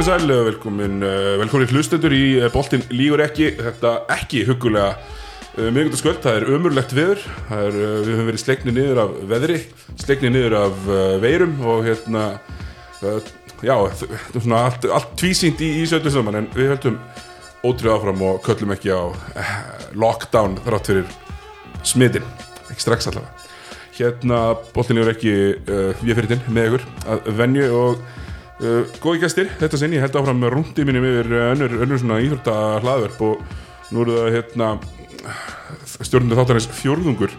komið sæl, velkomin, uh, velkomin hlustendur í uh, boltin lígur ekki, þetta ekki hugulega miðgöndaskvöld, það er ömurlegt veður, það er, við höfum verið sleiknið niður af veðri, sleiknið niður af veirum og hérna, já, svona allt, allt tvísýnt í, í söllu saman en við höldum ótrúið áfram og köllum ekki á lockdown þrátt fyrir smitin, ekki strax allavega. Hérna, boltin lígur ekki, við fyrir þinn með ykkur að venju og Uh, góði gæstir, þetta sinn ég held áfram með rúndi mínum yfir önnur, önnur svona íþrótta hlaðverf og nú eru það hérna stjórnundu þáttarins fjórðungur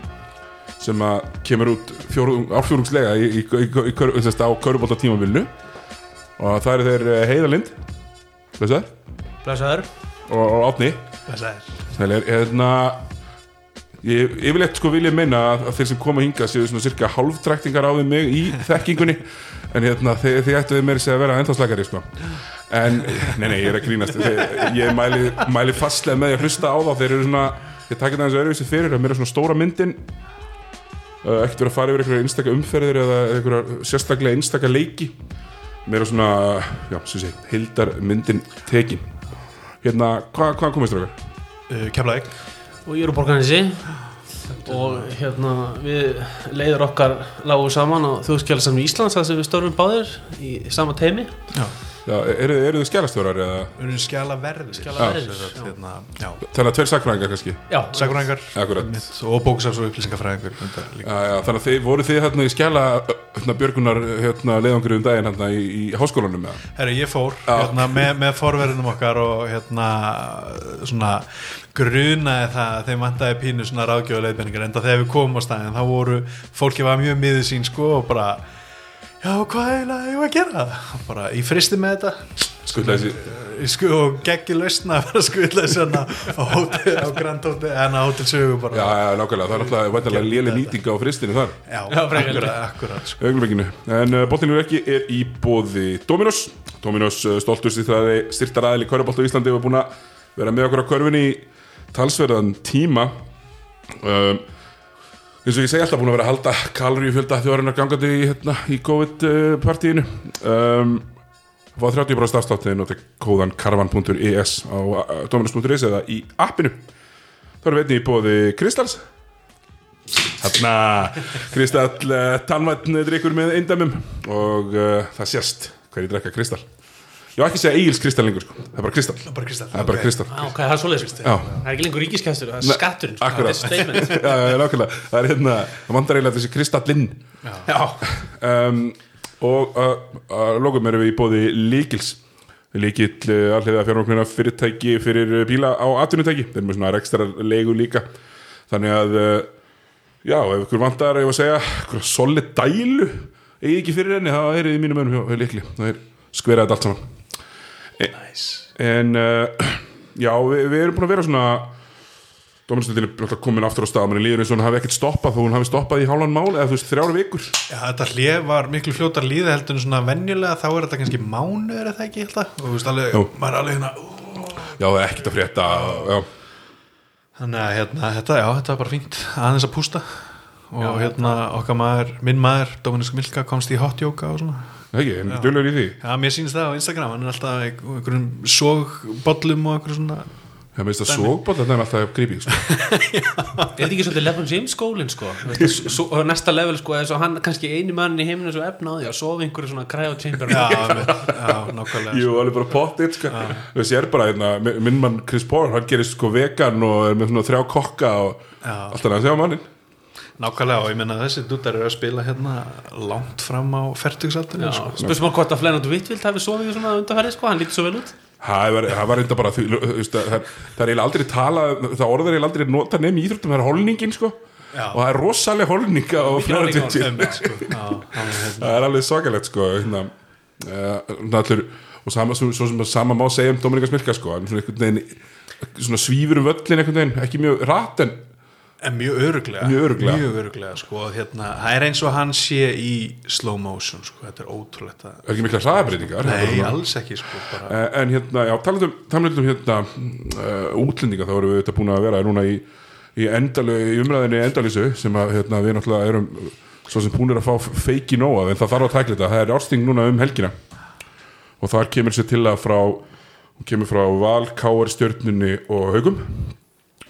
sem að kemur út fjórðung, árfjórðungslega í, í, í, í, kör- á körubólta tímavilnu og það eru þeir eh, Heiða Lind. Blessaður, Blessaður. Og, og Átni Blessaður. Snælir, hérna ég, sko vil ég meina að, að þeir sem koma hinga séu svona cirka hálftræktingar á við mig í þekkingunni. En hérna þið, þið ættu við meira að vera ennþá slagari sko. En, nei nei, ég er að grínast. Þið, ég mæli, mæli fastlega með því að hlusta á þá. Þeir eru svona, ég takk þetta eins og öðruvísi fyrir að mér er svona stóra myndin. Uh, ekkert verið að fara yfir einhverja einstaka umferðir eða einhverja sérstaklega einstaka leiki. Mér er svona, já, sem sé hildar myndin tekin. Hérna, hvað hva Og ég er úr Borgarnesi. Og hérna við leiður okkar lágu saman á þjóðskjálasamni Íslands þar sem við störfum báðir í sama teimi Já, Já, eru, eru þið skjálastjórar eða? Við erum skjala verði Skjalaverðir, já. hérna, Já, þannig að tveir sakfræðingar kannski? Já, Akkurat. og bóksafs og upplýsingafræðingur undar líka. já, já, þannig að þið voru þið hérna í skjala hérna, björgunar hérna, leiðangri um daginn hérna í, í háskólanum? Herri, ég fór hérna, með, með forverðinum okkar og hérna svona grunaði það að þeim vantaði pínu svona ráðgjöfu leiðbenningar enda þegar við komum á staðin þá voru, fólki var mjög miður sín sko og bara já, hvað er það ég var að gera? Og bara, ég fristi með þetta. Ég sko og geggi lausna að vera að skvilla svona á, á Grand Hotel en á Hotel Sögu bara. Já, já, nákvæmlega, það er náttúrulega væntanlega léli nýtinga á fristinu þar. Já, Já, akkurat, akkurat sko. En uh, boltinur ekki er í bóði Dominos. Dominos uh, stoltur styrtar aðil í Körubolt á Íslandi og er búin að vera með okkur á körfunni í talsverðan tíma. Um, eins og ég segi alltaf búin að vera að halda kaloríu fjölda þjóðarinnar gangandi í, hérna, í COVID-partíinu um, fá 30% afsláttið nota kóðan karvan.is á uh, dominos.is eða í appinu. Þá erum við einnig í bóði Kristals. Þarna, Kristall uh, tannvætn drikkur með eindæmum og uh, það sést hverju drekka Kristall Ég var ekki að segja Egil's Kristall lengur sko. það er bara Kristall Bara kristall Það er bara. Kristall Já, ok, það er svoleiðis Já. Það er ekki lengur ríkiskæstur, það er Nei, skatturinn sko. Það er statement. Já, já, nákvæmlega. Það er hérna, það vandar eiginlega þessi Kristallinn Já, um, og uh, uh, logum erum við í bóði Líkils Líkil uh, alliða fjármögnuna fyrirtæki fyrir uh, bíla á atvinnutæki. Þeir eru með svona ekstra leigu líka. Þannig að uh, já, ef ykkur vantar ef að segja, solid dælu eigi ekki fyrir henni, þá er í mínum önum hjá Líkli, það er skveraðið allt saman Nice. en uh, já, við, við erum búin að vera svona Dóminstöldin er alltaf komin aftur á stað mann líður eins og hún hafi ekkert stoppað þó hún hafi stoppað í hálfan mál eða þú veist þrjára vikur Já, þetta hlið var miklu fljótar líði heldur en svona venjulega þá er þetta kannski mánuður eða ekki alltaf og þú veist alveg, Jú. maður er alveg hérna ú. já, það er ekkert að frétta já, þannig að hérna, þetta, já, þetta var bara fínt aðeins að pústa og hérna okkar maður, minn maður, Dominisk Milka komst í hot yoga og svona ekki, en dölur í því. Já, mér sýnst það á Instagram, hann er alltaf einhverjum sogbollum og einhverjum svona það meðist að sókbótt þetta er alltaf sko. er þetta ekki svolítið Lebron James skólinn sko? Næsta level sko er svo hann kannski eini mann í heiminu svo efna á því að sofa einhverju svona cryo chamber Já, já nákvæmlega jú, alveg bara pottit sko. þú sér bara, hérna, minn mann Chris Paul hann gerir sko vegan og er með svona þrjá kokka og Já. Nákvæmlega og ég menna þessi dúttar eru að spila hérna langt fram á fertugsaldinu sko. Spyrsum á hvort að Flennand Vittvild hafi sofið svona undarfærið sko, hann lítið svo vel út það var, var reynda bara því, það, það, er eiginlega aldrei tala það orður eiginlega aldrei nota nefn í íþróttum það er holningin sko Já. og það er rosalega holninga og sko. Er hérna. það er alveg svakalegt sko hérna, uh, og sama, svo, svo sem að sama má segja um Dominika Smirka sko svona svona svífur um völlin ekki mjög rætt en En mjög öruglega Mjög örugglega. Mjög örugglega, sko, hérna, Það er eins og hann sé í slow motion sko. Þetta er ótrúlegt að... er ekki mikla hraðabreitingar Nei, alls ekki sko, bara... Eh, en hérna, já, talandum, talandum hérna uh, útlendinga, þá erum við þetta búin að vera núna í, í, endalu, í umræðinni endalísu sem að hérna, við náttúrulega erum svo sem búinir að fá feiki nóa en það þarf að tækla þetta, það er ásting núna um helgina. Og þar kemur sér til að frá hún kemur frá Val, Káar, Stjörnunni og Haugum.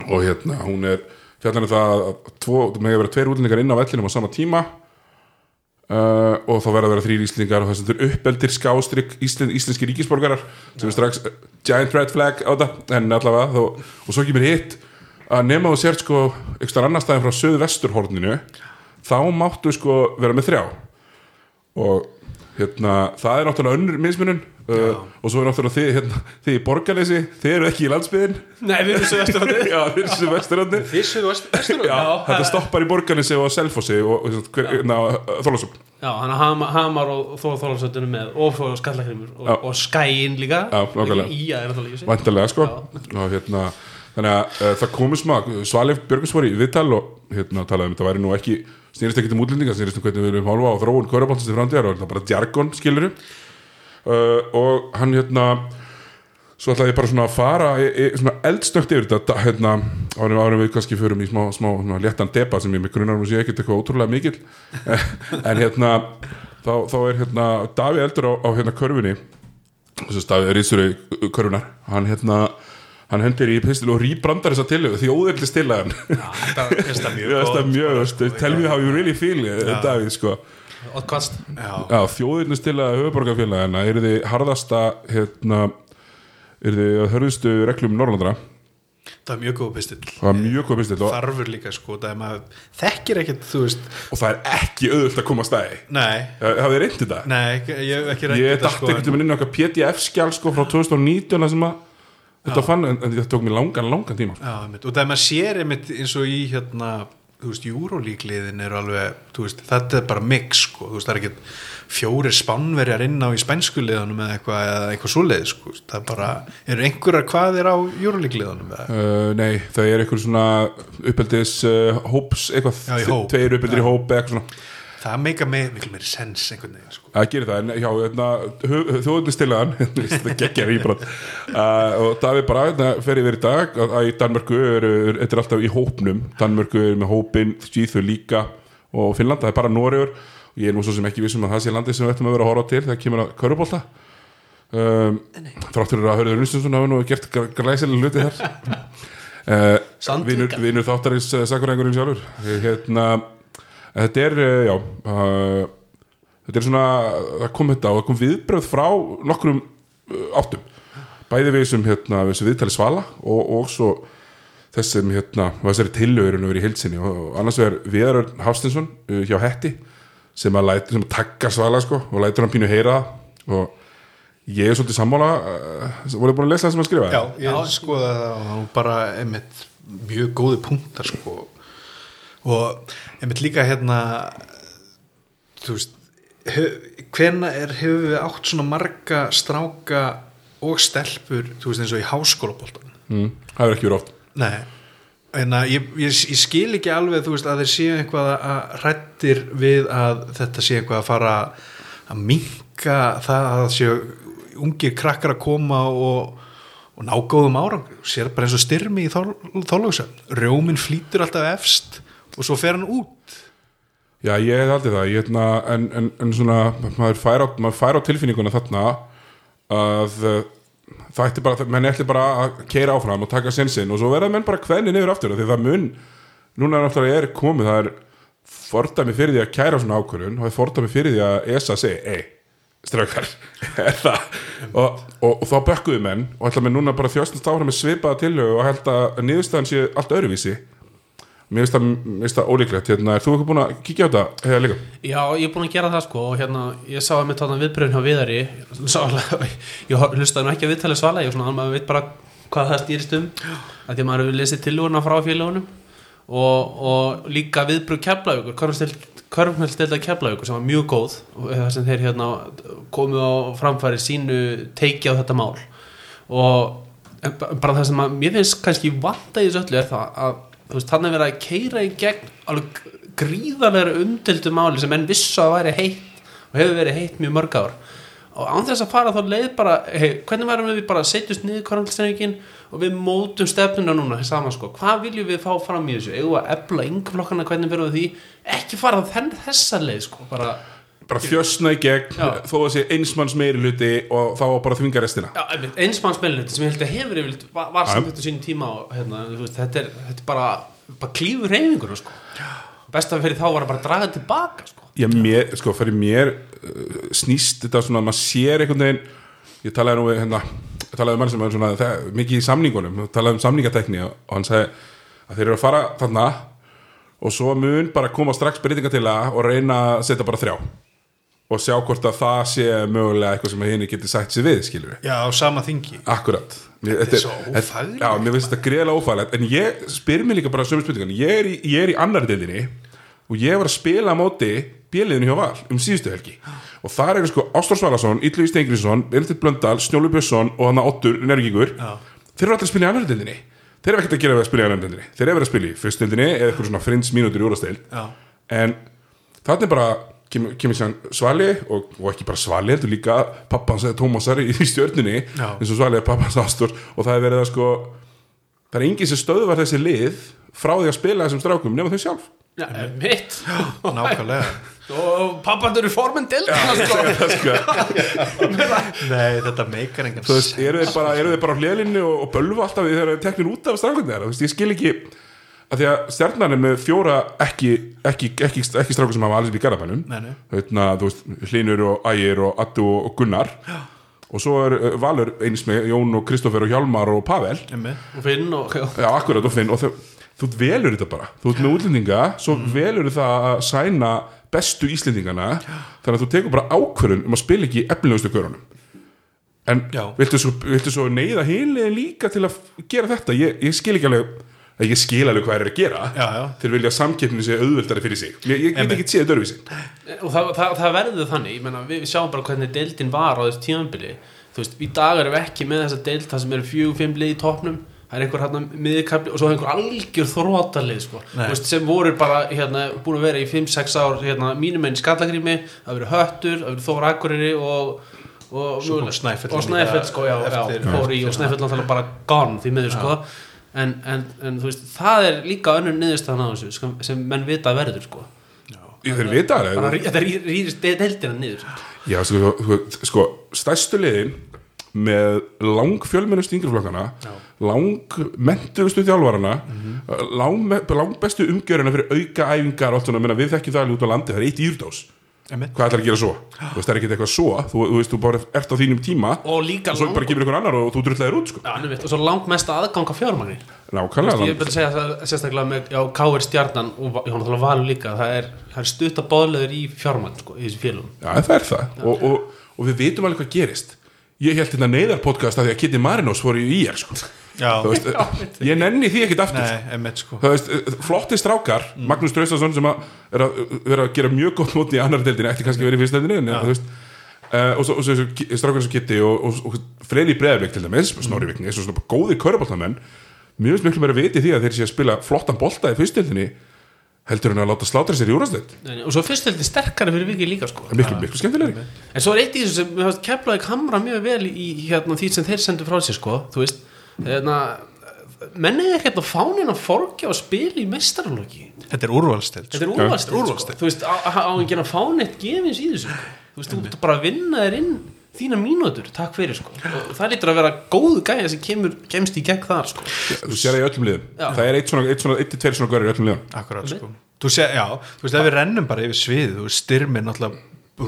Og hérna hún er fjallan um það að það með að vera tveir útlendingar inn á vellinum á sama tíma uh, og þá verða að vera þrýr íslendingar og það sem þurr uppeldir skástrygg íslen, íslenski ríkisborgarar sem er strax uh, giant red flag á þetta. En allavega þó, og svo kemur hitt að nema þú sért sko einhver annar staðin frá söðvesturhorninu þá máttu sko vera með þrjá. Og hérna það er náttúrulega önnur mismunum uh, og svo er náttúrulega þið, hérna, þið í borgarleysi þið eru ekki í landsbyðin Nei, við erum á já, þið eru sem vesturhorni Fyrstu vestur Já, þetta stoppar í borgarleysi og Selfossi og, og, og Þorlásum Já, hann Hamar, Hamar og Þór Þólarsöldunum með og Skallakrimur og, og Skæin líka. Já, nákvæmlega. Er Vantarlega sko. Og hérna þannig að uh, það komið smá Svalif Björgvins var í viðtal og hérna talaði um þetta væri nú ekki snýrist ekki um útlendinga, snýrist um hvernig við erum hálfa á þróun uh, og hann hérna svo ætlaði ég bara svona að fara í, í, svona eldstökt yfir þetta hérna, árum, árum við kannski förum í smá, smá svona, léttan deba sem ég með grunar um að sé ekkert eitthvað ótrúlega mikil en hérna þá, þá er hérna Daví Eldur á, á hérna körfunni þessu stafi Rísuri körfunar hann hérna hann hendir í pistil og rýbrandar þessa til því óðurli stilaðan Þetta er mjög, sko, tell me how you really feel eh, Davíð sko Oddkvast. Já, Já, þjóðirni stilaði höfuborgarfélagina eru þið harðasta hérna, eru þið að hörðustu reglum Norrlandra það er mjög góð pistill. Það var mjög góð pistill og, Þarfur líka sko, það er maður þekkir ekkert, þú veist. Og það er ekki auðvöld að koma að stæði Nei, hafið þið reyndið þetta? nei, ég hef ekki reynt ég þetta, dætti sko, einhvern veginn inn á okkar PDF-skjál sko frá 2019 þar sem að þetta fann, en, en þetta tók mér langan, langan tíma sko. Já, einmitt. og það maður sér einmitt eins og í hérna, þú veist, júrólíkliðin eru alveg, þú veist, þetta er bara mix sko, þú veist, það er ekki fjóri spánverjar inn á í spænskuliðunum eða eitthvað, eða eitthvað svoleið, sko. Það er bara, eru einhverjar hvaðir á júrólíkliðunum eða? Uh, nei, það er einhver svona uppeldis uh, hóps eitthvað, tveir uppeldir í hóp eitthvað svona Það meika með, miklu meiri sens einhvern veginn, sko. Það gerir það, en hjá hérna, þjóðundistillagan þetta geggjar í brot uh, og Davíð bara hérna, fer yfir í dag að, að í Danmörku eru, þetta er alltaf í hópnum. Danmörku er með hópin, Svíþu líka og Finnland, það er bara Noregur. Og ég er nú svo sem ekki vissum að það sé landið sem við ættum að vera að horfa til þegar kemur að Körubólta um, þráttur að Hörður Unnistinsson hafa nú gert glæsilega hluti þar. Uh, vinur, vinur þáttarins uh, sakurængurinn sjálfur. Hérna, þetta er uh, já uh, þetta er svona, það kom þetta og það kom viðbröð frá nokkrum uh, áttum. Bæði við sem hérna, við sem viðtali svala og, og svo þessum hérna, þessari tillögurinn verið í heilsinni og annars er Viðar Hafstinsson uh, hjá Hetti sem að, læt, sem að tagga svala sko, og lætur hann pínu heyra það. Og ég er svolítið sammála uh, voruð búin að lesa það sem hann skrifaði? Já, ég skoða það og hann bara einmitt mjög góði punktar sko og einmitt líka hérna þú veist hvena er, hefur við átt svona marga stráka og stelpur, þú veist eins og í háskólabóltan mm, það er ekki verið oft. Nei, ég, ég, ég skil ekki alveg veist að þeir séu eitthvað að hrættir við að þetta sé eitthvað að fara að minka það að það séu ungir krakkar að koma og, og ná góðum árang sér bara eins og styrmi í þálagsöfn rjóminn flýtur alltaf efst og svo fer hann út. Já, ég hef aldrei það, ég hefna, en, en, en svona, maður fær, á, maður fær á tilfinninguna þarna að uh, það ætti bara, menn ætti bara að keira áfram og taka sinsinn og svo verða menn bara kvenni niður aftur af því það mun, núna náttúrulega er komið, það er fordæmi fyrir því að kæra svona ákvörðun og það er fordæmi fyrir því að ESA segi, ei, straukar, og, og, og þá bökkuðu menn og ætla menn núna bara þjóstnast áfram með svipaða tilhögu og held að niðurstaðan sé allt öðruvísi Mér finnst það, ólíklegt, hérna, er þú ekki búin að kíkja á þetta hefða líka? Já, ég er búin að gera það sko og hérna, ég sá að mitt þarna viðbröðin hjá Viðari. Sá alveg, ég hlustaði nú ekki að viðtali svala, ég svona, veit bara hvað það stýrist um, að því að maður hefur lesið tilúrna frá félagunum og, og líka viðbröð keflaugur körfnælstelda keflaugur sem var mjög góð það sem þeir hérna komu á framfæri sínu teiki á þetta mál. Og bara það sem að mér finnst kannski vanta í þessu öllu er það að þannig verið að keira í gegn alveg gríðarlega umdildu máli sem enn vissu að væri heitt og hefur verið heitt mjög mörg ár. Og án þess að fara þá leið bara hey, hvernig varum við bara að setjast niður korfaldstæðingin og við mótum stefnuna núna saman sko, hvað viljum við fá fram í þessu? Að ebla yngflokkana, hvernig verðum við því? Ekki fara þenn þessa leið sko, bara bara þjösna í gegn Já. þó að sé einsmanns meiri hluti og þá bara þvinga restina Já, einmitt, einsmannsmennluti sem ég held að hefur yfirleitt var, var samt þetta sínum tíma og hérna, þú veist, þetta, er, þetta er bara, bara klífur reyfingur sko. best að fyrir þá var að bara draga tilbaka sko. Já, mér, sko, fyrir mér uh, snýst þetta svona að maður sér einhvern veginn ég talaði nú við hérna talaði um mann sem er svona, það, mikið í samningunum talaði um samningatekni og hann sagði að þeir eru að fara þarna og svo mun bara koma strax breytinga til það og reyna að setja bara þrjá og sjá hvort að það sé mögulega eitthvað sem henni getur sagt sér við, skilur við Já, á sama þingi. Akkurat. Mér, þetta, svo þetta- óþægilegt. Já, mér finnst þetta greiðlega ófæðilegt En ég spyr mér líka bara sömu spurningan Ég er í, ég er í annar deildinni Og ég var að spila á móti bjöliðinu hjá Val Um síðustu helgi. Og þar eru sko Ástvar Svalason, Ítlu Stengriðsson Benedikt Blöndal, Snjólu Björnsson og hann Ottur Nergingur. Þeir eru allir að spila í annar deildinni. Þeir eru ekkert að gera við að spila í annar deildinni. Þeir eru að spila í fyrst deildinni Eða eitthvað svona frins mínútur í úrasteild. En þannig bara kemur, kemur sér Svali og, og ekki bara Svali heldur líka pappans eða Tómasar í, í stjörnunni Já. eins og Svali er pappans ástór og það er verið að sko það er enginn sem stöðvar þessi lið frá því að spila þessum strákum nema þau sjálf. Já, mitt Nákvæmlega. Og pappandur er formen deildina sko. Það sko, Nei, þetta meikar engan þú veist, eru þeir bara, eru þeir bara á hliðlinni og, og bölva alltaf þegar þeir teknir út af strákunni þeirra, þú veist, ég skil ekki að því að stjarnan er með fjóra ekki, ekki, ekki, ekki strákur sem hafa alls í garabænum. Heitna, þú veist, Hlinur og Ægir og Addu og Gunnar og svo er uh, Valur eins með Jón og Kristoffer og Hjálmar og Pavel Einmitt. og finn og já. Já, akkurat og finn og þau, þú velur þetta bara þú ert með útlendinga, svo mm. velur það að sæna bestu Íslendingana þannig að þú tekur bara ákvörðun um að spila ekki efnilegustu görunum en Já. viltu svo, viltu svo neyða heilið líka til að gera þetta ég, ég skil ekki alveg að ég skil alveg hvað þeir eru að gera Já, já. vilja að samkeppni sé auðveldari fyrir sig. Ég, ég get ekki séð þetta öðruvísi. Og það, það, það verður þannig ég menna, við, við sjáum bara hvernig deildin var á þessu tímanbili þú veist, í dag erum við ekki með þessa deild það sem eru fjögum, fimm lið í topnum það er einhver hérna miðikabli og svo einhver algjör þrótalið sko, veist, sem voru bara hérna, búin að vera í 5-6 ár hérna, mínum enn skallagrými, það verið höttur það verið þóra akkuriri og og, og Snæfell sko, já, eftir- já, fór í og Snæfell bara gone því miður sko en, en, en veist, það er líka önnur niðurstaðan á þessu sem menn vita verður sko. Þeir vita það þetta rýrist deildina niður. Já, sko, sko, stærstu liðin með lang fjölmennust yngreflokkana Já. lang mentuðustu þjálfarana lang, lang bestu umgjörina fyrir auka æfingar og allt svona, menna, við þekkjum það alveg út á landi, það er eitt írdós. Hvað ætlar að gera svo? Þú veist, það er ekkert eitthvað svo. Þú, þú veist, þú bara ert á þínum tíma og og líka svo bara gefur ykkur annar og þú drullæðir út sko. Já, nefnt, og svo langt mesta aðganga fjármagni. Nákvæmlega ég vil segja það sérstaklega með Káir Stjarnan og náttúrulega Valur líka. Það er, það er stutta bóðleður í fjármagn sko, í þessu félagum Já, það er það. Og, og, og við vitum alveg hvað gerist. Ég held þetta neyðarpodcast að því að Kitty Marinos fór í IR sko. Veist, ég nenni því ekkit aftur. Nei, sko. Veist, flotti strákar Magnús Draustason sem að er að vera að gera mjög gott móti í annar deildinni eftir kannski í deildinni en, þú veist, uh, og svo, og svo, svo ki- strákar sem Kitty og, og, og Freyri Breðavik til dæmis Snorri Vikni, þessu svona góði köruboltamenn Mér finnst miklu meira viti því að þeir sé að spila flottan bolta í fyrstdeildinni heldur en að láta slátra sér í nei, og svo fyrst heldur sterkari fyrir vikið líka sko. miklu, miklu skemmtilegri. En svo er eitt í þessu sem mér keflaði kamra mjög vel í hérna, því sem þeir sendu frá sér sko, þú veist hérna, mennið er hérna fánin að forgja og spila í mestaralóki Þetta er úrvalstild þetta er Já, úrvalstild sko. úrvalsdeild. þú veist, á, á, á að gera fánett gefins í þessu sko. þú veist, þú ert bara að vinna þér inn þína mínútur, takk fyrir sko. og það lítur að vera góðu gæja sem kemur, kemst í gegn þar sko. þú sér það í öllum liðum Já. það er eitt svona, eitt svona, eitt til tveir svona görður í öllum liðum Akkurat sko Þú sé, já, þú veist, ef við rennum bara yfir svið þú veist, styrmir náttúrulega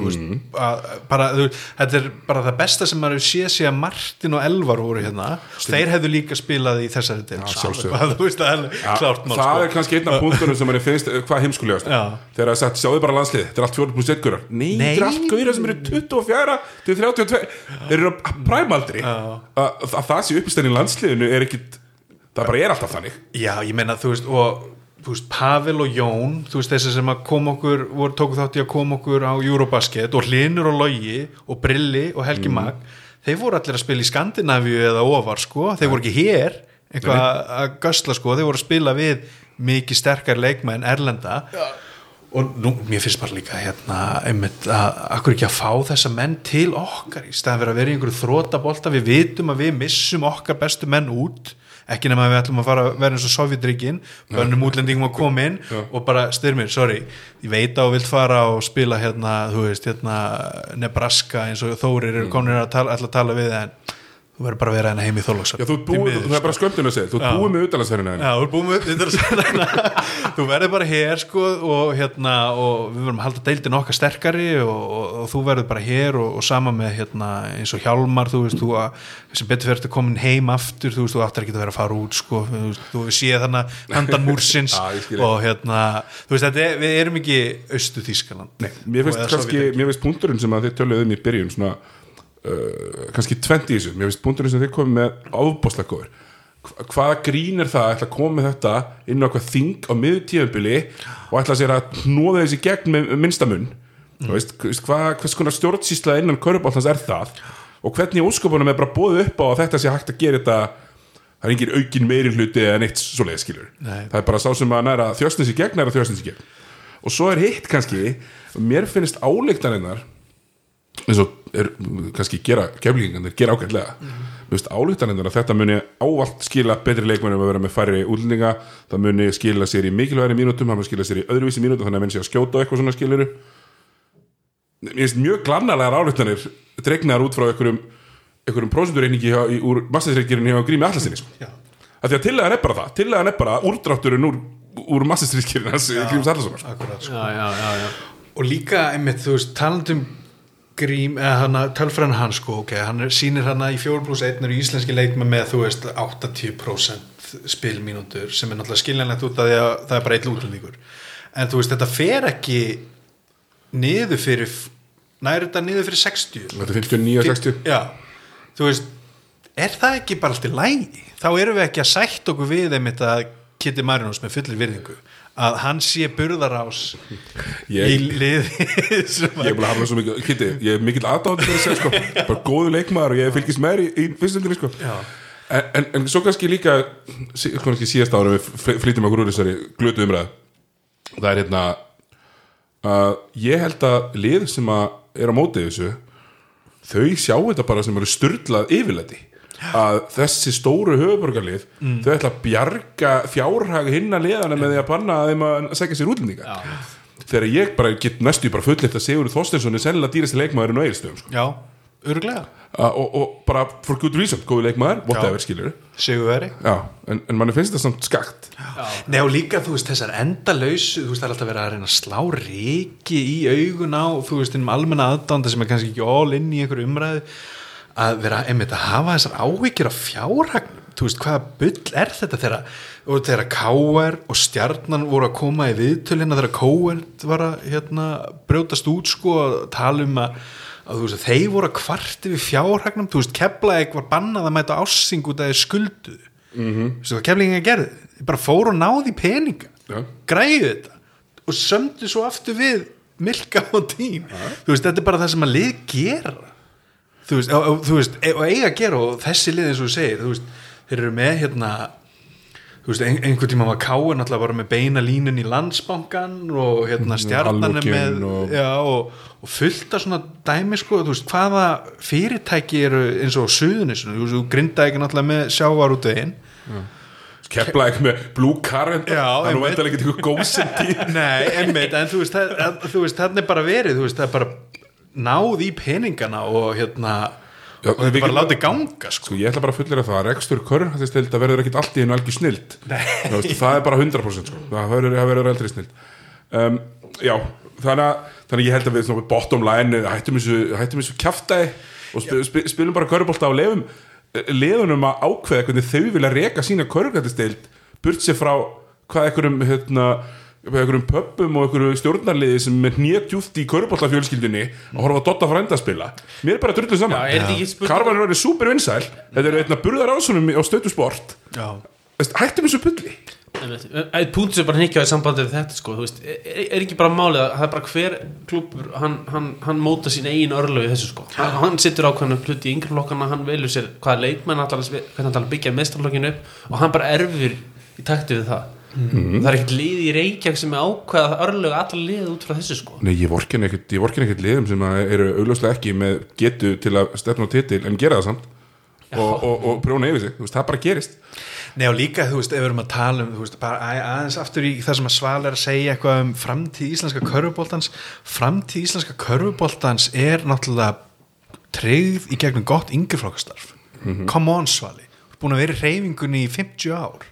veist, að, bara, þú, þetta er bara það besta sem maður sé sé að Martin og Elvar voru hérna, þeir hefðu líka spilað í þessari del, sjálfsögðu. þú veist, það er það sko. er kannski einn af punktunum sem manni finnst eh, hvað heimskulegast. Þegar það er sagt, sjáðu bara landslið þetta er allt 4 pluss 1 görar nei, þetta er allt gaurar sem eru 24 til 32 þeir eru á præmaldri að, að það sé uppistæðin í landsliðinu er ekkit það bara er alltaf þannig. Já, ég meina, þú veist, og þú veist, Pavel og Jón, þú veist, þessi sem að koma okkur, voru tóku þátt í að koma okkur á Eurobasket og Hlinur og Logi og Brilli og Helgi Mag þeir voru allir að spila í Skandinavíu eða ofar, sko, þeir voru ekki hér eitthvað að gösla, sko, þeir voru að spila við mikið sterkar leikmenn Erlenda. Já. og nú, mér finnst bara líka hérna, einmitt, að akkur ekki að fá þessa menn til okkar í staðan fyrir að vera í einhverju þrótabolta, við vitum að við missum okkar bestu menn út ekki nema að við ætlum að fara að vera eins og Sovjetríkin bönnum útlendingum að koma inn og bara styrmir, sorry, ég veit að þú vilt fara og spila hérna, þú veist hérna Nebraska eins og Þórir eru komin að tala, að tala við en þú verður bara að vera hérna heim í Já, þú búið, er bara skömmtun að segja. Þú ert búið með utalansferðina Já, þú er búin með er hérna. þú verður bara hér sko og hérna og við verðum að halda deildin okkar sterkari og, og, og þú verður bara hér og, sama með hérna eins og Hjálmar þú veist, þú að sem betur að komin heim aftur, þú veist, þú áttir ekki að vera að fara út sko, þú veist, þú séð þannig handan múrsins og hérna þú veist, er, við erum ekki austu Þískaland Mér finnst Að uh, kannski 20 í þessu. Mér finnst punkturinn sem þið komið með Hva- hvaða grín er það að ætla að koma með þetta inn á eitthvað þing á miður tíðanbili og ætla sér að hnóða þessi gegn með minnstamun mm. veist, hvað, hvers konar stjórnsýsla innan körubáltans er það? Og hvernig óskopunum er bara bóðið upp á að þetta sé hægt að gera þetta? Það er engin aukin meiri hluti en eitt svoleiði skilur Nei. það er bara sá sem að næra þjóstnins í gegn næra þjóstnins í gegn. Og svo er hitt kannski mér finnst álíktaninnar eins og er kannski gera keflingarnir gera ágætlega mér finnst álíktaninnar að þetta muni ávalt skila betri leikmennum að vera með færri útlendinga það muni skila sér í mikilværi mínútum það muni skila sér í öðruvísi mínútum þannig að menn sé að skjóta eitthvað svona skiluru mér finnst mjög glannalegar álíktanir dregnar út frá einhverjum einhverjum í- úr massistreikirinn hjá Grími Allasinni sko. af því að tillagan er bara það tillagan er bara úrdrátturinn úr, úr massistreikirinn hans Gríms Allasonar sko. Sko. já, já, já, já. og líka einmitt, þú veist, talandum grím, eða hann að tölfræðan hann sko, ok, hann sýnir hann í 4 pluss 1 eru íslenski leikma með, þú veist 80% spilmínútur sem er náttúrulega skiljanlegt út af því að það er bara eitt útlendingur. En þú veist, þetta fer ekki niður fyrir næri þetta niður fyrir 60 þetta er 59-60 já, þú veist er það ekki bara allt í lægi þá erum við ekki að sætt okkur við einmitt að Kitty Marinus með fullir virðingu að hann sé burðarás í ég, liði sem ég er hafa það svo mikið Kitty, ég er mikill aðdáðan fyrir að segja sko. Bara góðu leikmaður og ég fylgist með þér í, í fyrstöndinni sko. En, en, en svo kannski líka sí- kannski síðast ára við fl- flytjum okkur úr þessari glötu umræð það er hérna að ég held að lið sem að er á móti þessu þau sjá þetta bara sem eru styrlað yfirleiti að þessi stóru höfuborgarlið þau ætla að bjarga fjárhag hinna liðana með því að banna að þeim að segja sér útlendinga. Þegar ég bara get næstu bara fullitt að Sigur Þorsteinsson er sennilega dýrasti leikmaðurinn á Egilstöðum sko. já, öruglega og, og bara for good reason, góði leikmaður whatever skilur Sigur veri Já, en, en manni finnst þetta samt skakt. Nei og líka þú veist þessar endalausu þú veist það er alltaf verið að reyna að slá reiki í augun á þú veist innum almenna aðdánda sem er kannski ekki all inn í einhverju umræðu að vera einmitt að hafa þessar áhyggjur af fjárhagnum þú veist hvaða bull er þetta þegar, og þegar K.R. og Stjarnan voru að koma í viðtölina þegar K.R. var að hérna, brjótast út sko að tala um að, að þú veist þeir voru að kvarti við fjárhagnum þú veist Keflavík var bannað að mæta ássing út að þeir skulduðu mm -hmm. hvað Keflavík gerði, þeir bara fóru og náði peninga Já. græðu þetta og sömdu svo aftur við Milka og tím þú veist, þetta er bara það sem að lið gera þú veist, og, þú veist e- og eiga að gera og þessi lið eins og þú segir þú veist, þeir eru með hérna þú veist, ein, einhvern tíma var Káur náttúrulega bara með beina línun í landsbankan og hérna stjarnan er með og- já, og, og fullt af svona dæmi sko, þú veist, hvaða fyrirtæki eru eins og á suðunisinu, þú veist, þú grinda ekki náttúrulega með sjávar út veginn Kepla ekki með Blue Current Það er nú veitar ekki eitthvað góðsendi Nei, einmitt, en þú veist, það, að, þú veist þannig er bara verið, þú veist, það er bara náð í peningana og hérna Já, og þetta er bara látið ganga sko. Sko ég ætla bara að fullera það að rekstur körnhættistild að verður ekkit allt í einu algjör snild það er bara 100% sko. það verður, aldrei snild um, Já, þannig að, þannig að ég held að við svona, bottom line hættum þessu, hættum þessu kjaftaði og sp sp spilum bara körubólta á lefum leðunum að ákveða hvernig þau vilja reka sína körnhættistild burt sér frá hvað einhverjum hérna einhverjum pöppum og einhverju stjórnarliði sem er hnétjúft í körubóltafjölskyldunni að horfa að Dotta frænda að spila. Mér er bara drullu saman er Karvan er orðið super vinsæl Þetta eru einna burðar ásunum á stötu sport. Hættum þessu pulli. Eitt punkt sem bara hnyggjaði sambandi við þetta sko, þú veist, er, er ekki bara málið að það er bara hver klúpur hann, hann, hann móta sín eigin örlög í þessu sko. Hann, hann sittur ákveðinu hluti í yngri flokkana hann velur sér hvaða leikmenn hann að byggja mestarlokkinu upp og hann bara erfir í takti við það það er ekkert lið í Reykjavík sem er ákveða örlög allar lið út frá þessu sko. Nei, ég vorkin ekkert, ég vorkin ekkert liðum sem að eru augljóslega ekki með getu til að stefna á titil en gera það samt. Og, og, og prjóna yfir sig, þú veist, það bara gerist. Nei og líka, þú veist, ef við erum að tala um veist, bara að- aðeins aftur í það sem að Sval er að segja eitthvað um framtíð íslenska körfuboltans. Framtíð íslenska körfuboltans er náttúrulega treyð í gegnum gott yngjaflokkastarf come on Svali, búin að vera í reyfingunni í 50 ár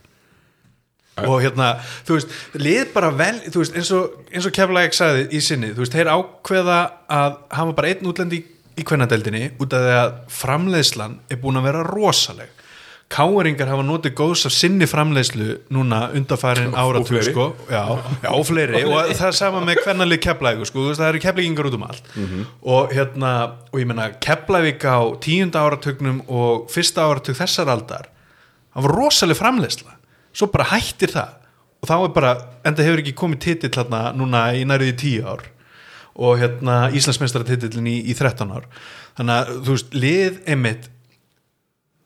og hérna, þú veist, lið bara vel, þú veist, eins og, eins og Keflæk sagði í sinni, þú veist, þeir ákveða að hafa bara einn útlendi í, kvennadeldinni út af því að framleiðslan er búin að vera rosaleg. Káeringar hafa notið góðs af sinni framleiðslu núna undarfærin áratug sko, já, já, fleiri. Og það er sama með hvernalið keflægu sko, þú veist, það eru keflægingar út um allt. Og hérna, og ég menna keflævík á tíunda áratugnum og fyrsta áratug þessar aldar var rosaleg framleiðsla svo bara hættir það. Og þá er bara, enda hefur ekki komið titill hérna núna í næriði tíu ár. Og hérna Íslandsmeistaratitillin í, í 13 ár. Þannig að þú veist, lið einmitt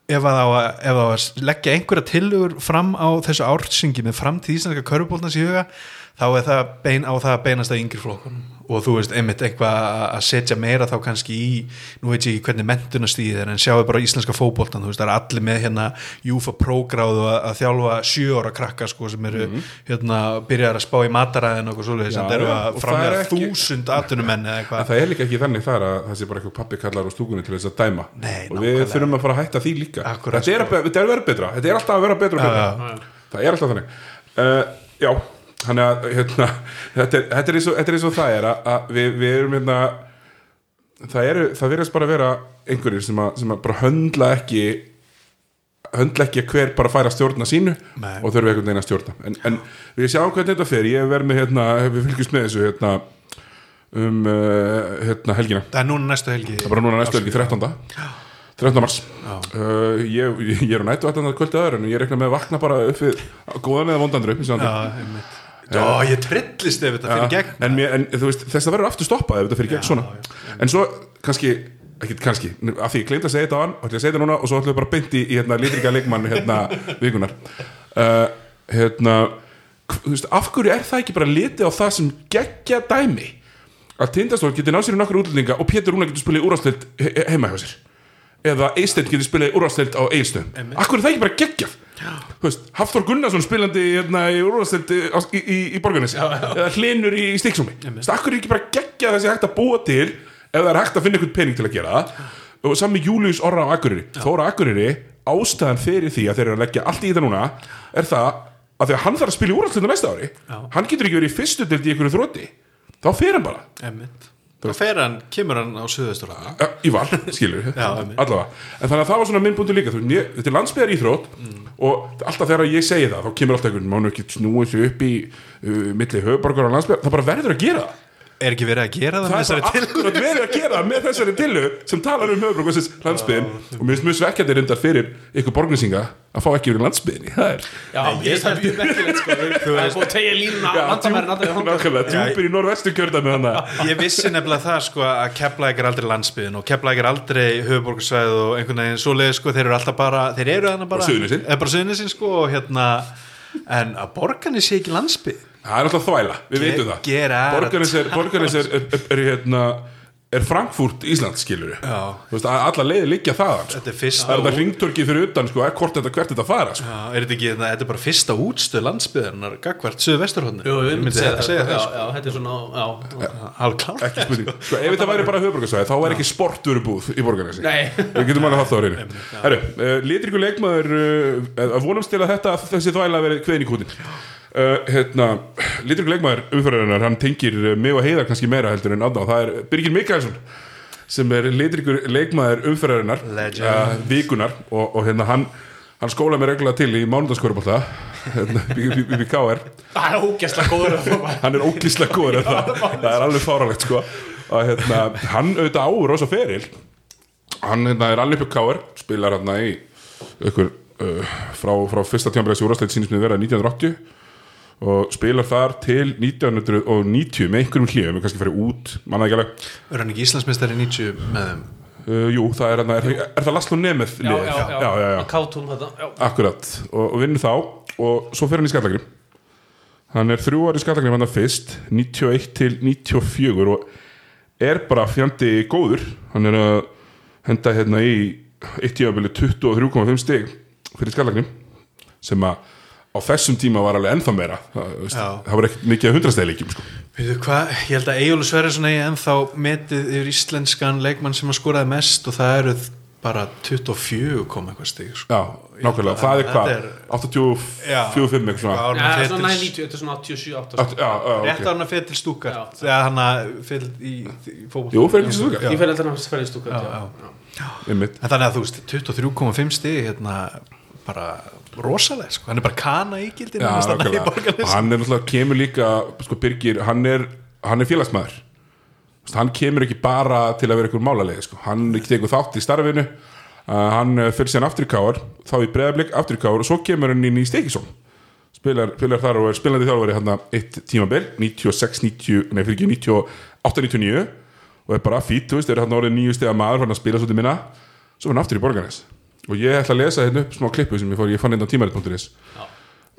ef að, á ef að, leggja einhverja tillögur fram á þessu ársingi með framtíð íslenska körfubóltans í huga þá er það bein, á það að beinast að yngri flokkunum. Og þú veist, einmitt eitthvað að- setja meira þá kannski í, nú veit ég ekki hvernig mentunastíð er en sjáu bara íslenska fótboltan þú veist, það er allir með hérna Júfa prógráðu að, að þjálfa sjö ára krakka sko sem eru hérna byrjar að spá í mataræðin og svoleiðis Já, sem eru já, að það framlega er þúsund atvinnumenn eða En það er líka ekki þannig þar að það sé bara eitthvað pappi kallar á stúkunni til þess að dæma. Nei, og við þurfum að fara að hætta því líka. Akkúrat, þetta, er að, þetta er að vera betra, þetta er alltaf að vera betra, betra. Já, það er alltaf þannig. Uh, já, þannig að hérna, þetta, er, þetta, er og, þetta er eins og það er að, að við, við erum hérna það eru, það verðast bara að vera einhverjir sem að, sem að bara höndla ekki höndla ekki hver bara færa stjórna sínu Nei. og þurfa einhvern veginn að stjórna. En, en við sjáum hvernig þetta fer. Ég hef verið með hérna, við fylgjumst með þessu hérna, um uh, hérna, helgina. Það er núna næstu helgi. Það er bara núna næstu helgi 13. 13. mars. Uh, ég, ég er á nættu að kvöldi aður en ég rekna með að vakna bara upp við góðan eða vondandur upp í Já, ég trillist ef þetta fyrir gegn. En, mér, en þú veist, þess að verður aftur stoppað ef þetta fyrir gegn svona. en svo kannski ekki kannski, af því ég glemt að segja þetta á hann og ætla ég að segja þetta núna og svo ætlum við bara beint í, í hérna, litrika leikmann hérna, vikunar uh, hérna þú veist, af hverju er það ekki bara litið á það sem geggja dæmi? Að Tindastól getur náð sér í nokkur útlendinga og Pétur Rúna getur he he heima hjá sér. Eða Eisteinn getur spilað úrvarsleitt á Eilstöðum Hafþór Gunnarsson spilandi hérna, í úrvarsleitt í, í, í, Borgarnesi eða Hlinur í, af hverju er ekki bara geggjað þessi hægt að búa til ef það er hægt að finna einhvern pening til að gera? Og sami Július Orra á Akureyri. Þóra Akureyri, ástæðan fyrir því að þeir eru að leggja allt í þetta núna er það að að hann þarf að spila í úrvarsleitt næsta ári hann getur ekki verið í fyrstu deild í einhverju þrótti þá fer hann bara. Einmitt Þá fer hann, kemur hann á Ja, í val, skilur allavega, en þannig að það var svona minnbúndu líka veist, ég, þetta er landsbyðar íþrótt og alltaf þegar ég segi það, þá kemur alltaf einhvern mánu ekki snúið sig upp í uh, milli höfuborgar og landsbyðar, það bara verður að gera það Er ekki verið að gera það, það með er þessari bara til akkurat verið að gera það með þessari tillu sem talar um höfuborgar versus landsbyðin og mér finnst mjög svekkjandi reyndar fyrir ykkur borgnesinga að fá ekki verið landsbyðinni það er Já, ég það er mjög merkilegt sko. Það er búið að tegja hanga nákvæmlega, djúpir í norvestu kjörðan með hana Ég vissi nefnilega það sko að Keflæk er aldrei landsbyðin og Keflæk er aldrei höfuborgarsvæð og einhvern veginn svoleið sko, þeir eru alltaf bara, þeir eru þannig bara Bara Suðurnesin. eða bara Suðurnesin sko og hérna en að borgarni sé ekki landsbyð það er alltaf þvæla, við veitum það get out. borgarnes er, borgarnes er, er, er, er, hérna, er Frankfurt Ísland skilur Já. þú veist, að alla leiði liggja þaðan sko. Þetta er fyrsta það er þetta ringtorkið fyrir utan sko, er hvort þetta hvert þetta fara sko. Já, er þetta ekki, þetta er bara fyrsta útstöð landsbyðarinnar gagvart söðu vesturhóðni Jú, við myndum segja segja það það Já, sko. já, þetta er svona ekki spurning, sko, ef þetta væri bara höfbrukarsvæði þá væri ekki sportvörubúð í borgarnesi Nei. við getum alveg haft það á reynu Herru, uh, litriku leikmaður uh, að vonumst til að þetta þessi þvæla verið kveðin í kútin uh, hérna, litriku leikmaður umfyririnnar, hann tengir uh, mig og heiðar kannski meira heldur en aðná, það er Birgir Mikaelsson sem er litrikur leikmaður umfyririnnar Legend. vikunar og, og hérna hann hann skóla mig reglulega til í mánudagskórubólta hérna, BBKR það er ógæslega góður hann. Er ógíslega góður það, það er alveg fáralegt sko. Og hérna, hann auðvitað á rosa feril. Hann hérna, er alveg upp káir spilar hérna í ykkur uh, frá, frá fyrsta tjámbreðs úrastætt sínist með vera 1980 og spilar þar til 1990 með einhverjum við kannski farið út manna ekki alveg Er hann ekki Íslandsmeistari 90 með þeim? uh, jú, það er, er, er það Laslo Nemeth Já, liðið? já, já, já, já, já. Kátum þetta Já, Akkurat, og, og vinnur þá og svo fer hann í skallagrim hann er þrjú ári í skallagrim hann fyrst 91 til 94 og er bara fjandi góður hann er að henda hérna í eitt tímabili 23,5 stig fyrir skallagrim sem að á þessum tíma var alveg ennþá meira. Það, það var ekkert mikið að hundrastæðleikjum sko. Ég held að Egil Sverrisson eigi ennþá metið yfir íslenskan leikmann sem að skoraði mest og það eru bara 24 kom eitthvað stig sko. já, nákvæmlega, það er Þetta hvað er- 84-5 eitthvað svona. Árna Já, fer svona til- 90, þetta er svona 87, 88 Átt- já, já, Rétt ok. á hann að fyrir til stúkar. Þegar hann að fyrir í, í fótboll Jú, fer til Stuttgart. Já. Ég alltaf að ferja í stúkar þannig að þú veist, 23,5 stig hérna bara rosalega sko. hann er bara kana í gildinu Já, hann er er náttúrulega, kemur líka sko Birgir, hann er, hann er félagsmaður. Hann kemur ekki bara til að vera einhver málalegi sko. hann tekur þátt í starfinu uh, hann uh, fyrir síðan aftur í káar þá í breðablik aftur í káar og svo kemur hann inn í Stekisón spilar, spilar þar og er spilandi þjálfari hann eitt tímabil 96, 90, nei fyrir ekki 98, 99 og er bara fýtt, þú veist, er hann orðið nýju stiga maður hann að spila svolítið minna. Svo er hann aftur í Borgarnes og ég ætla að lesa hérna upp smá klippu sem ég, fór, ég fann hérna á tímarit.is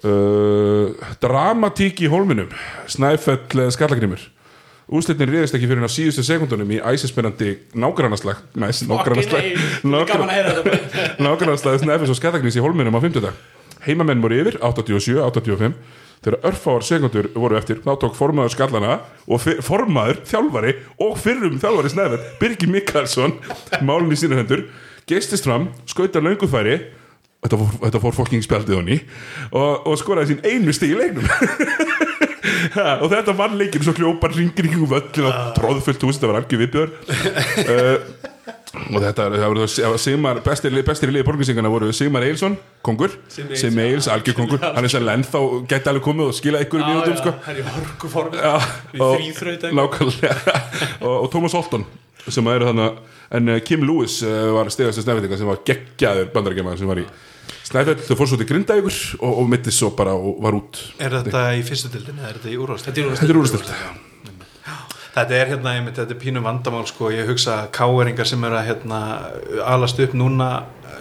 uh, dramatík í hólminum Snæfell Skallagrimur úslitin riðist ekki fyrir hann á síðustu sekundunum í æsispennandi nágrannaslag nágrannaslag Snæfells og Skallagrims í hólminum á 50 heimamenn voru yfir 87, 85 þegar örfáar sekundur voru eftir þá tók formaður skallana og formaður, þjálfari og fyrrum þjálfari Snæfell Birgir Mikkalsson málun í sínu hendur geistist fram, skauta löngufæri þetta fór, þetta fór fólking spjaldið honni og, og skoraði sín einu stig í leiknum. Ha, og þetta var leikinn svo kljópar ringir í kringum völlin og tróðfullt hús, þetta var algjör viðbjör uh, og þetta voru það bestir, bestir í liði borgarsingana voru Sigmar Eilsson, kongur. Sigmar Eils, algjör kongur. Hann er sérlega ennþá, gæti alveg komið og skila ykkur í mínútum sko. Það er í Já, Við þrýþraut og Thomas Holton sem eru þannig en uh, Kim Lewis uh, var stegast snæfellinga sem var geggjaður bandarækjamaður sem var í Snæfell, þau fór svo til Grindavíkur og, og mitti svo bara og var út. Er þetta í fyrstu dildin eða er þetta í úrvast? Þetta er úrstilt Þetta er hérna, einmitt, þetta er pínu vandamál sko, ég hugsa að káeringar sem eru að hérna, alast upp núna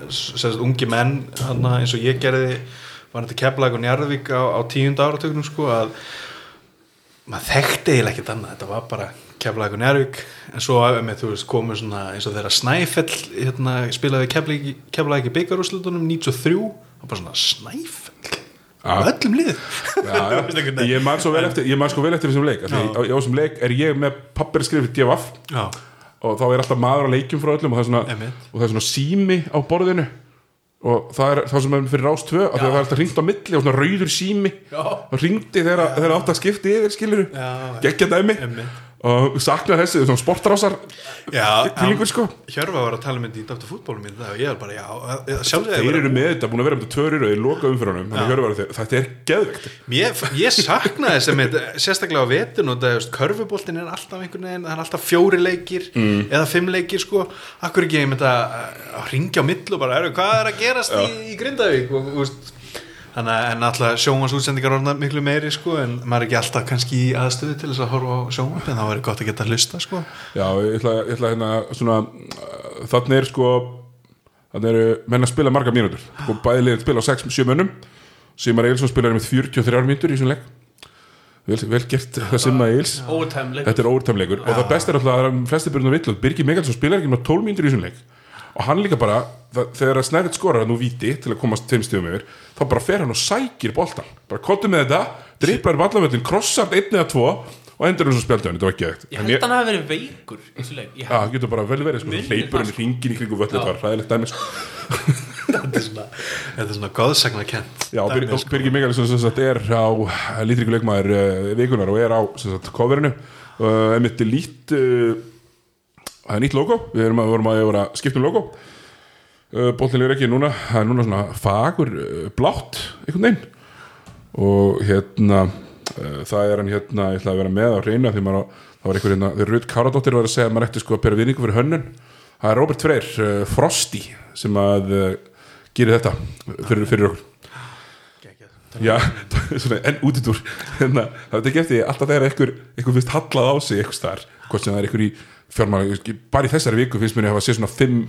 sérst ungi menn hérna, eins og ég gerði var þetta Keflag og Njarðvík á, á tíund áratögnum sko að maður þekkti eiginlega ekkert annað. Þetta var bara Keflag og Njarðvík en svo með þú veist komur svona eins og þeirra Snæfell hérna, spilaði Keflag ekki byggarúslutunum 93 og bara svona Snæfell. Á öllum lið Já, já. ég man svo vel eftir sko vel eftir þessum leik Því, á, á þessum leik er ég með pappirskrifi DFF Já, og þá er alltaf maður á leikjum frá öllum og það er svona, og það er svona sími á borðinu og það er það sem er fyrir rás 2 að það er alltaf hringt á milli og svona rauður sími. Og hringdi þegar átt að skipti yfir skiluru geggja dæmi. Einmitt. Og saknar þessi svona sportrásar kvílingur sko. Hjörfa var að tala með þetta í Dr. Fútbólum í dag og ég er bara, já, sjálfsögði þeir eru með þetta, búin að vera með þetta tvö rýru í loka að er þeir- þetta er geðvikt Ég, ég saknaði sem heit, sérstaklega á vetun og það, körfuboltin er alltaf einhvern veginn, það er alltaf fjóri leikir Mm. eða fimm leikir sko. Akkur ekki einmitt að, að ringja á mill og bara, hvað er að gerast í, í Grindavík? Og, og, þannig að en alltaf sjónvans útsendingar orðna miklu meiri sko en maður er ekki alltaf kannski í aðstöðu til þess að horfa á sjónvans en þá er gott að geta að hlusta sko. Já, ég ætla, ég ætla hérna svona uh, þannig er sko þannig eru menn að spila marga mínútur. Sko bæði liðin spila á 6-7 mönnum. Simar Eilsson spilar með 43 mínútur í þessum leik. Vel, vel gert það Simar Eils Ótæmleik þetta er óvertæmleikur og það besta er alltaf að flesti byrjum að villu Birgir Megalsson spilar ekki með 12 mínútur í þessum leik og hann líka bara, það, þegar að Snæfell skorar nú víti til að komast tveim stöðum yfir þá bara fer hann og sækir boltan bara kottu með þetta, dripplar vallavöllin krossar einn eða tvo og endur hann svo spjaldið þetta var ekki Ég held að hann hafi verið veikur í Já, það getur bara vel verið, sko, Minnir hleypur það, henni hringin í kringum völlin, það var hræðilegt dæmi, sko. þetta er svona, þetta svona góðsagna kent Já, Birgir sko. Sagt er á lítriku leikmaður uh, vikunar og er á sem sagt coverinu. Emitt lít uh, það er nýtt logo, við erum að, vorum að, að skipta um logo. Uh, boltin er ekki núna, það er núna svona fagur uh, blátt, einhvern veginn. Og hérna uh, það er hann hérna, ég ætla að vera með á reyna því maður það var einhver hérna þegar Rut Káradóttir var að segja að maður ætti sko að bera vinningu fyrir hönnun. Það er Robert Freyr, uh, Frosty sem að uh, gerir þetta fyrir, fyrir okkur. Já, svona, en útidúr. Hérna, það er ekki eftir alltaf þegar einhver, einhver finnst hallað á sig einhver staðar hvort sem það er einhver í fjármála bara í þessari viku finnst mér að hafa séð svona fimm,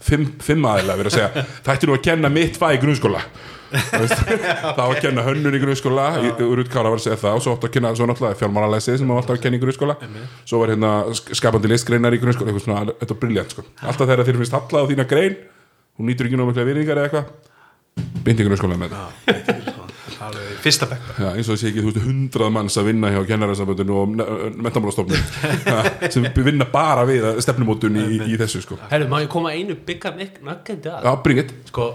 fimm, fimm aðeila verið að segja það ætti nú að kenna mitt fag í grunnskóla? Það var að kenna hönnun í grunnskóla Rútt Kára var að segja það og svo átti að kenna svo náttúrulega fjármálalæsið sem var alltaf að kenna í grunnskóla. Svo var hérna sk- skapandi listgreinar í grunnskóla eitthvað svona, þetta var briljant sko. alltaf þegar þér finnst hallað á þína grein hún nýtur ekki námið virðingar eða eitthvað beintingur skóla með þetta alveg fyrsta bekk. Já, eins og sé ekki, þú veist, hundrað manns að vinna hjá kennararsamböndinu og mentamálastofnun. Sem vinna bara við stefnumótun í, í þessu sko. Herru, má ég koma einu byggar nöggandi að? Já, bring it. Sko,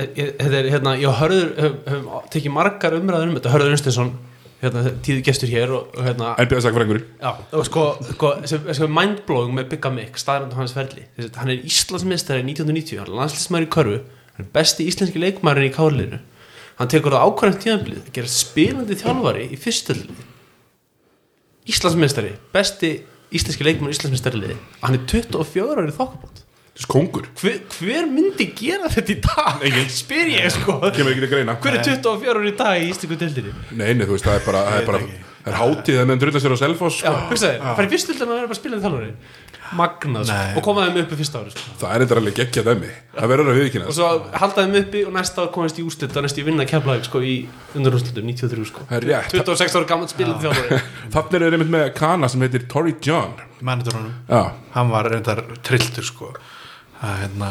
ég- þetta er hérna ég hörður höfum hef tekið margar umræður um þetta. Hörður Unstensson, hérna, tíðu gestur hér og, og hérna NBA sakfræðingur Já, og sko, sko sem, sem mindblowing með Bigga Mick, staðrænd hans ferli. Þessi, hann er Íslandsmeistari 1990 hann er landslýsmæður í körfu, hann er besti íslenski leikmæður í kárlinu hann tekur það ákvæðan tíðanblið að gera spilandi þjálfari í fyrstöldinni Íslandsmeistari besti íslenski leikmæður í Íslandsmeistari hann er 24 árið þokkabót. Þessi kongur, hver, hver myndi gera þetta í dag? Enginn. spyr ég sko. hver er 24 árið í dag í íslensku deildinni? Nei, nei, þú veist, það er bara, það er það er hátíð að meðan drulla sér á Selfoss Já, sko. hugsaði, það er fyrstöldin að vera bara spilandi þjálfari magnað sko. Og komaði með upp í fyrsta ári sko. Það er eitthvað alveg geggja dæmi. Það verður að og viðkynna svo haldaði þeim uppi og næsta ár komist í úslit og næst í vinna keflaði sko í undanúrslitum 93 sko. Það er rétt. 26 ára gammal spilandi þjálfari. Þannig er einmitt með kana sem heitir Tory John. Manager Já, hann var reyndar trilltur sko. Að hérna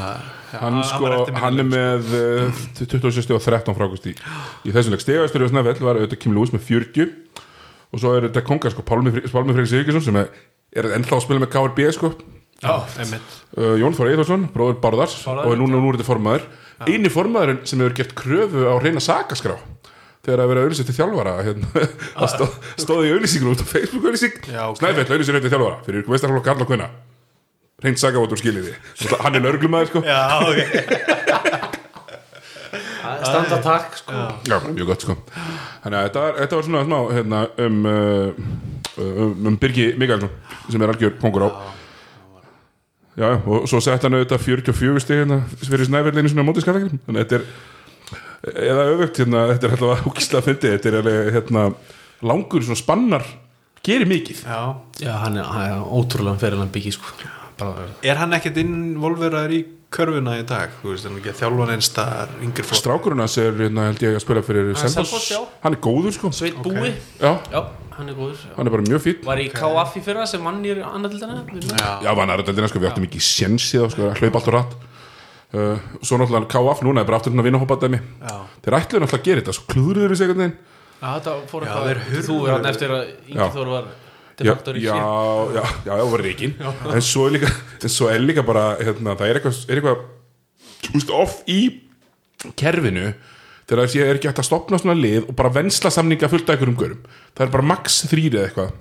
hann já, sko, eftirminnilegur, hann er með uh, 26 og 13 frákust í, í þessum leik stegastur og snæfell var auðvitað Kim Lewis með 40 og svo er þetta kongar sko Pálmi Freyr Sigurðsson sem er, er ennþá að spila með KRB sko. Uh, Jón Þór Eithvarsson, bróður Bárðars Bárðar, og núna, er þetta formaður. Eini formaðurinn sem hefur gert kröfu á reyna sakaskrá þegar að vera auðlýsið til þjálfara hérna, það stó, stóði í auðlýsingunum út á Facebook auðlýsing, Já, ok. Snæfell auðlýsið til þjálfara fyrir ykkur veistarflokk Karla Kvenna reynd sakavóttur skiljiði hann er örglumæður sko. Já, ok. Standa takk sko. Já, mjög gott sko. Þannig að þetta var, þetta var svona smá hérna, um, uh, um, um Birgi Mikaelsson sem er algjör kongur á. Já, já, og svo sett hann auðvitað 44 stig hérna fyrir snæfellinu svona mótið skallakrim þannig að þetta er eða öfugt, hérna, þetta er alltaf húkislega fyndið, þetta er alveg hérna, langur svona spannar gerir mikið. Já. já, hann er, hann er ótrúlega fyrirlega byggi sko. Bara, er hann ekkert involveraður í körfuna í dag þú veist, ekki að þjálfa neins staðar yngri flokk Strákurinn hans er, hérna, held ég að spila fyrir Selfoss, hann er góður sko. Sveit Búi. Já, já, hann er góður. Já. hann er bara mjög fýtt var í KF í fyrra sem vann í annardildina já, Já, var næraldina, sko, við áttum ekki sjensið á, sko, að hlaupa allt og rætt uh, Svo náttúrulega KF núna er bara aftur hérna vinnahópadæmi já. Þeir ætluðu náttúrulega að gera þetta, svo klúðruður þessi einhvern veginn. Já, þetta fór þeir hurfu- þú er hann eftir að Já. Já, já, já, já, var reikin En svo er líka, svo er líka bara, hérna, það er eitthvað, er eitthvað veist, off í kerfinu Þegar það er ekki hægt að stopna svona lið og bara vensla samninga fullt af einhverjum görum. Það er bara max þrýri eða eitthvað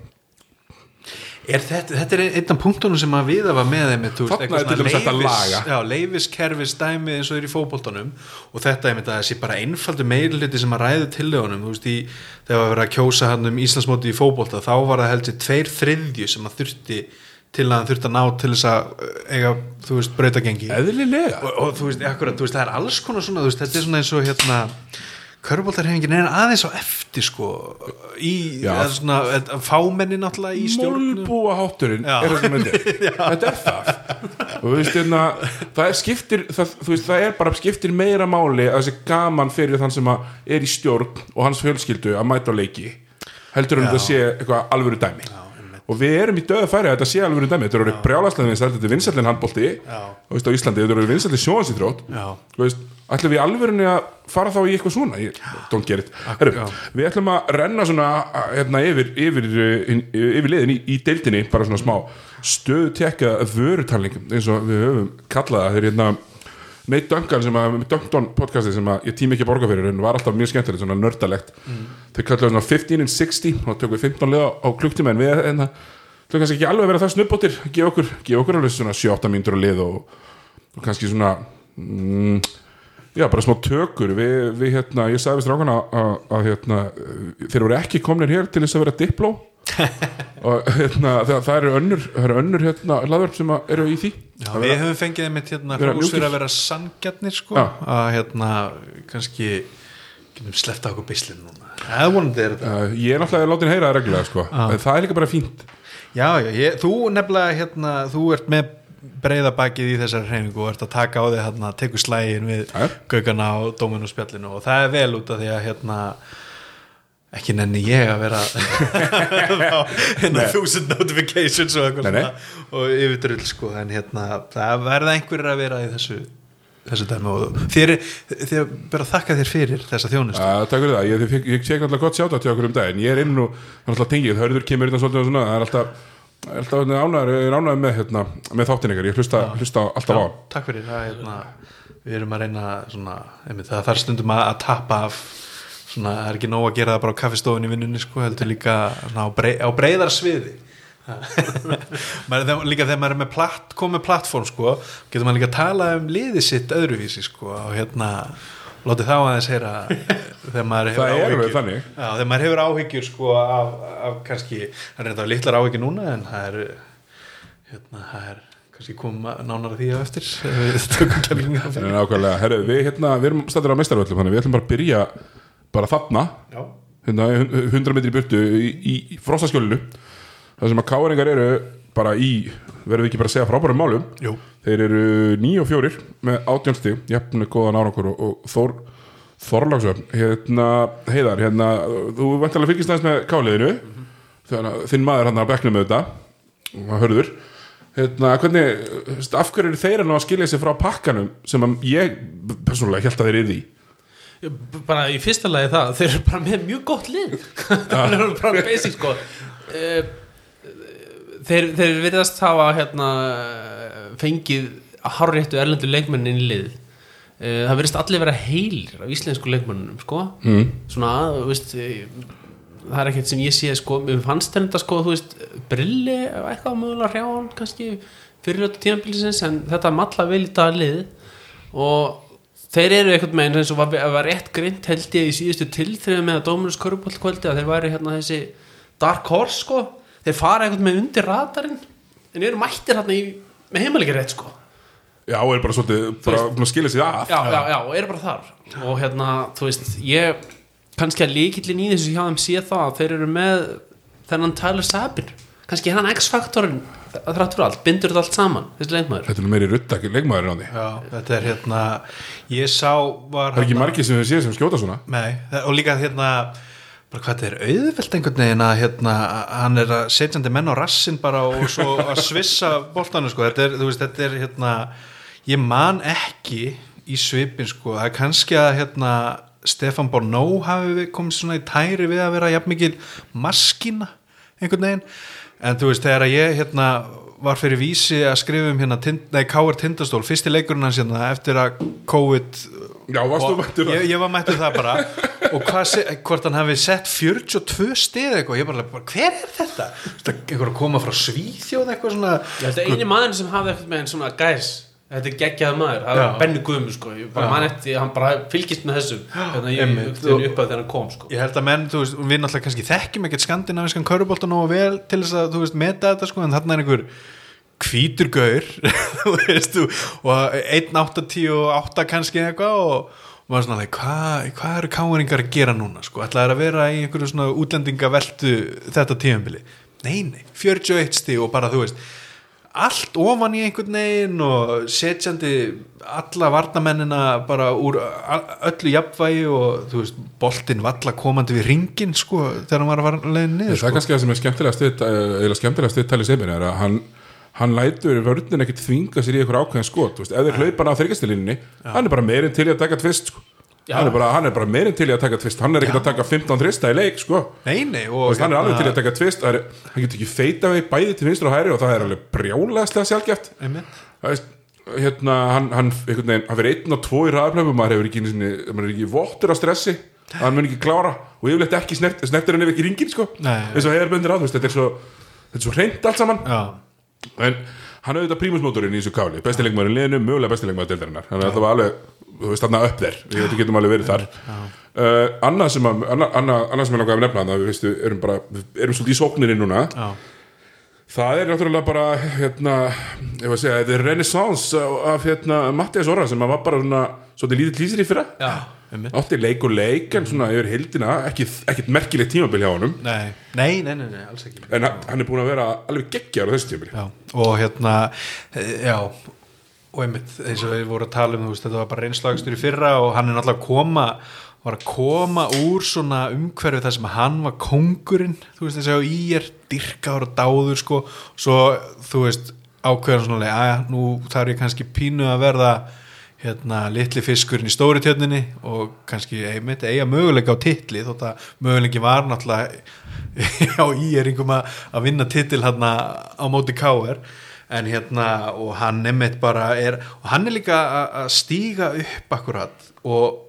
Er þetta, þetta er einn af punktunum sem að við var með þeim til að já, leifiskerfis dæmi eins og er í fótboltanum og þetta er sé bara einfaldu meirliti sem að ræðu veist í, þegar var verið að kjósa hann um Íslandsmóti í fótbolta þá var það heldur tveir þriðju sem að þurfti til að hann þurfti að ná til þess að uh, eiga, þú veist, brautagengi Eðlilega. Og, og þú veist, akkurat, þú veist, það er alls konar svona, veist, þetta er svona eins og hérna körbóltarhefingin er aðeins á eftir sko, í Já. eða svona, fámenni náttúrulega í stjórnum Mólbúa hátturinn Já. er það sem þetta er Þetta er það og þú veist, hérna, það skiptir það, þú veist, það er bara skiptir meira máli að þessi gaman fyrir þann sem að er í stjórn og hans fjölskyldu að mæta á leiki heldur en Já. þetta sé eitthvað alvöru dæmi og við erum í döðu færi að þetta sé alvöru dæmi. Þetta eru brjálaslega vinsælt, þetta er vinsællin handbólti á Íslandi, þetta eru þú veist, ætlum við alvörunni að fara þá í eitthvað svona? Ég, don't get it. Heru, við ætlum að renna svona hérna, yfir, yfir, yfir, yfir liðin í, í deildinni, bara svona smá stöðu tekja vörutalning eins og við höfum kallað það. Þeir hérna Nate Duncan sem að, Duncan podcasti sem að ég tími ekki að borga fyrir en var alltaf mjög skemmtilegt, svona nördalegt. Þau kallaðu svona 15 and 60 og tökum við 15 liða á klukktíma en við en það þau kannski ekki alveg vera það snubbóttir gefa okkur, gefa okkur alveg svona 7-8 mínútur á lið og, og kannski svona mm, já, bara smá tökur. Við, við hérna, ég sagði við strákana að, að hérna, þeir voru ekki komnir hér til þess að vera dipló og hérna, það, það eru önnur eru önnur hérna laðverf sem að eru í því. Já, Að við höfum fengið einmitt hérna hrós fyrir að vera sangjarnir sko, Já. að hérna kannski á okkur beislinn núna. Er Uh, ég er náttúrulega látin heyra það reglulega sko. en það er líka bara fínt. Já, ég, þú nefnilega hérna, þú ert með breiða bakið í þessari hreyfingu og ert að taka á þig hérna, tekur slægin við gaugana á dóminu og spjallinu og það er vel út af því að hérna ekki nenni ég að vera hérna thousand notifications og eitthvað svona og yfirdrull sko en hérna það verða einhverjir að vera í þessu þessu dæmi og þér, þér ber að þakka þér fyrir þessa þjónustu. Uh, takk fyrir það, ég, ég, sé alltaf gott sjátt til okkur um daginn, ég er inn og er alltaf tengið, hörður kemur innan svolítið og svona, það er alltaf er alltaf ánæður, með, hérna, með þáttin ykkar, ég hlusta, hlusta alltaf á hann. takk fyrir. Það hérna, við erum að reyna svona, einmitt, það þarf stundum að, að tappa af svona, það er ekki nóg að gera það bara á kaffistofun í vinnunni sko, heldur líka svona, á, brei, á breyðar sviði. Maður, þegar, líka þegar maður er með platt, komið plattform sko, getur maður líka að tala um liðið sitt öðruvísi sko, og hérna látið þá aðeins heyra þegar maður hefur áhyggjur. Já, þegar maður hefur áhyggjur sko af, af kannski, það er þetta litlar áhyggjur núna en það er hérna, það er kannski koma nánar að því á eftir ef við tökum við, hérna, við erum stættir á mestarvöllum, þannig við ætlum bara að byrja bara þarna, hérna, 100 metri burtu í, í, frostaskjölinu, það sem að káringar eru bara í, verðum við ekki bara að segja frábærum málum, jú, þeir eru 9 og 4 með átjónsti, jafn góðan árangur og, og Þór Þorláksöfn, hérna, heiðar, hérna, þú vantilega fylgist næst með káliðinu, þannig að þinn maður hann að bekna með þetta, og hörður, hérna, hvernig, veist, af hverju eru þeir að skilja sig frá pakkanum sem ég persónulega held að þeir eru í? Bara í fyrsta lagi það þeir eru bara með mjög gott lið. Það er bara basic sko. Eh, þeir, þeir virðast hafa hérna fengið hárréttu erlendu leikmennin í lið Eh, það virðist allir vera heilir af íslensku leikmennunum sko. Mm. svona, þú veist eh, það er ekkert sem ég sé sko, mér fannst þetta sko, þú veist, brilli eitthvað mögulega hrjá hann kannski fyrirlötu tímabilisins en þetta matla vel í dag lið. Og þeir eru einhvern veginn eins og var, var rétt greint held ég í síðustu tilþrifum með að Dóminus Körbóltkvöldi að þeir væri hérna þessi Dark Horse sko. Þeir fara einhvern veginn undir radarinn en eru mættir hérna í, með heimalegir rétt sko. Já, og er bara svolítið, skilja sig af. já, já, já, og eru bara þar. Og hérna, þú veist, ég kannski að líkillin í þessu hjá þeim sé það að þeir eru með þennan Tyler Sabin. Kannski hann X-faktorinn þrátt fyrir allt, bindur þetta allt saman þessi leikmaður Þetta er meiri ruttak leikmaður á því. já, þetta er hérna ég sá var Það er ekki hérna- margir sem við séð sem skjóta svona. Nei, og líka hérna bara hvað þetta er auðvelt einhvern veginn að hérna, hann er að setjandi menn á rassin bara og svo að svissa boltanu sko, þetta er, þú veist, þetta er hérna, ég man ekki í svipin sko, það er kannski að hérna, Stefan Bornó hafi komið svona í tæri við að vera jafn mikil maskina einhvern veginn, en þú veist, þegar að ég hérna var fyrir vísi að skrifa um hérna, tind, nei, K.R. Tindastól, fyrsti leikurinn hans hérna eftir að COVID Já, varstu mættur það? ég, ég var mættur það bara og hvað, hvort hann hafi sett 42 stið eitthvað, ég bara, bara hver er þetta? Einhver að koma frá Svíþjóð eitthvað svona ég held að eini maður sem hafði eitthvað með en svona gæs þetta er geggjaði maður, það Já. var Benny Guðum sko, ég bara Já. man eftir, hann bara fylgist með þessu. Hérna ég upptöðin upp að þegar hann kom sko. ég held að menn, þú veist, við náttúrulega kannski þekkjum ekkert skandinaviskan körubolta nógu vel til þess að, þú veist, meta þetta sko en þarna er einhver hvítur gaur þú veist, þú, og 1.88 kannski eitthvað og og maður svona, hvað hva eru káingar að gera núna, sko, ætlaði að vera í einhverju svona útlendingaveltu þetta tíðanbili, nei, nei 41 stíð og bara, þú veist allt ofan í einhvern veginn og setjandi alla varnamennina bara úr öllu jafnvægi og þú veist, boltinn valla komandi við ringin sko, þegar hann var að vara leiðin niður Það er sko. kannski það sem er skemmtilega skemmtilega stið talið seimir er að hann hann lætur vörðin ekkert þvinga sér í einhver ákveðin skot, ef þeir hlaupa hann á þryggastilínunni hann er bara meirinn til að taka tvist sko. Hann er bara, hann er bara meirinn til í að taka tvist hann er ekkert að taka 15 þrista í leik sko. nei, nei, og hann er alveg til í að taka tvist það er, hann getur ekki feita við bæði til vinstur og hæri og það er alveg brjálæðslega sjálfgeft hérna hann, hann, veginn, hann verið einn og tvo í ræðaplöfum maður hefur ekki, sinni- maður er ekki vottur af stressi. Að hann mun ekki klára og yfirleitt ekki snert, snertir hann ef ekki ringin sko. Nei. eins og hefur böndir á, þetta er svo þetta er svo hreint allt saman. Já, en hann auðvitað prímusmótorinn í þessu káli. Bestilegmaður í liðinu, mögulega bestilegmaður deildarinnar. Þannig að það var alveg, þú veist, þarna upp þér. Við veitum getum alveg verið þar. Uh, annað sem að, annað, annað, sem ég langaði að nefna þannig að við veistu, erum bara, við erum svolítið í sókninni núna. Já, Það er náttúrulega bara hérna, ég var að segja, þetta er renaissance af hérna, Mattias Orra sem var bara svona, svolítið lítið lýsir í fyrra. Já, átti leik og leik en svona yfir hildina ekkit merkilegt tímabil hjá honum. Nei, nei, nei, nei, nei alls ekki. En hann er búin að vera alveg geggjar á þessu tímabili. Já, og hérna eh, já, og einmitt eins og við vorum að tala um, þú veist, þetta var bara reynslagstur í fyrra og hann er náttúrulega að koma var að koma úr svona umhverfi þar sem hann var kóngurinn þú veist þessi á í er dyrkaður og dáður sko, svo þú veist ákveðan svona, að nú þarf ég kannski pínu að verða hérna litli fiskurinn í stóri tjörninni og kannski einmitt eiga möguleika á titli þótt að möguleiki var náttúrulega á íeringum að að vinna titil hérna á móti K.R. en hérna og hann einmitt bara er og hann er líka að- stíga upp akkurat og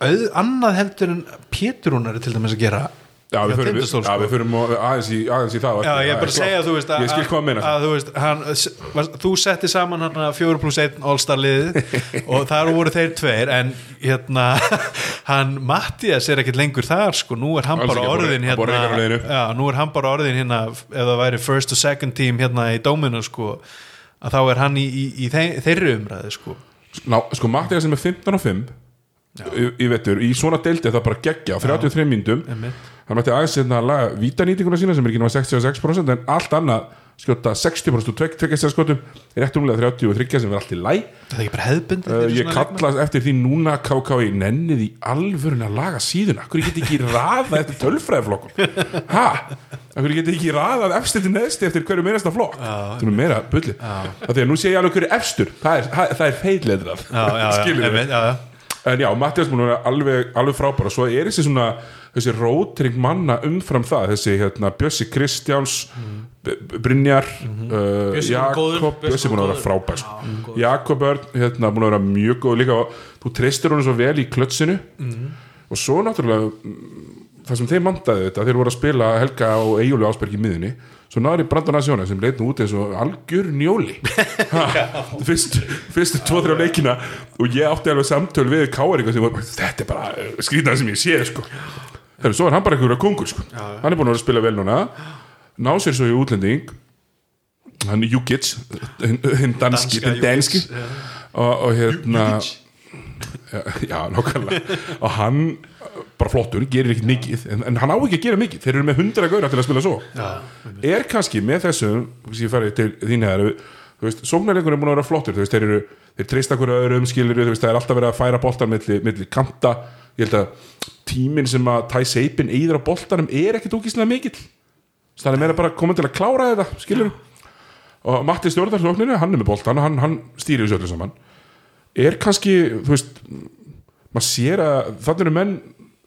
auð, annað heldur en Péturúnar er til dæmis að gera Já, við förum, við, já, sko. við förum á- aðeins í, aðeins í það Já, ég er bara að segja þú veist að, Ég skil hvað að að, þú veist, hann, var, þú setti saman hann 4 pluss 1 All-Star liðið og þar voru þeir tveir en hérna hann Mattias er ekkert lengur þar sko, nú er hann bara orðin hérna, já, nú er hann bara orðin hérna ef það væri first og second team hérna í dóminu sko, að þá er hann í, í, í þeir, þeirri umræði sko. Ná, sko, Mattias sem er 15 og 5 í, í vetur, í svona deildi er það bara geggja á 33 myndum Einmitt. Hann mætti aðeins hérna að laga vítanýtinguna sína sem er ekki náma 66% en allt annað skjóta 60% og tveggja skotum rétt umlega 33 sem er allt í læ það er ekki bara hefðbund uh, ég kallast eftir því núna KKI nennið í alvörun að laga síðuna. Hverju geti ekki raðað eftir tölfræðiflokkum? Ha, hverju geti ekki raðað efstir til neðsti eftir hverju meirasta flokk? Það er meira bulli. Að nú sé ég alveg hverju efstur. Það er, er feilledrað já, já. En já, Mattias múin að vera alveg, alveg frábæra Svo er þessi svona, þessi rótring manna umfram það, þessi hérna Bjössi Kristjáns B- Brynjar uh, Bjössi var góður, Jakob Bjössi múin að vera frábær sko. Góður. Jakob Örn, hérna, múin að vera mjög góð líka og þú treystir honum svo vel í klötsinu. Og svo náttúrulega mm, það sem þeim mandaði þetta, þeir voru að spila Helga og Eyjúli Ásberg í miðunni svo náður í Brandon Asjóna sem leit nú út eins og algjör njóli. Fyrst, fyrstu tvo-þrjá leikina. Og ég átti alveg samtöl við Káaringa sem var, þetta er bara skrýtnað sem ég sé sko. Þegar svo er hann bara einhverja kongur sko. hann er búin að spila vel núna. Ná sér svo í útlending. Hann er Jukic hinn danski, hinn danski. já. og, og hérna já, já nákvæmlega. Og hann bara flottur, gerir ekkert mikið. En, en hann á ekki að gera mikið, þeir eru með hundra gauðra til að spila svo. Er kannski með þessum sem ég farið til þín eða þú veist, sóknarleikur er búin að vera flottur þú veist, þeir eru, þeir treysta hverju öðrum skilur þú veist, það er alltaf verið að færa boltar milli, milli kanta, ég held að tíminn sem að Ty Seipin eyður á boltanum er ekkert ógíslega mikill. Það er meira bara komið til að klára þetta skilur og Matti stjórnar sókninu, hann er með boltan hann, hann stýrir þessu öllu saman. Er kannski, þú veist maður sér að þannig eru menn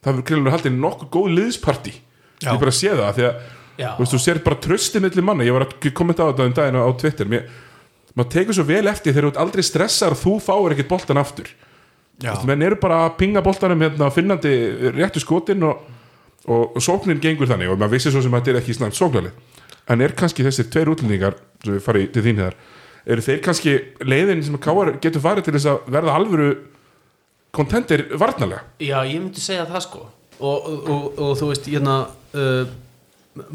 það verður greiðlega haldið nokkuð góð liðsparti Já. ég bara sé það því að Já. þú, veist, þú sér bara tröstið milli manna. Ég var að kommenta á þetta um daginn á, Twitter. Mér, maður tekur svo vel eftir þegar þú aldrei stressar þú fáir ekkert boltan aftur menn eru bara að pinga boltanum hérna, finnandi réttu skotin og, og, og sóknin gengur þannig. Og maður vissi svo sem að þetta er ekki snart sóknarlið. En er kannski þessir tveir útlendingar sem við farið til þín hér eru þeir kannski leiðin sem Káar getur farið til þess að verða alvöru kontentir varnalega Já, ég myndi segja það sko. Og, og, og, og þú veist, hérna uh,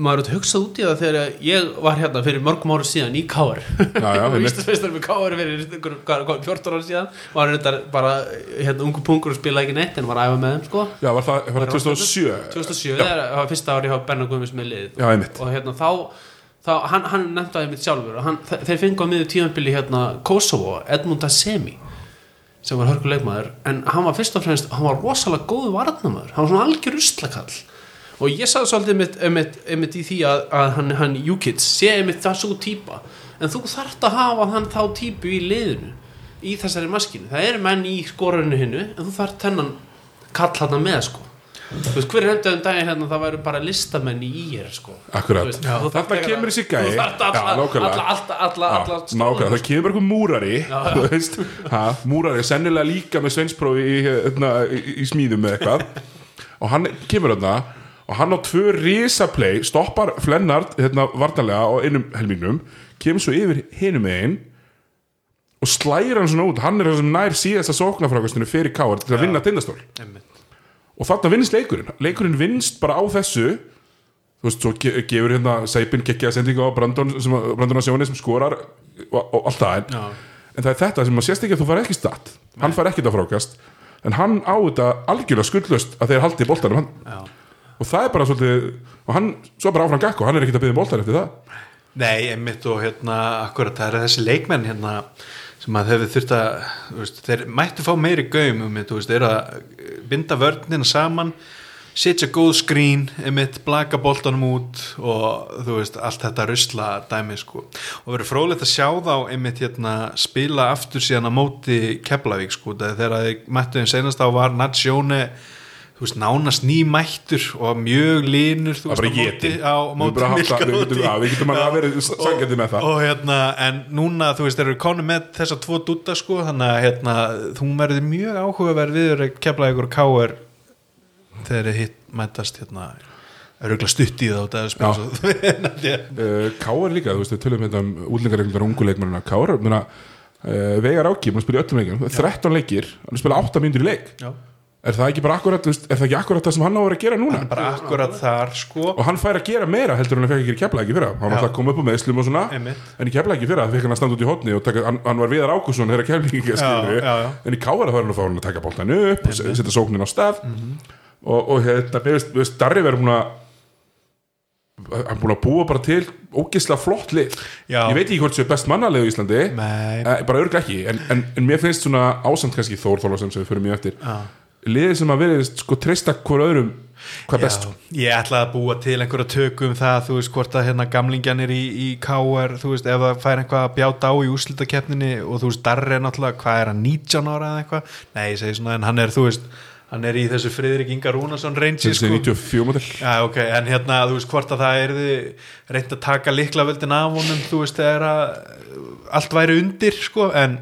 maður er hugsað út í það þegar ég var hérna fyrir mörgum ára síðan í Káar. Íslandsmeistar með Káar fyrir einhver, hvað, hvað, 14 ára síðan. Var þetta bara hérna ungu punkur og spila ekki neitt en var æfa með þeim sko. Já, var það, var það 2007? 2007, það var fyrsta ári hjá Benna Guðmis með lið Já, og hérna þá, þá hann, hann nefndaði mitt sjálfur hann, þe- þeir fengu á miður tímabili hérna Kosovo, Edmund Asemi sem var hörku leikmaður en hann var fyrst og fremst, hann var rosalega góðu varnamaður, hann var svona algjör uslakall og ég sagði svolítið einmitt, einmitt, einmitt í því að, að hann, hann Júkits sé einmitt það svo típa. En þú þarft að hafa hann þá típu í liðinu í þessari maskinu, það eru menn í skorunni hinnu en þú þarft hennan kall hann með sko. Þú veist, hver er hefndið um daginn hérna það væru bara listamenn í ír sko? Akkurat. Þarna kemur að- þessi gæi. þú Já, nákvæmlega, það kemur bara einhver múrari þú veist, ha, múrari, sennilega líka með sveinsprófi í, hérna, í, í smíðum með eitthvað. Og hann kemur þarna og hann á tvö risaplay stoppar Flennard hérna, vartanlega á einum helmingnum kemur svo yfir hinum megin og slæra hann svona út. Hann er það sem nær síðasta sóknarfrákastinu fyrir Káar til að vinna tindastól. Og þarna vinnst leikurinn. Leikurinn vinnst bara á þessu. Þú veist, svo ge gefur hérna Seipin geggjaða sendingu á Brandon, sem, Brandon Sjóni sem skorar og, og allt það en, en það er þetta sem maður sést ekki að þú fær ekki statt hann fær ekki þetta frákast. En hann á þetta algjörlega skuldlust að þeir haldi boltanum. Hann Já. Og það er bara svolítið og hann, svo bara áfram gakk og hann er ekkert að byggja boltan eftir það. Nei, einmitt og hérna akkurat það er þessi leikmenn hérna sem að þeir þurft að veist, þeir mættu fá meiri gaum um þetta, þeir að binda vörnina saman setja góð skrín einmitt, blaka boltanum út og þú veist, allt þetta rusla dæmi sko, og verður fróðlegt að sjá þá einmitt hérna spila aftur síðan á móti Keflavík sko, þegar þeir mættu þeim senast á var Natsjóni veist, nánast nýmættur og mjög línur þú veist, á móti, Við getum- alveg verið sanngjarnir með það. og hérna, en núna þú veist, þeir eru konu með þessa tvo dúta sko, þannig að hérna, þú verður mjög áhugaverð við að kepla ykkur káir þegar þið hitt mætast hérna, örugla stutt í það og er uh, Káar líka, þú veist, við tölum hérna um útlengareglundar ungu leikmennina. Káar, mena, uh, Veigar Áki, maður spila í öllum leikum 13 leikir, hann spila 8 mínútur í leik. Já. Er það ekki bara akkurat, veist, er það ekki akkurat það sem hann á að vera að gera núna? Bara akkurat þar sko. Og hann fær að gera meira heldur en hann fekk ekki í kefla ekki fyrra. Hann var alltaf að koma upp á meðslum og svona. Einmitt. en í kefla ekki fyrra, það fekk hann að standa út í hotni og taka, hann, hann var Viðar Ákusson þegar já. en í káara þá er hann að fá hann að taka boltan upp og setja sóknin á stað. Og, og hérna, mér veist, Darri verður búin að hann er búin að búa bara til ógislega flott lið. Já. ég veit ekki hvort séu best mannalegu í Íslandi. Nei. eh, bara örglega ekki. En, en, en mér finnst svona ásamt kannski Þór Þólasson sem við fyrir mjög eftir. Já. Liðið sem að verið sko treysta hver öðrum hvað best. ég ætla að búa til einhverja tökum um það, þú veist, hvort að hérna gamlingjanir í, í KR, þú veist, ef það fær eitthvað að bjáta á í úrslitakeppninni og þú veist, Darri er náttúrulega, hvað er hann, 19 ára eða eitthvað, nei, ég segi svona, en hann er, þú veist, hann er í þessu Friðrik Inga Rúnarsson reynsi, þessi 94 model. Já, ok, en hérna, þú veist, hvort að það er reynd að taka likla völdin af honum, þú veist, þegar að allt væri undir, sko, en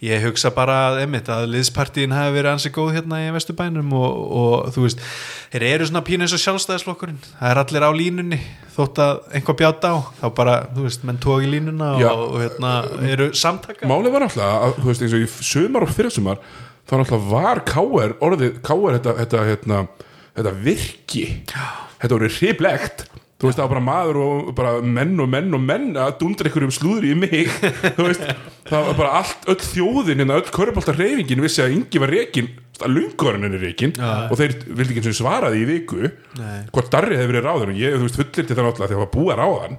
ég hugsa bara að, einmitt, að liðspartíin hafi verið ansi góð hérna í Vesturbænum og, og þú veist, þeir eru svona pínu eins og sjálfstæðisflokkurinn, það er allir á línunni þótt að einhver bjáta á þá bara, þú veist, menn tók í línuna Já. og, og hérna, eru samtaka. Málið var náttúrulega að, þú veist, eins og í sumar og fyrirsumar þá náttúrulega var K.R. orðið K.R. þetta, þetta, hérna, þetta virki þetta voru hriplegt þú veist, það var bara maður og bara menn og menn og menn að dundra ykkur um slúðri í mig þú veist, það var bara allt öll þjóðin, hérna, öll körubálta reyfingin vissi að yngi var reikin að lungurinn er reikin og þeir vildi ekki eins og svaraði í viku Nei. hvort Darri hefði verið ráður og ég, þú veist, fullir til það náttúrulega þegar það var búið að ráðan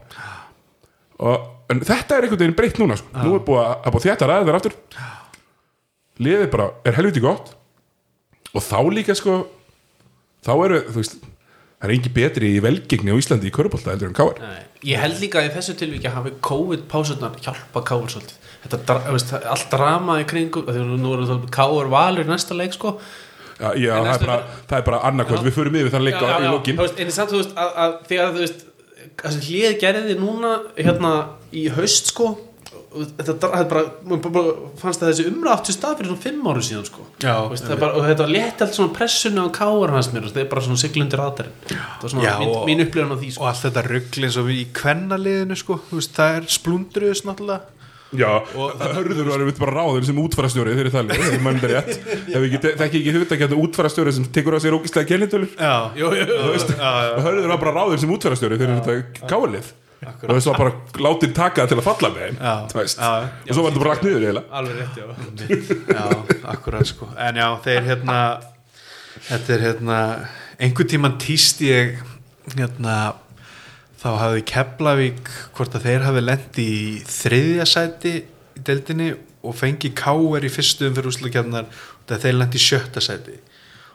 og, en þetta er einhvern veginn breytt núna sko. nú er búið að, að búið þetta ræðið þar aftur liðið bara er helviti gott. Og þá líka sko þá eru, þú veist það er engi betri í velgengni á Íslandi í körubólta heldur en káar. Ég held líka að í þessu tilvíki hafi COVID-pásunar hjálpa Káur svolítið. Þetta, veist, allt drama í kringum því að nú eru það Káur valur næsta leik sko. Já, já það, er bara, það er bara annarkvöld, við förum yfir þann leik á- veist, en samt þú veist að, að þegar þú veist hlið gerði núna hérna í haust sko þetta, þetta bara, bara, fannst að þessi umræð átti stað fyrir svona fimm áru síðan sko. Já, það er bara, og þetta létti allt svona pressunni á káar hans mér, það er bara svona siglundir aðdarinn það var svona Já, mín, og- mín upplifun á því og sko. allt þetta ruggli eins og við í kvennaliðinu, sko, þú veist, það er splundruðs náttúrulega. Já, og hörður var við bara ráður sem útfarastjóri þegar það er það er rétt. Ef ekki, það ekki ekki hugtakjandi útfarastjóri sem tekur á jú, jú, jú. og hörður var bara ráður sem útfarastjóri þegar þetta káarlið og þess var bara látið taka til að falla með Já, já, og svo var þetta bara rakt niður alveg rétt, já. Já, akkurat sko. En já, þeir hérna þetta er hérna einhvern tíman týst ég hérna þá hafði Keflavík hvort að þeir hafi lent í þriðja sæti í deildinni og fengi Káer í fyrstu umfyrir úslugjarnar og þeir lent í sjötta sæti.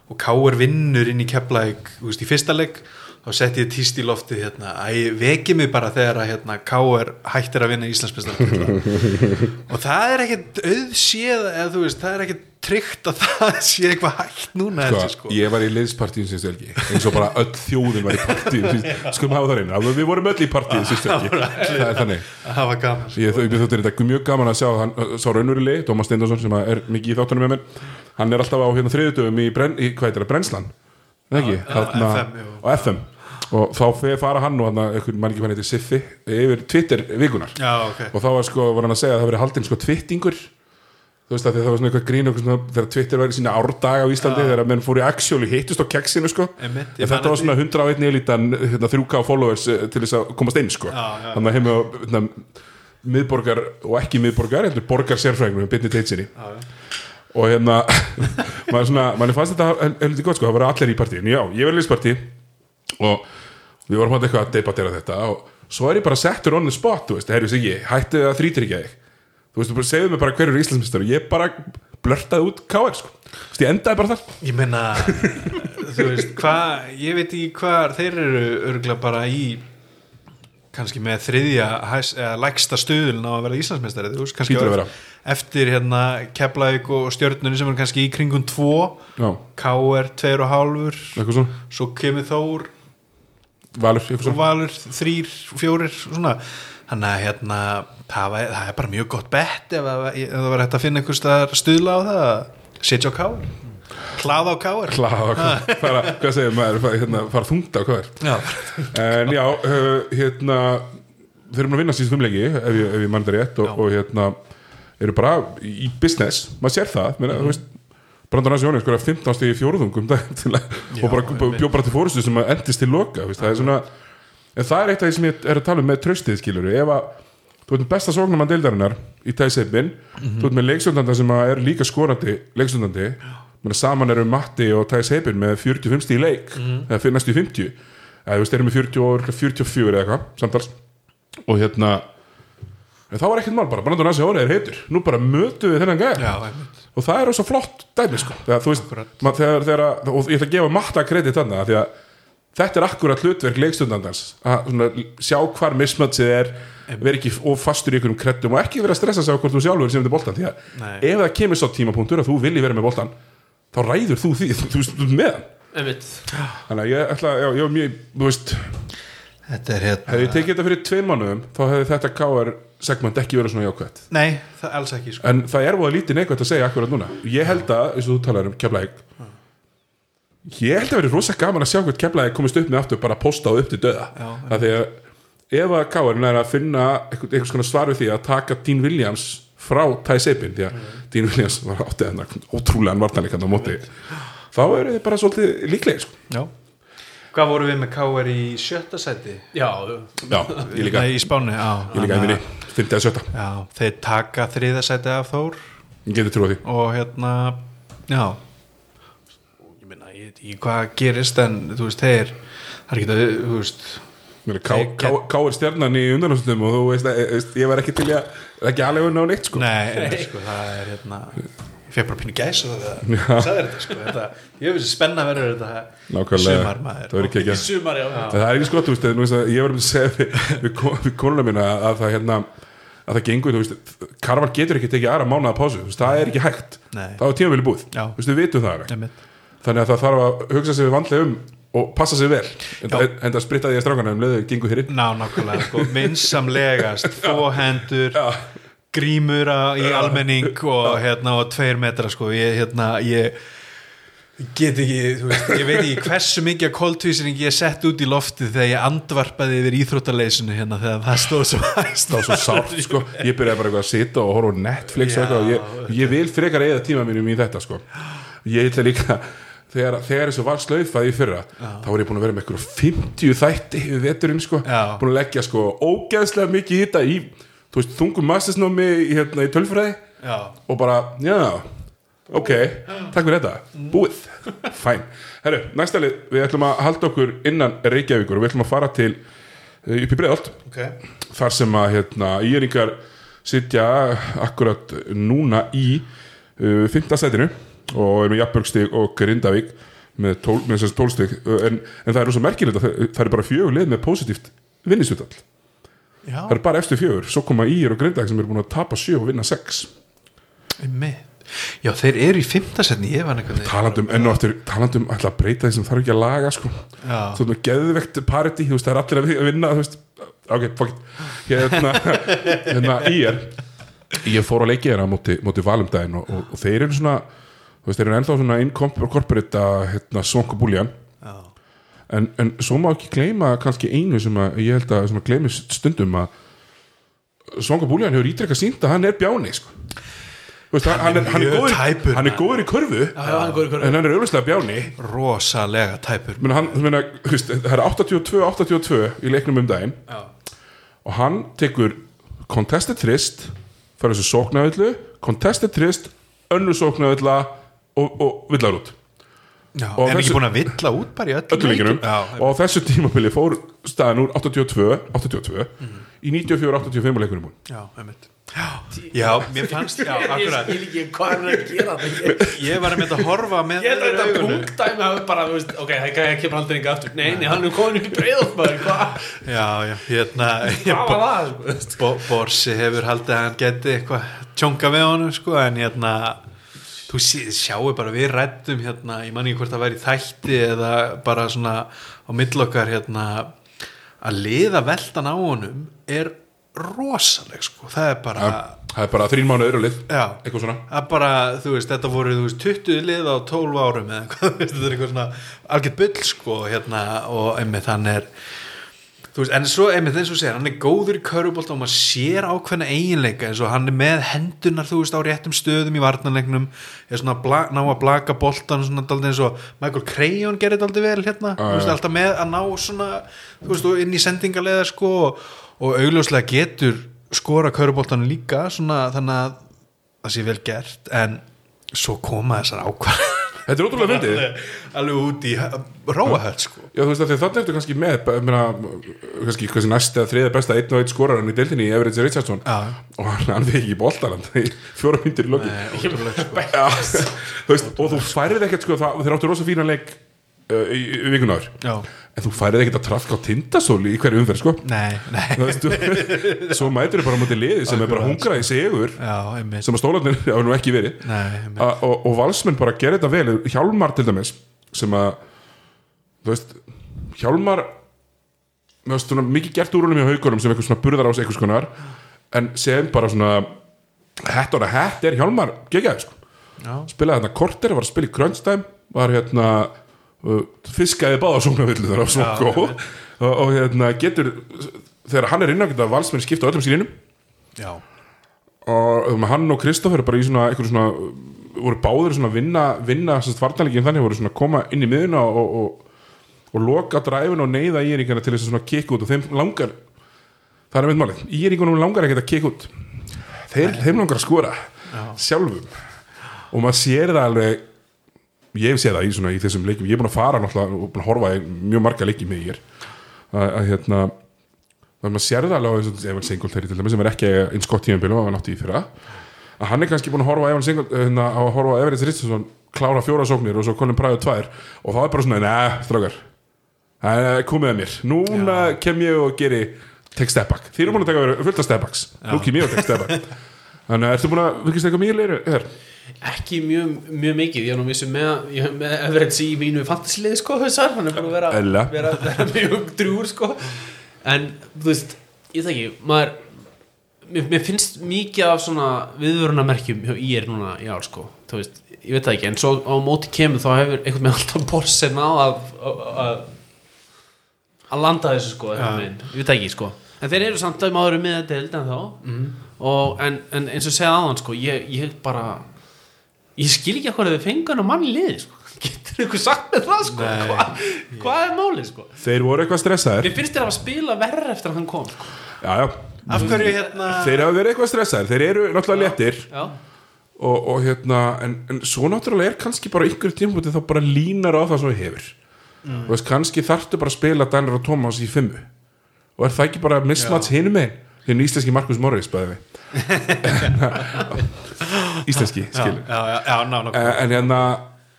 Og Káer vinnur inn í Keflavík þú veist, í fyrsta leik þá setti ég týst í loftið hérna. Að veki mig bara þegar að hérna, Káer hættir að vinna Íslandsbestar og það er ekkert auðséð eða þú veist, það er ekkert tryggt að það sé eitthvað hægt núna sko, sko, sko. ég var í liðspartíun síðust helgi eins og bara öll þjóðin var í síðust- skulum hafa það reyna, við vorum öll í partíun síðust helgi, það er þannig. það var gaman sko. ég þau þetta mjög gaman að sjá hann, sá raunverulegi, Tómas Steindorsson sem er mikið í þáttunum með mér. Hann er alltaf á hérna þriðutöfum í, brenn, í Brennslan? Ekki, þarna, FM, jú. á FM og þá fer- fara hann og einhvern mann ekki hann heitir Siffi yfir Twitter vikunar já, ok. Og þá var, sko, var hann að segja að það verið haldinn sko twittingur. Þú veist að það var svona eitthvað grín þegar Twitter væri sína árdaga á Íslandi þegar menn fóru í actually hittust á keksinu sko. Einmitt, ég en þetta var svona 101 elítan hérna, 3k followers eh, til þess að komast inn sko. Já, já. þannig að heima hérna, miðborgar og ekki miðborgar heldur borgar sérfræðingum bitni teitsinni Já, já. og hérna maður svona, maður fannst þetta heldur gott sko, það var allir í partíinu, já, ég var í liðspartí og við vorum hann eitthvað að debatera þetta og svo er ég bara settur on the spot, þú veist, herru sig ég hætti að þrítir ekki þig. Þú veist, þú bara segðu mig bara hverju er Íslandsmyndstar og ég bara blörtaði út KR, sko, þú veist, ég endaði bara þar. Ég meina þú veist, hvað ég veit ekki hvað, þeir eru örgulega bara í kannski með þriðja hæs, eða lægsta stuðulin á að vera Íslandsmeistari þú veist, kannski að vera. eftir hérna Keflavík og stjörnunni sem er kannski í kringum 2 Já, KR 2,5 eitthvað svona. Svo kemur Þór Valur, Valur 3, 4 svona. Þannig að hérna það, var, það er bara mjög gott bett ef, að- ef það var hægt að finna einhvers staðar stuðla á það. Að setja á KR hlaða á Kláða, fara, hvað segir maður, fara, hérna, fara þungt á er Já. En já, uh, hérna Þeir eru að vinna síðan fimmleiki ef ég, ég mann það rétt og, og hérna eru bara í business, maður sér það. Menna, þú veist, Brandon Hansi Jóni sko 15 stíði fjóruðungum og bara bjóð bara til fórustu sem að endist til loka veist, það er svona, en það er eitt af því sem ég er að tala um með tröstið skilur, ef að þú með besta sóknumann deildarinnar í tæðseipin þú ert með leiksundanda sem að er líka skorandi leiksundandi, menna saman eru Matti og tæðseipin með 45 stíði leik eða fyrir næstu í 50 eða þú veist, erum með 40 og 44 eða eitthvað samtals. Og hérna en þá var ekkert mál bara, Brandon Hansi Jóni er heitur nú bara mötu við þennan einmitt. og það er svo flott dæmi sko. þegar, þú veist, ma- þegar, þegar, og ég ætla að gefa matta kredit þarna af því að þetta er akkurat hlutverk leikstundandans að svona, sjá hvar mismötsið er vera ekki of fastur í einhverjum kreddum og ekki vera að stressa sig á hvort þú sjálfur sem þetta boltan því að Nei. ef það kemur svo tímapunktur að þú vilji vera með boltan þá ræður þú því, þú, veist, þú ert með hann einmitt þannig að ég ætla, já, ég var mjög þú veist, Þetta er hérna hefði ég tekið þetta fyrir tveim mánuðum þá hefði þetta KR segment ekki verið svona jákvætt. Nei, það er alls ekki sko. en það er voða lítið neikvægt að segja akkurat núna. Ég held að, eins og þú talar um Keflæk ég held að verið rosa gaman að sjá hvert Keflæk komist upp með aftur bara að posta og upp til döða Já. það að ef að Káarinn er að finna einhvers konar svar við því að taka Dean Williams frá Ty Sabin því að Dean Williams var áttið þennan ótrúlegan vartanleikann á móti þá eru þið bara svolítið líklegir sko. Já. Hvað voru við með KR í sjötta sæti? já, já, ég líka, Nei, í Spáni, já ég líka einnig fyrntið að sjötta, Já, þeir taka þriða sæti af Þór. Ég geti trúið því. Og hérna, já. Ég meina, ég veit ekki hvað gerist en þú veist, þeir það er ekki að, þú veist er Ká, Ká, Ká er stjarnan í undanlástum og þú veist, að, veist, ég var ekki til að ekki alveg unna á neitt sko. Nei, en, sko, það er hérna ég fekk bara pínu gæs og það sagði þetta, sko, þetta ég veist spenna verður þetta Nákvæmlega, sumar maður. það verður ekki ekki sumar já, Það er ekki skott, þú veist, þú veist að ég var um að segja við, við konuna mína að það hérna að það gengur, þú veist, Karval getur ekki tekið aðra mánuða pásu, þú veist, það er ekki hægt. Nei. það er tímaféli búið, Já. þú veist, við vitum það þannig að það þarf að hugsa sig vandlega um og passa sig vel. En, það spritta því að strákana um leiðu gengur hér inn. Ná, nákvæmlega, sko, vinsamlegast. Fóhendur Já. grímur á- í almenning og hérna og tveir metra sko. Ég, hérna, ég get ekki, þú veist, ég veit ekki hversu mikið kóltvísning ég sett út í loftið þegar ég andvarpaði yfir íþróttaleysinu hérna þegar það stóð svo hæst það var svo sárt, sko, ég byrjaði bara að sita og horfa Netflix eitthvað og ég, ég vil frekar eða tíma mínum í þetta, sko. Ég ætla líka þegar, þegar þessu var slaufað í fyrra þá var ég búin að vera með eitthvað 50 þætti við veturinn, sko, Já. búin að leggja sko ógeðslega mikið í þetta í þú veist, þungum mastersnámi í, hérna, í tölfræði. Já, og bara, já, ok takk fyrir þetta, búið. Fæn, herru, næsta lið. Við ætlum að halda okkur innan Reykjavíkur og við ætlum að fara til eh, upp í breiðalt ok. Þar sem að hérna, íringar sitja akkurat núna í uh, fymta sætinu og er með Jafnbjörgstig og Grindavík með, tól, með þessast tólstig en, en það er rosa merkilegt að það, það er bara fjögur lið með positíft vinnisutall það er bara eftir fjögur, svo koma Ír og Grindavík sem eru búin að tapa sjö og vinna sex. Einmitt Já, þeir eru í fimmtasetni, ég var veginn talandum enn og aftur, talandum ætla að breyta því sem þarf ekki að laga sko. Þú veist geðvegt parity þú veist það er allir að vi- að vinna þú veist, ok, it. Hérna, hérna Ír. Ég fór að leiki hérna móti, móti valumdæðin og, og, og þeir eru svona þú veist, þeir eru ennþá svona incorporate að hérna, svonka búljan Já, en, en svo má ekki gleyma kannski einu sem að ég held að gleymist stundum að Svonga Búljan hefur ítrekka sínt að hann er bjáni sko. Þú veist, hann, hann, er, hann, er góður, tæpur, hann er góður í körfu. Já, já, hann góður í körfu. en hann er auðvitað bjáni. Rosalega tæpur. Þú veist, það er 82-82 í leiknum um daginn. Já, og hann tekur contested þrist fyrir þessu sóknavöllu contested þrist, önnu sóknavölla og, og villar út Já, Og en þessu- ekki búin að villa út bara í öllu leikinum og þessu tímabili fór staðan úr 82 82 Mhm. í 94-85 leikunum búin Já, einmitt Já, mér fannst, já, akkurat skil ekki hvað er að gera það Ég var einmitt að horfa með Ég held að þetta augunum. punktdæmi hafi bara, veist, ok, það kemur aldrei enga aftur Nei, nei, hann er komin upp í hvað Já, já, hérna? Bo Borsi hefur haldið að hann geti eitthvað tjónka við honum sko en hérna þú sjáu bara við rættum hérna, ég man ekki hvort það væri í þætti eða bara svona á millokkar hérna að liða veldan á honum er rosaleg sko, það er bara það er bara þrín mánuður og lið já, eitthvað svona. Það er bara, þú veist, þetta voru veist, 20 lið á 12 árum eða eitthvað, þetta er eitthvað svona algjört bull sko, hérna, og einmitt hann er þú veist, en svo einmitt eins og segir, hann er góður í körubolt og maður sér ákveðna eiginleika eins og hann er með hendunar, þú veist, á réttum stöðum í varnanleiknum, er svona að ná að blaka boltan svona daldið eins og Michael Crayon gerir daldið vel hérna Já, þú veist, já. alltaf með að ná svona þú veist, inn í sendingarlega sko og, og augljóslega getur skora köruboltanum líka svona þannig að það sé vel gert en svo koma þessar ákvarð þetta er ótrúlega myndið alveg út í róahöld sko. Já, þú veist að þannig ertu kannski með meina, kannski kannski næsta þriða besta einn og einn skoraran í deildinni í Everett Richardson. Já. og hann, við ekki í boltaland í fjóra myndir í loki Nei, sko. Já, þú veist, og þú færið ekkert sko, það, þeir áttu rosa fínan leik í, í vikunar Já, en þú færið ekkert að trafka á tindasóli í hverju umferð sko. Nei, nei. Veist, svo mætur þau bara móti liði sem er bara hungrað í sigur Já, sem að stólarnir hafa nú ekki verið. Nei, og, og valsmenn bara gerir þetta vel. Hjálmar til dæmis sem að veist Hjálmar finnst svona mikið gert úr honum í haugunum sem eitthvað svona burðar ás eitthvað skonar en sem bara svona hett og hett er Hjálmar gegjaði sko. Já, spilaði hérna korter, var að spila í time var hérna fiskaði báða svona villu þar á svo Já, góð og, og hérna getur þegar hann er innan geta valsmenn skipta á öllum sínum. Já, og um, hann og Kristoffer bara í svona, svona voru báður svona vinna, vinna vartanleikin þannig, voru svona koma inn í miðuna og, og, og loka dræfin og neyða íringana til þess að svona kikka út. Og þeim langar það er með málið, íringunum langar ekkert að kikka út. Þeir, þeim langar að skora sjálfum. Og maður sér það alveg ég hef séð það í, svona, í þessum leikum ég er búin að fara og búin að horfa í mjög marga leiki með ég að, hérna þannig að maður sér það alveg eins og Evan Singletary til dæmis sem er ekki eins gott tíðanbílum að hann átti í fyrra. Að hann er kannski búin að horfa Evan Singletary hérna, á að horfa Everett Richardson klára fjóra sóknir og svo Colin Pryor tvær. Og þá er bara svona, neða, strákar. Það komið að mér. Núna kem ég og geri tek step back, þið eru búin að taka fullt af step backs. Nú kem ég og tek step back. Þannig að ertu búin að virkist eitthvað mjög leiru hér Ekki mjög, mjög mikið, ég er nú vissu með, ég hef með Everett í mínu fantasiliði sko, þessar, hann er búin að vera, vera, vera mjög drúur sko, en þú veist, ég það ekki, maður, mér, mér finnst mikið af svona viðvörunamerkjum hjá IR núna í ár sko, þú veist, ég veit það ekki, en svo á móti kemur þá hefur einhvern veginn alltaf borsin á að, að, að landa þessu sko, veginn, ég veit það ekki sko, en þeir eru samt að maður með þetta held en þá, og, en, en eins og segja aðan sko, ég, ég bara, ég skil ekki að hvað þau fengu hann á mann í liði sko. getur ykkur sagt með það sko? Nei. Hva, hvað er málið sko? Þeir voru eitthvað stressaðir. Mér finnst þér að spila verður eftir að hann kom sko. já, hverju hérna þeir hafa verið eitthvað stressaðir. Þeir eru náttúrulega léttir. já, og, og hérna, en, en svo náttúrulega er kannski bara ykkur tímpúti þá bara línar á það sem við hefur. Mm. og veist, kannski þarftu bara að spila Danir og Thomas í fimmu. Og er það ekki bara mismats hinum megin hinn íslenski Markus Morris bæði við íslenski, skilur. já, já, já, ná, ná Eh, en hérna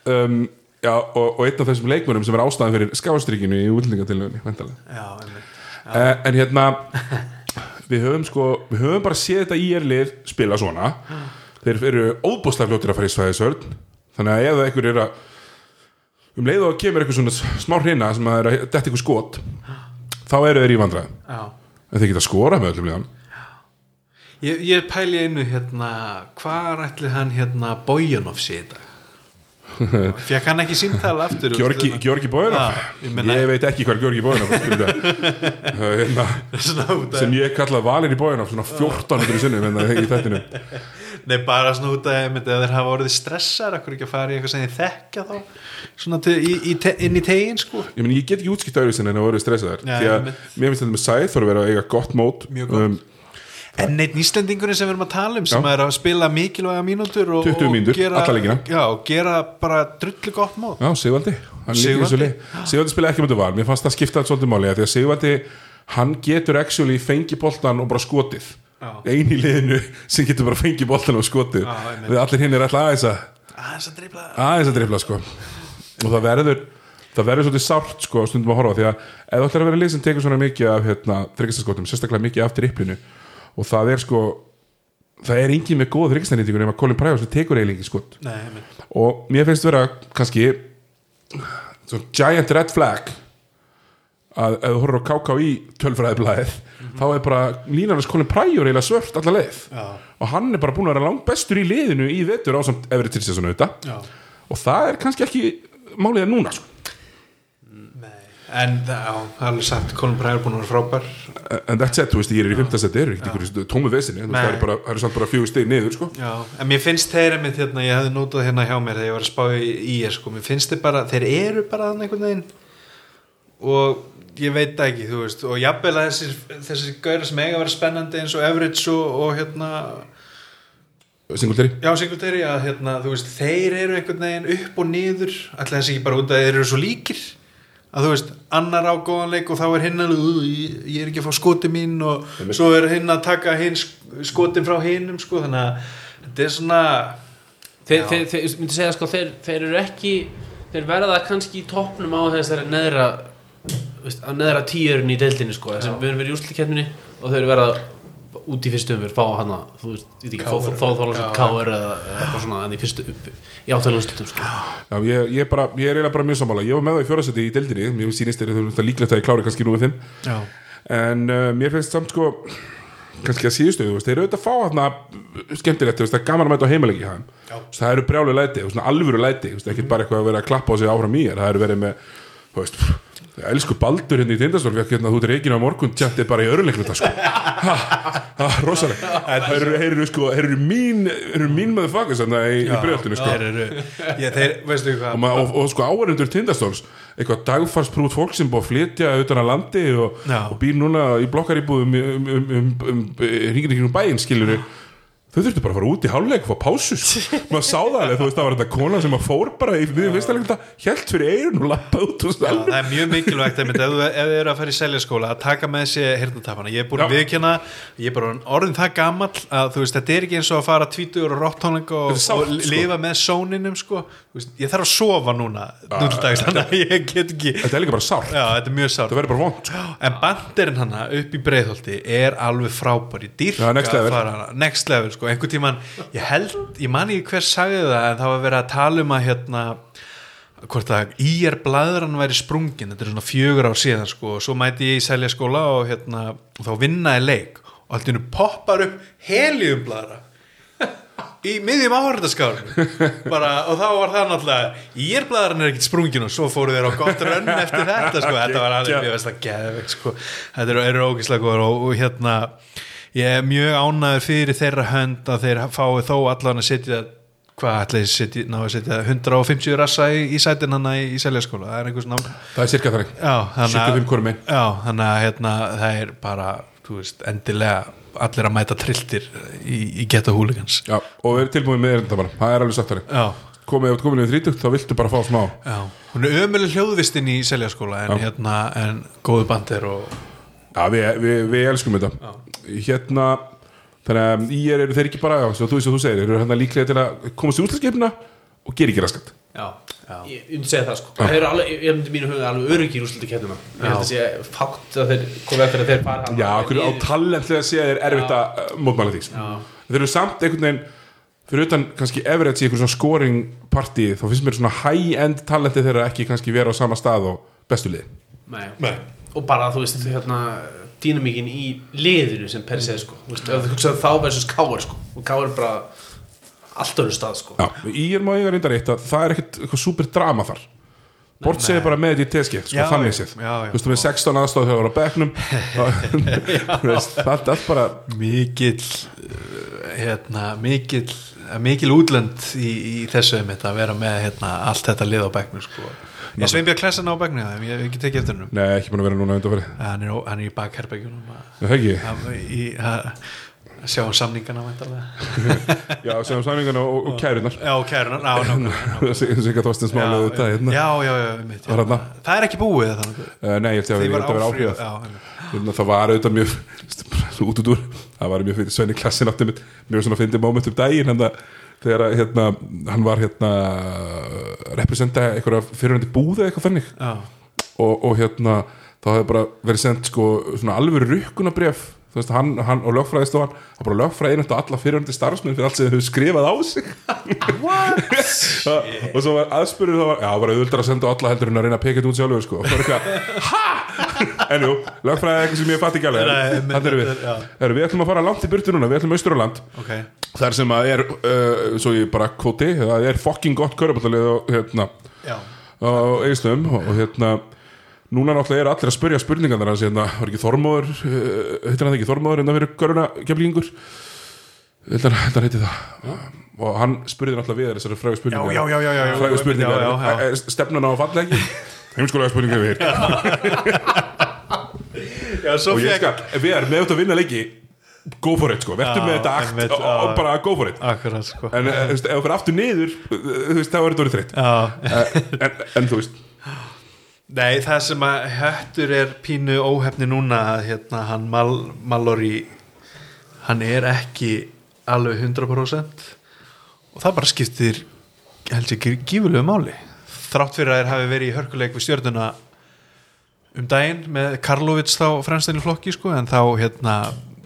um, já, og, og einn af þessum leikmönum sem er ástæðan fyrir skástrykinu í útlendingatilögunni uh, en hérna við höfum sko, við höfum bara séð þetta í er lið spila svona. Þeir eru óbúslega fljóttir að fara í svæðisörn þannig að ef það einhver er að um leið og kemur eitthvað svona smá hrina sem að er að detta eitthvað skot þá eru þeir í vandræðum. Já en þeir geta skora með öllum liðan Ég, ég pæli einu hérna hvað ætli hann hérna Bojanov sé í dag Fekk hann ekki símtala aftur Georgi, Georgi Bóinov ég ég veit ekki hvað Georgi Bóinov hérna, af sem ég kallað valin í Bóinov svona 1400 sinnum hérna, Nei, bara einmitt, ef þeir hafa orðið stressar akkur ekki að fara í eitthvað sem þið þekkja þá? Svona til, í, í, te, inn í tegin sko. Ég, meni, ég get ekki útskipt öðruvísin en að voru stressaðar Já, því að einmitt. mér finnst þetta með Sæþór að vera eiga gott mót Mjög gott. um, En neitt nýslendingurinn sem við erum að tala um sem Já. er að spila mikilvæga mínútur og, 20 og mínútur, gera. Já, og gera bara drullu gott mót. Já, Sigvaldi. Sigvaldi. spilaði ekki með þetta val. Mér fannst það skipta allt svolítið máli Því að Sigvaldi hann getur actually fengi boltan og bara skotið. Já. ein í liðinu sem getur bara fengi boltan og skotið. Við allir hinn er alltaf aðeins að aðeins að dreifla aðeins að drifla sko. Og það verður það verður svolítið sárt sko stundum að horfa því að ef þú ætlar að vera lið sem tekur svona mikið af hérna, og það er sko það er engin með góð þryggjastanýtingur nema Colin Pryor sem tekur eiginlega ekki skot Nei, og mér finnst vera kannski giant red flag að ef þú horfir á KKÍ tölfræðiblaðið þá er bara línarnas Colin Pryor eiginlega svört alla leið Já. og hann er bara búin að vera langt bestur í liðinu í vetur á samt Everett Tilsesson auðvitað Já. og það er kannski ekki málið er núna sko. En það, er alveg sagt Colin Pryor búin að vera frábær. En that's it, þú veist, ég er í 5. seti er ekki einhverju tómu vesinni, það eru eru samt bara fjögur steg niður, sko. Já, en mér finnst þeir einmitt hérna, ég hefði notað hérna hjá mér þegar ég var að spá í, í er sko, mér finnst þeir bara, þeir eru bara þannig einhvern veginn. Og ég veit ekki, þú veist, og jafnvel að þessir, þessir gauðar sem eiga að vera spennandi eins og Everett og, og hérna Singletary, já, Singletary, að hérna, þú veist, þeir eru einhvern veginn upp og niður alltaf þessi ekki bara út að þeir eru svo líkir að þú veist, annar á góðan leik og þá er hinn alveg, "Ú, ég, er ekki að fá skoti mín og Einmitt. svo er hinn að taka hinn skotin frá hinnum sko, þannig að þetta er svona þeir, þeir, þeir, myndi segja sko þeir, þeir eru ekki þeir verða kannski í toppnum á þessari neðra veist, á neðra tíurinn í deildinni sko þessum við erum verið í úrslikefninni og þeir verða út í fyrstu umfyrir fá hana þú veist, ég veit ekki, Káur. fá þá þá káur eða eða eitthvað svona en í fyrstu upp í átalum úrslitum sko já, ég, ég, bara, ég er eiginlega bara mjög sammála, ég var með það í fjórasetti í deildinni, mér sýnist þeir það líklegt að ég klári kannski nú við þeim, já, en uh, mér finnst samt sko kannski að síðustu, þú veist, þeir eru auðvitað að fá hérna skemmtilegt, þú veist, það er gaman að mæta á heimilegi það eru brjálu læti, alvöru læti, ekkert bara eitthvað að vera að klappa á sig áfram í er, það eru verið með, þú veist, ég elsku Baldur hérna í Tindastól, fekk hérna, þú reikin á morgun, tjantið bara í öruleikluta, sko, ha, ha, rosalega, það eru, sko, þeir eru mín, þeir eru mín með fagus, þannig í, í breyðaltinu, sko, ég, þeir, og, ma- og, og sko áhverjundur Tindastóls eitthvað dagfarsprút fólk sem búið að flytja utan að landi og, Já. og býr núna í blokkaríbúðum um, um, um, um, hringin ekki um bæinn skilur þau þurftu bara að fara út í hálfleik og fá pásu sko. maður sá það alveg, þú veist það var þetta kona sem að fór bara í við fyrsta helt fyrir eirun og lappa út og Já, alveg það er mjög mikilvægt ef, þið eru að fara í seljaskóla að taka með sér hirtnatapana ég er búin viðkjanna, ég er bara orðin það gamall að þú veist, þetta er ekki eins og að fara tvítugur og rottónling og, er sárt, og sko. lifa með sóninum sko. Þú veist, ég þarf að sofa núna núldags, þannig að ég get ekki þetta er líka bara sárt, Já, þetta er mjög sárt það verður bara vond sko. En bandirinn hana upp í breiðholti er alveg frábær í dýrka Já, next level. að sko, einhvern tíman ég held, ég man ekki hver sagði það en það var verið að tala um að hérna hvort að ír blæðran væri sprungin, þetta er svona fjögur ár síðan sko, og svo mæti ég í selja skóla og hérna, og þá vinnaði leik. Og allt í hennu poppar upp helium blæðra í miðjum áhörðaskálinu bara, og þá var það náttúrulega írblæðarinn er ekkert sprungin og svo fóru þeir á gott rönn eftir þetta sko, þetta var alveg, ég veist að geðvegt sko, þetta eru, ógislega góður og, og hérna, ég er mjög ánæður fyrir þeirra hönd að þeir fái þó allan að setja hvað ætlaði setja, ná að setja 150 rassa í, í sætin hana í, seljaskóla? Það er einhvers nátt það er cirka þannig Já, þannig cirka að, fimm hvorum einn já, þannig að hérna, það er bara, veist, endilega allir að mæta trilltir í, í geta húligans já, og við erum tilbúin með þetta bara, það er alveg sagt þannig Já, komið komið niður 30 þá viltu bara fá smá. Já, hún er ömuleg hljóðvistinn í seljaskóla en, hérna, en góðu bandir og Já, við, við, við elskum þetta Hérna Þannig að í er eru þeir ekki bara já, svo þú, svo þú segir, eru hérna líklega til að komast í útlæðskipna og gera ekki raskat. Já, ég ég myndi segja það sko. Það eru alveg, ég myndi mínu huga alveg öryggir úrslutu keppnina Ég held að sé fátt að þeir komið eftir að þeir fara Já, okkur á talentlega sé er erfitt að uh, mótmæla því sko. Þeir eru samt einhvern veginn fyrir utan kannski Everett í einhver svona scoring party þá finnst mér svona high-end talenti þeirra ekki kannski vera á sama stað og bestu lið Nei. Nei. og bara þú veist hérna dýnamíkin í liðinu sem per se sko. Þú veist, ef þú hugsaðu þá versus káar sko. Og káar er bara allt öðru stað sko. Já, í er má eiga reynda rétt að það er ekkert eitthvað super drama þar Bort segir bara með þetta í teski sko, Já, þannig séð. Þú veist, með 16 aðstóð þegar það var á veist, það er bara mikill uh, hérna, mikill mikil útlönd í, í þessu einmitt að vera með hérna, allt þetta lið á bekknu sko. Ég sveinbjörn klessan á já, ég hef ekki tekið eftir hennum Nei, ekki búin að vera núna undanfæri hann er, hann er í bakherbergjunum að, Það ekki? Í, sjá um samningana. Já, segjum samlingana og, og kærunar já, kæruna, ná, ná, ná. Sigga Þorstins þetta hérna. já, já, já, þarna? það er ekki búið þannig Uh, Nei, ég held að því vera var áfrýðað áfrýðað já, einmitt. Þannig að það var auðvitað mjög út út úr, það var mjög fyrir Svenni klassin átti mjög svona fyndi moment um daginn hann að þegar að, hérna, hann var hérna representa eitthvað fyrirhundi búðu eitthvað fannig Já, og, og hérna þá hefði bara verið sendt sko alvöru rukkunabref veist, hann, hann og lögfræðistofan það bara lögfræði einhvern og alla fyrirhundi starfsmenn fyrir allt sem þau skrifað á sig. Og svo var aðspurður það var, já, bara auðvitað að senda á alla heldur en að reyna að peka þetta út sjálfur sko. og það var eitthvað, ha? En jú, lögfræði er eitthvað sem ég fatt ekki alveg. Nei, þannig erum við. Heru, við ætlum að fara langt í burtu núna, við ætlum austur á land ok. Þar sem að er, uh, svo ég bara kvoti það er fucking gott köruballalið og hérna Já, á eigistöðum og, hérna núna náttúrulega er allir að spyrja spurningan þar hérna, var ekki Þormóður uh, heitir hann ekki Þormóður en það verið göruna keflingur heldur hann heiti það. Og hann spurði náttúrulega við þessari frægu spurningar. Já, já, já, já, já. frægu spurningar. Stefnan á ekki? Heimskolega spurningar við svo og ég skal, við erum með þetta að vinna leiki go for it sko, verður með þetta akt einmitt, og, bara go for it. Akkurat, sko. En eh, þú veist, ef fyrir aftur niður þú veist, þá er þetta orðið þreytt. Eh, en, en þú veist. Nei, það sem að höttur er pínu óhefni núna að hérna hann Mal Mallory hann er ekki alveg 100% og það bara skiptir held ég gífulegu máli. Þrátt fyrir að þeir hafi verið í hörkuleik við stjörnuna um daginn með Karlovits þá fremstæðin flokki sko en þá hérna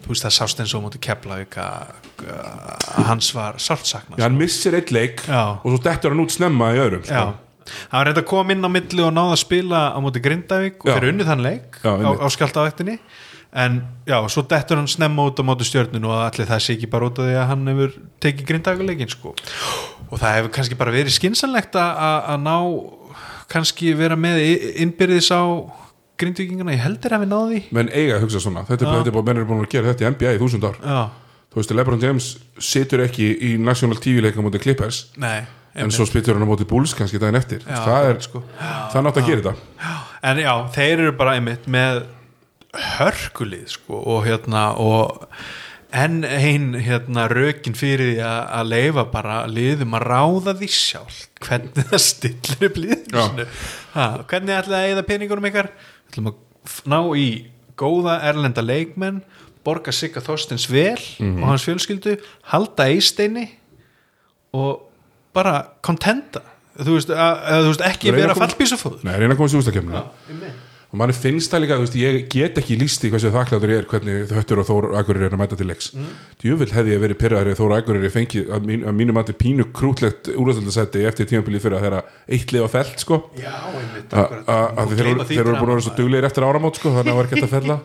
þú veist það sást eins og mútið Keflavík að hans var sáltsakna Já, hann missir eitt leik Já. og svo dettur hann út snemma í öðrum sko. Hann var reynda að koma inn á milli og náða að spila á móti Grindavík og fyrir unnið þann leik Já, á, á skjáltavættinni en já, svo dettur hann snemma út á móti stjörnun og allir það sé ekki bara út af því að hann hefur tekið Grindavíkuleikin sko. Og það hefur kannski bara verið skinsanlegt að- ná kannski vera með innbyrðis á Grindvíkingana, ég heldur að við náði því. Menn eiga að hugsa svona. Þetta er bara, menn er búin að gera þetta í NBA í þúsund ár. Já, þú veist, Lebron James situr ekki í National TV leika mútið Clippers. Nei en svo spytur hann á móti Bulls kannski daginn eftir. Já, það er, sko. það nátt að gera þetta. En já, þeir eru bara einmitt með hörkulið sko og hérna og enn ein hérna rökin fyrir því að að leifa bara liðum að ráða því sjálf hvernig það stillir upp liðinu. Ha, hvernig ætlaði að eða peningunum ykkar ætlum að ná í góða erlenda leikmenn borga Sigga Þorstins vel og hans fjölskyldu halda eisteini og bara kontenta. Þú veist, að, að, þú veist ekki vera að fallbísafóður Nei, reyna að koma sér ústakefnina og manni finnst það líka, þú veist, ég get ekki líst í hversu þakkláttur ég er hvernig höttur og Þór Akureyri er að mæta til leiks. Mm. djúvill hefði ég verið pyrraður Þór Akureyri fengið að, mín, að mínu mati pínu krútlegt úrlæðsaldasætti eftir tímabilið fyrir að þeirra eitt lið á felt sko. Já, einmitt að þeir eru- þeir eru búin að vera svo duglegir eftir áramót sko, þannig að það var hægt að fella.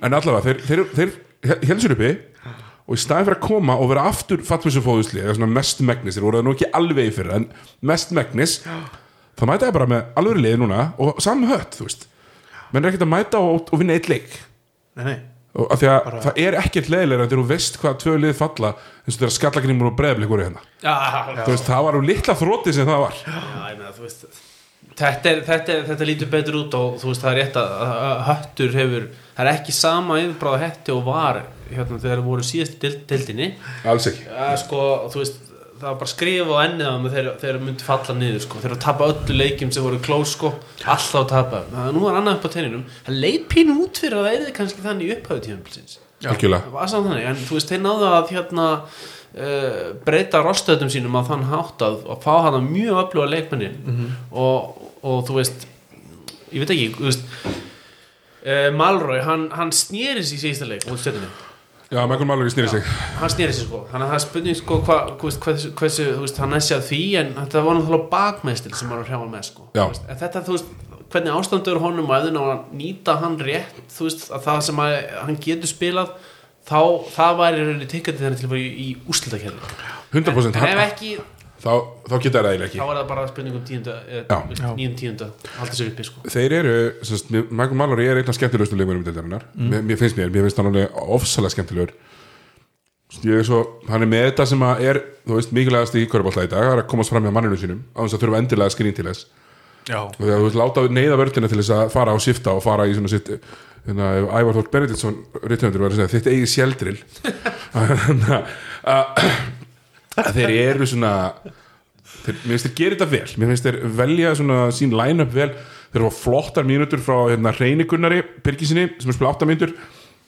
En allavega, þeir, þeir, þeir helsur uppi og í staðin fyrir að koma og vera aftur þeir voru það mæta ég bara með alveg lið núna og saman hött, þú veist menn er ekkert að mæta og, og vinna eitt leik. Nei, nei. Og af því að það er ekkert leiðilega þegar þú veist hvað tvö lið falla eins og þegar skallagrimur og breðablik voru hérna. Já, þú veist, það var úr litla þrótti sem það var. Já, ég meina, þú veist þetta, er, þetta, er, þetta lítur betur út og þú veist það er rétt að, að að höttur hefur það er ekki sama yfirbráð hetti og var hérna þegar það voru síðast í deildinni. Alls ekki. Að sko, þú veist það var bara skrifa á ennið á þeim þegar þeir myndi falla niður sko, þeir að tapa öllu leikjum sem voru klós sko, alltaf að tapa. Það nú var annað upp á tenninum, það leit pínu út fyrir að það er kannski þannig í upphæðu tíðanbilsins það þannig, en þú veist, þeir náðu að hérna uh, breyta rostöðum sínum á þann hátt að, að fá hana mjög öfluga leikmenni og, og þú veist ég veit ekki, þú veist uh, Malroy, hann, hann snýri sér í síðasta leik út stjörnunni já, Michael Mallory snýri sig. Hann snýri sér sko, þannig að það er spurning sko hva, hva, hversu, hversu, þú veist, hann nessi að því en þetta var náttúrulega bakmeðstil sem var að hrjáma með sko, en þetta, þú veist hvernig ástandur honum að nýta hann rétt, þú veist, að það sem að hann getur spilað þá, það væri rauninni tikkandi þenni til að vera í, úslitakjörðu 100% en ef hann, ekki, þá, þá geta það eiginlega ekki. Þá er það bara spurning um tíunda Já. nýjum tíunda, halda sér uppi sko. Þeir eru, Michael Mallory er einn af skemmtilegustu leikurum deildarinnar. Mér, mér finnst mér, mér finnst hann alveg ofsalega skemmtilegur. Ég er svo, hann er með þetta sem að er þú veist, mikilvægast í körpallta í dag það er að komast fram með manninu sínum á þess að þurfa endilega skrín til þess. Já, og þegar þú veist, láta neyða vördina til þess að fara og sifta og fara í svona sitt hérna, Ævar Þórt Benediktsson rithöndur var að segja, þitt eigið sjeldril Þannig að- þeir eru svona þeir, mér finnst þeir gera þetta vel. Mér finnst þeir velja svona sín line-up vel. Þeir eru flottar mínútur frá hérna, Reynigunnari Birgisinni sem er spila 8 mínútur.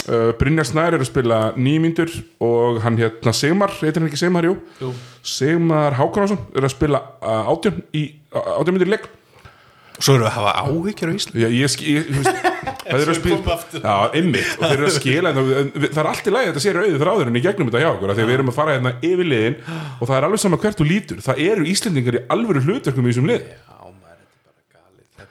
Uh, Brynjar Snær er að spila 9 mínútur og hann hérna Sigmar, heitir hann ekki Sigmar, jú, Jú. Sigmar Hákonásson er að spila uh, 18 í uh, 18 mínútur í leik. Svo erum við að hafa áhyggjur á Ísland Já, ég, sk- ég, þú veist, það eru að spila Já, einmitt, og þeir eru að skila en það, það er allt í lagi að þetta sér auðvið þráðurinn í gegnum þetta hjá okkur, að við erum að fara hérna yfir liðin og það er alveg sama hvert þú lítur. Það eru Íslendingar í alvöru hlutverkum í þessum lið.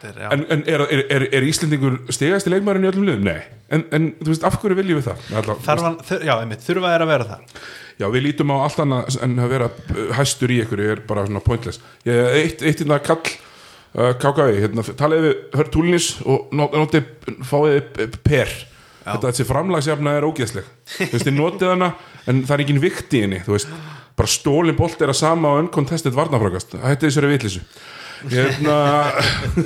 Er, en, en er, er, er, er Íslendingur stegast í leikmærin í öllum liðum? Nei, en, en þú veist, af hverju viljum við það? Alla, þarf hann, þur, já, einmitt, þurfa er að vera það? Já, við lítum á allt annað en að vera hæstur í ykkur er bara svona pointless. Ég, Eitt, eitt hérna uh, KKI, hérna, talið við hör túlinis og not- notið fáið per. Þetta þessi framlagsjafna er ógeðsleg. Þú veist, þið notið hana en það er engin vikt í henni Þú veist, bara stólin bolt er að sama og uncontested varnafrákast Hætti þessari vitleysu. Hérna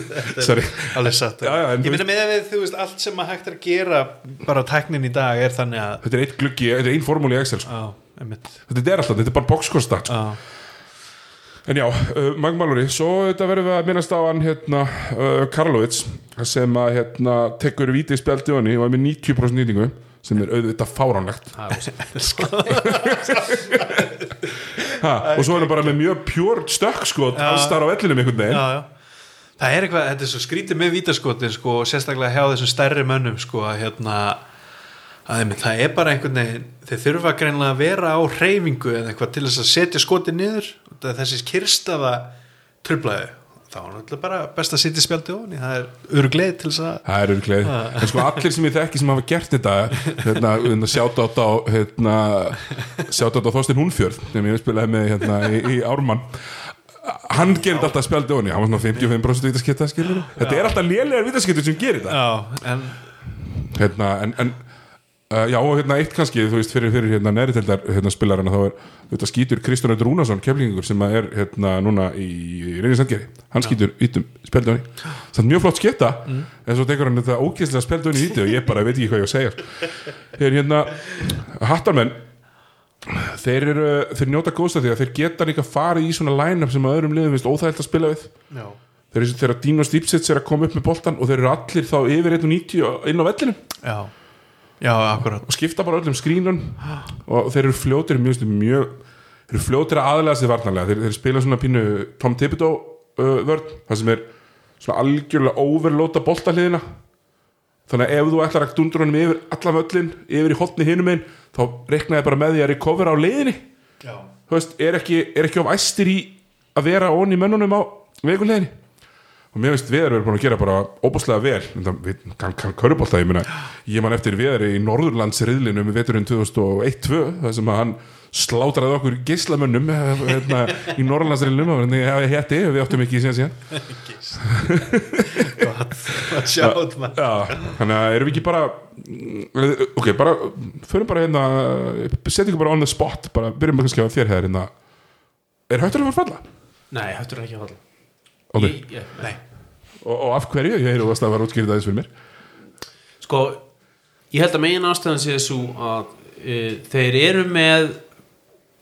Alveg satt. Já, já, Ég meina með að þú veist, allt sem að hægt er að gera bara tæknin í dag er þannig að Þetta er eitt gluggi, þetta er ein formúli í Excel sko. Já, einmitt. Þetta er alltaf, þetta er bara boxkonstat sko. En já, uh, Magmaluri, svo þetta verðum við að minnast á hann hérna, uh, Karlovits sem að hérna, tekur vítið spjaldi honni og er með 90% nýtingu sem er auðvitað fáránlegt. Ha, og svo er hann bara með mjög pjör stökkskot alls þar á vellinum einhvern veginn. Já, já. Það er eitthvað, þetta er svo skrítið með vítaskotin sko, og sérstaklega hjá þessum stærri mönnum sko, að hérna að það er bara einhvern veginn þeir þurfa greinlega að vera á hreyfingu eða eitthvað til þess að setja skotin niður Er þessi kyrstaða trublaði þá er náttúrulega bara best að setja spjaldi ofan það er örgleið til þess að Það er örgleið, en sko allir sem ég þekki sem hafa gert þetta hérna, hérna sjátt átt á hérna, sjátt átt á Þorstein Húnfjörð sem ég spilaði með hérna í, í Ármann. Hann gerir alltaf spjaldi honni hann var svona 55% vítaskipta skilur þetta er alltaf lélegar vítaskiptur sem gerir þetta. Já, en hérna, en, en uh, já og hérna eitt kannski, þú veist, fyrir, fyrir hérna neðriteldar hérna spilarana þá er þetta skýtur Kristján Rúnarsson, keflingur sem er hérna núna í Reyni Sandgeri hann skýtur yttum spjaldunni það er mjög flott skipta, en svo tekur hann þetta ógeðslega spjaldunni í ytti og ég bara veit ekki hvað ég á að segja. Þeir hérna hattarmenn þeir, eru, þeir njóta góðst af því að þeir geta líka farið í svona line-up sem að öðrum liðum finnst óþægilt að spila við. Já, þeir eru þegar Dino Stipsits er að koma upp með boltan og þeir eru allir þá yfir 1.90 inn á vellinum. Já, já, akkurat. Og skipta bara öllum skrínun og þeir eru fljótir mjög, mjög þeir eru fljótir að aðlega sig varnarlega. Þeir, þeir spila svona pínu Tom Thibodeau uh, vörn, það sem er svona algjörlega overlóta boltahliðina. Þannig að ef þú ætlar að dundur honum yfir allan völlin, yfir í hotni hinum einn þá reiknaði bara með því að recovera á leiðinni já, þú veist, er ekki, er ekki of æstir í að vera onni mönnunum á veikuleginni og mér veist veður er búin að gera bara óbúslega vel. En það við- kann, kann körubólta ég meina ég man eftir veður í Norðurlandsriðlinu með veturinn 2001-2 það sem að hann slátraði okkur geislamönnum eh, hérna, í Norðurlandsriðlinu og þannig að hétti við áttum ekki síðan síðan. Gott. Að sjá þetta Já, þannig að erum við ekki bara ok, bara förum bara hérna, setjum ekki bara on the spot bara byrjum að kannski á þér hér hérna. Er hættur að fara falla? Nei, hættur ekki að falla Ok. Ég- ég- Nei og, og af hverju, ég heyri að það var útskýrið aðeins fyrir mér Sko, ég held að megin ástæðan sé svo að e, þeir eru með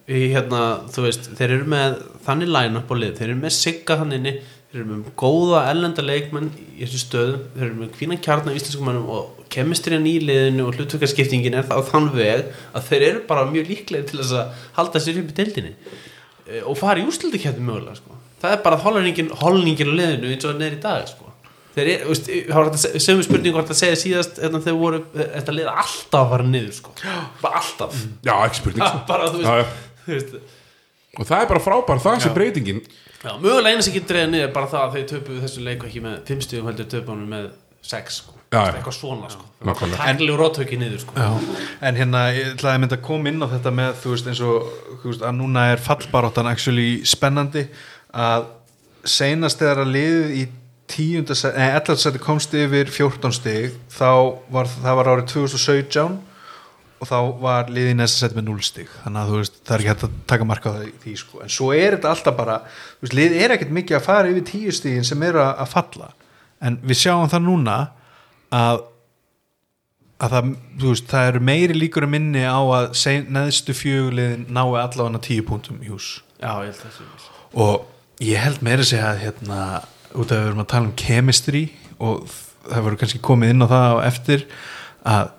hérna, þú veist, þeir eru með þannig line-up á lið, þeir eru með sigga þannig inni, þeir eru með góða ellenda leikmenn í þessu stöðum, þeir eru með kvína kjarnar í íslenskum mannum og kemistriðan í liðinu og hlutvökkarskiptingin er það á þann veg að þeir eru bara mjög líklega til þess að halda sér upp í deildinni e, og fara í úrslutikefni mögulega sko. Það er bara holningin, holningin á liðinu eins og það er í dag sko. þeir eru, veist, það var þetta sömu spurning hvort að segja síðast hérna, þegar voru þetta liða alltaf að fara niður sko. bara alltaf Já, ekki spurning ja, sko. bara, já, veist, já. þú veist Og það er bara frábær, það sem breytingin já, mögulega eina sem getur dreða niður er bara það að þeir töpuðu þessu leiku ekki með 5 stíðum heldur töpunum með 6 sko. Já, já. eitthvað svona sko. Nákvæmlega. tæknileg rótöki niður sko. Já, en hérna ég ætlaði að mynda að koma inn á þetta með þú veist eins og veist, að núna er fallbaráttan actually spennandi að seinast þegar að liðið í tíunda seti, nei, 11. seti komst yfir 14 stig þá var það var árið 2017 og þá var liðið í næsta seti með 0 stig þannig að þú veist, það er ekki hægt að taka marka á því, sko. en svo er þetta alltaf bara þú veist, liðið er ekkert mikið að fara yfir 10 stigin sem eru að, falla en við sjáum það núna að að það, veist, það eru meiri líkur að minni á að neðstu fjögulegin nái allavega tíu punktum í hús já, og ég held meira að segja að hérna, út af að við erum að tala um chemistry og það voru kannski komið inn á það á eftir að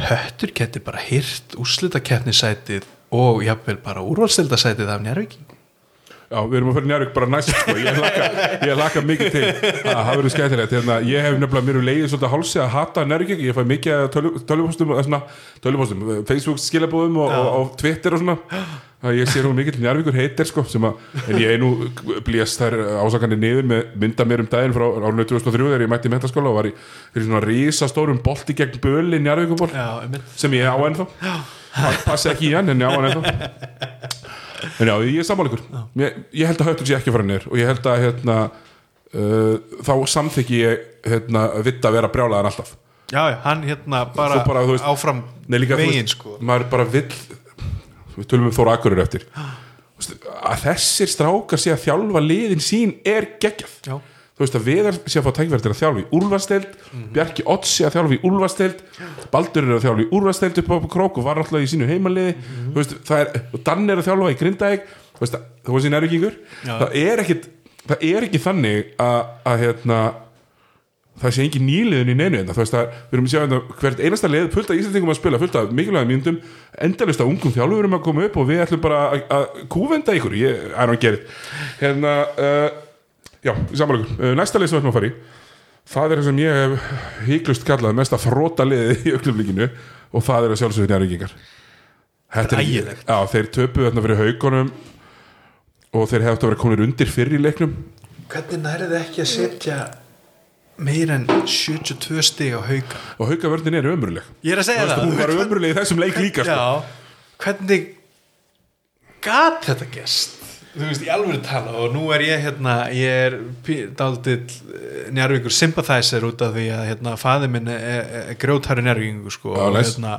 höttur geti bara hyrt úrslitakeppnisætið og jafnvel bara úrvalstildasætið af njárvíking Já, við erum að fyrir Njárvík bara næst sko. ég, laka, ég laka mikið til. Að það verður skemmtilegt. Hérna, ég hef nefnilega mér um leiðið svolítið hálsi að hata Njárvík ég fæ mikið eða svona, tölvupóstum, eh, Facebook skilabóðum og, og, og Twitter og svona. Að ég sé nú mikið Njárvíkur heitir sko, sem að, en ég er nú blíast þær ásakanir niður með mynda mér um daginn frá árinu 2003 þegar ég mætti í mentaskóla og var í fyrir svona risastórum bolti gegn böli Njárvíkuból sem ég á ennþá. Það passi ekki í hann en ég á hann ennþá en já, ég er sammáleikur ég, ég held að höftur sé ekki að fara niður og ég held að hérna, uh, þá samþykki ég hérna, vitt að vera brjálaðan alltaf. Já, hann hérna bara, bara, veist, áfram Nei, líka, þú veginn veist, sko. maður bara vill við tölum um Þóra Akurur eftir. Að þessir strákar sé að þjálfa liðin sín er geggjað. Já, þú veist að Viðar sé að fá tækverð til að þjálfa í úrvasteld Bjarki Otts sé að þjálfa í úrvasteld Baldur er að þjálfa í úrvasteld upp á krók og var alltaf í sínu heimaliði. Þú veist, það er, og Dan er að þjálfa í Grindavík þú veist, að- þú veist sín erfingingur Já. það er ekkit það er ekki þannig að, að hérna það sé engin nýliðin í neinu enda þú veist að við erum að sjá hérna hvert einasta leið fullt af Íslandingum að spila, fullt af mikilvægum myndum endalist af ungum þjálfurum að koma upp og við ætlum bara að, að kúvenda ykkur. Ég já, samanleikur uh, næsta leið sem við ætlum að fara í það er það sem ég hef híklust kallað mesta þróta liðið í augnumlíkinu og það er að Þetta er Ægilegt. Já, þeir töpuðu þarna fyrir haugunum og þeir hefðu að vera konir undir fyrir í leiknum. Hvernig nærið ekki að setja meir en 72 stig á hauka? Og haugavörnin er ömurleg. Ég er að segja það. hún var ömurleg í þessum leik líka sko. Já, hvernig gat þetta gest þú veist, í alveg tala og nú er ég hérna, ég er dálitill njárvíkur sympathizer út af því að hérna, faði minn er, er, er grjótæri njárvíkingu sko, Já, og, hérna,